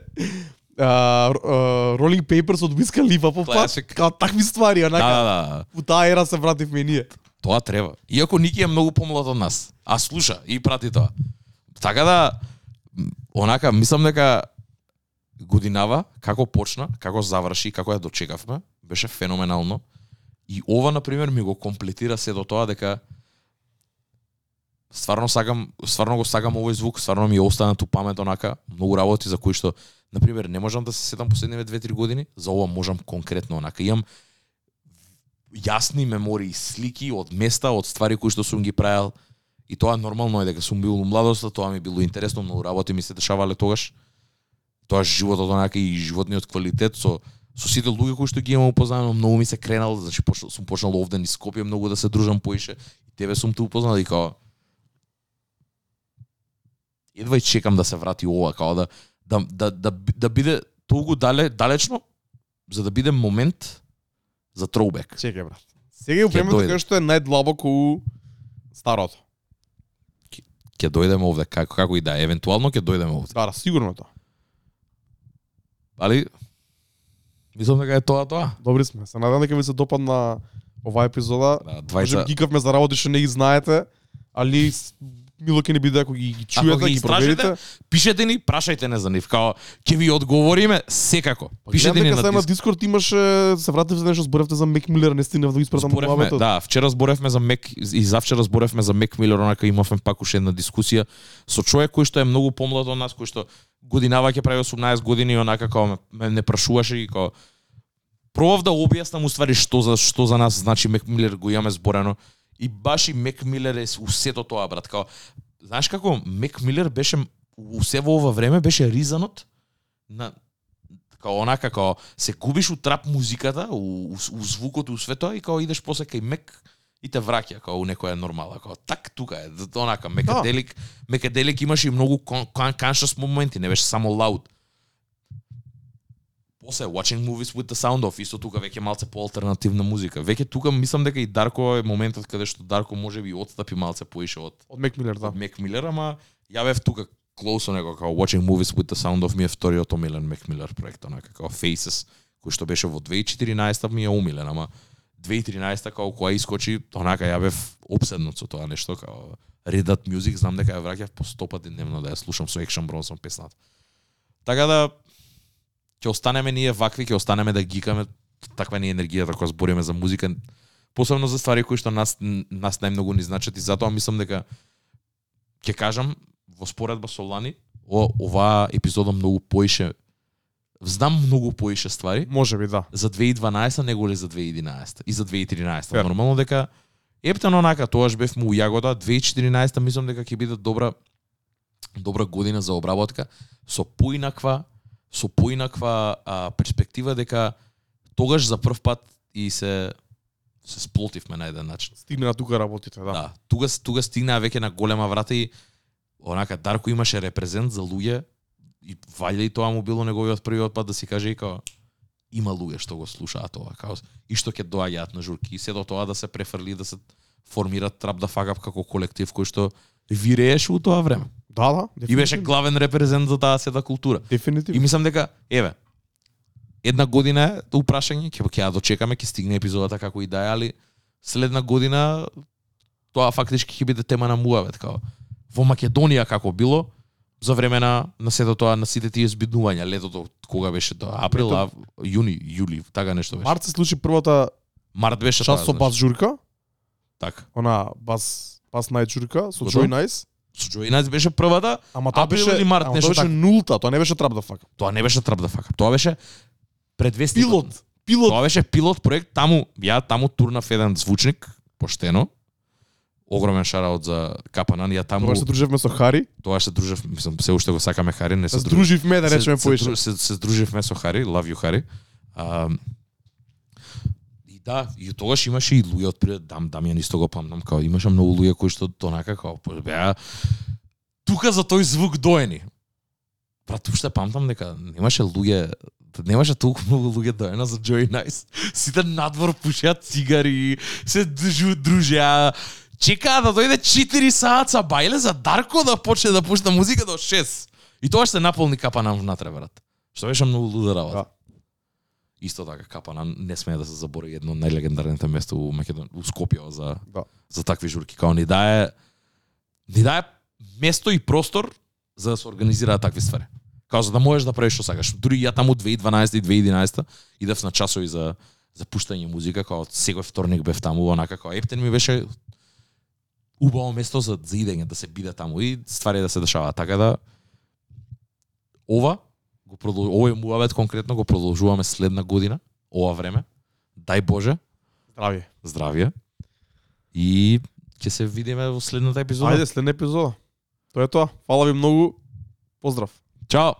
Rolling Papers од Wiz Khalifa по пат, као такви ствари, да, онака. да, да. У таа ера се вративме и ние. Тоа треба. Иако Ники е многу помлад од нас, а слуша и прати тоа. Така да онака мислам дека годинава како почна, како заврши, како ја дочекавме, беше феноменално. И ова на пример ми го комплетира се до тоа дека стварно сакам, стварно го сакам овој звук, стварно ми остана ту памет онака, многу работи за кои што на пример не можам да се седам последниве 2-3 години, за ова можам конкретно онака. Имам јасни мемории, слики од места, од ствари кои што сум ги правил. И тоа нормално е дека сум бил у младоста, тоа ми било интересно, многу работи ми се дешавале тогаш. Тоа животот онака и животниот квалитет со со сите луѓе кои што ги имам упознано, многу ми се кренал, значи почнал, сум почнал овде низ Скопје многу да се дружам поише. И тебе сум те упознал и као едва и чекам да се врати ова, као да да да да, да биде толку дале далечно за да биде момент за троубек. Чекај брат. Сега упремето дојде. кај што е најдлабоко у старото. ќе дојдеме овде како како и да е, евентуално ќе дојдеме овде. Да, сигурно е тоа. Али мислам дека е тоа тоа. Добри сме. Се надам дека ви се допадна оваа епизода. Да, Може двајца гикавме за работи што не ги знаете, али мило ќе ни биде ако ги, ги чуете, ги ги, проверите. пишете ни, прашајте не за нив, као ќе ви одговориме секако. Пишете ни на дека сега на диск. Дискорд имаше се вратив за нешто зборевте за Мек Милер, не стигнав да го испратам муабетот. да, вчера зборевме за Мек и завчера зборевме за Мек Милер, онака имавме пак уште една дискусија со човек кој што е многу помлад од нас, кој што годинава ќе прави 18 години и онака као ме, не прашуваше и као пробав да објаснам уствари што за што за нас значи Мек Милер го имаме зборено и баш и Мек Милер е у сето тоа брат, као знаеш како? Мек Милер беше у се во ова време беше ризанот на као онака као се губиш у трап музиката, у, у, у звукот, у све тоа и као идеш после кај Мек и те враќа као у некоја нормала, као так тука е, онака Мекаделик, Мекаделик имаше и многу кон, кон, conscious моменти, не беше само loud. После watching movies with the sound off, исто тука веќе малце по алтернативна музика. Веќе тука мислам дека и Дарко е моментот каде што Дарко може би отстапи малце поише од Од Мек Милер, да. од Мек Милер, ама ја бев тука close него како Watching Movies with the Sound of ми е вториот омилен Мек Милер проект, онака како Faces, кој што беше во 2014 ми е омилен, ама 2013 како која искочи, онака ја бев обседнат со тоа нешто, како Red Hot Music, знам дека ја враќав по 100 пати дневно да ја слушам со Action Bronson песната. Така да ќе останеме ние вакви, ќе останеме да гикаме таква ни енергијата кога збориме за музика, посебно за ствари кои што нас нас најмногу ни значат и затоа мислам дека ќе кажам во споредба со Лани, о, оваа епизода многу поише знам многу поише ствари Може би, да. за 2012 него ли за 2011 и за 2013. Фер. Нормално дека ептено онака тоаш бевме у јагода, 2014 мислам дека ќе биде добра добра година за обработка со поинаква со поинаква а, перспектива дека тогаш за прв пат и се се сплотивме на еден начин. Стигна на тука работите, да. Да. Тука тука стигнаа веќе на голема врата и онака Дарко имаше репрезент за луѓе и валја и тоа му било неговиот првиот пат да си каже и као има луѓе што го слушаат тоа као и што ќе доаѓаат на журки и се до тоа да се префрли да се формира трап да фагап како колектив кој што вирееше у тоа време. Да, да. И беше дефинитивно. главен репрезент за таа сета култура. И Дефинитивно. мислам дека еве една година е упрашање, ќе ќе ја дочекаме, ќе стигне епизодата како и да е, али следна година тоа фактички ќе биде тема на муавет као во Македонија како било за време на на сето тоа на сите тие збиднувања летото кога беше тоа април а, јуни јули така нешто беше Март се случи првата март беше час со тоа бас значи. журка, така она бас бас најд журка со Готово? Joy Nights беше првата Ама тоа беше или март, ама нешто тоа беше така. нулта, тоа не беше трап да фака. тоа не беше трап да фака тоа беше предвестник Пилот, пилот. Тоа беше пилот проект, таму ја таму турнав еден звучник, поштено. Огромен шараут за Капанан, ја таму Тогаш се дружевме со Хари. тоа се дружев, мислам, се уште го сакаме Хари, не се Се дружев. друживме да речеме се, поише. се, се, со Хари, love you Хари. И да, и тогаш имаше и луѓе од пред дам Дамјан исто го памтам, као имаше многу луѓе кои што тонака као беа тука за тој звук доени. Брат, уште памтам дека немаше луѓе немаше толку многу луѓе доена за Joy Nice. Сите надвор пушеа цигари, се дружеа, чекаа да дојде 4 саат бајле за Дарко да почне да пушта музика до 6. И тоа ще се наполни капанан внатре, брат. Што беше многу луда работа. Да. Исто така капанан не смее да се заборави едно од најлегендарните места у Македонија, у Скопје за Да. за такви журки, као ни дае ни дае место и простор за да се организираат такви ствари. Као за да можеш да правиш што сакаш. Дури ја таму 2012 и 2011 идев на часови за за пуштање музика, као секој вторник бев таму, онака као Ептен ми беше убаво место за, за идење, да се биде таму и ствари да се дешаваат. Така да ова го продол... овој муавет конкретно го продолжуваме следна година, ова време. Дај Боже, Здравје. здравје. И ќе се видиме во следната епизода. Ајде, следна епизода. Тоа е тоа. Фала ви многу. Поздрав. Чао.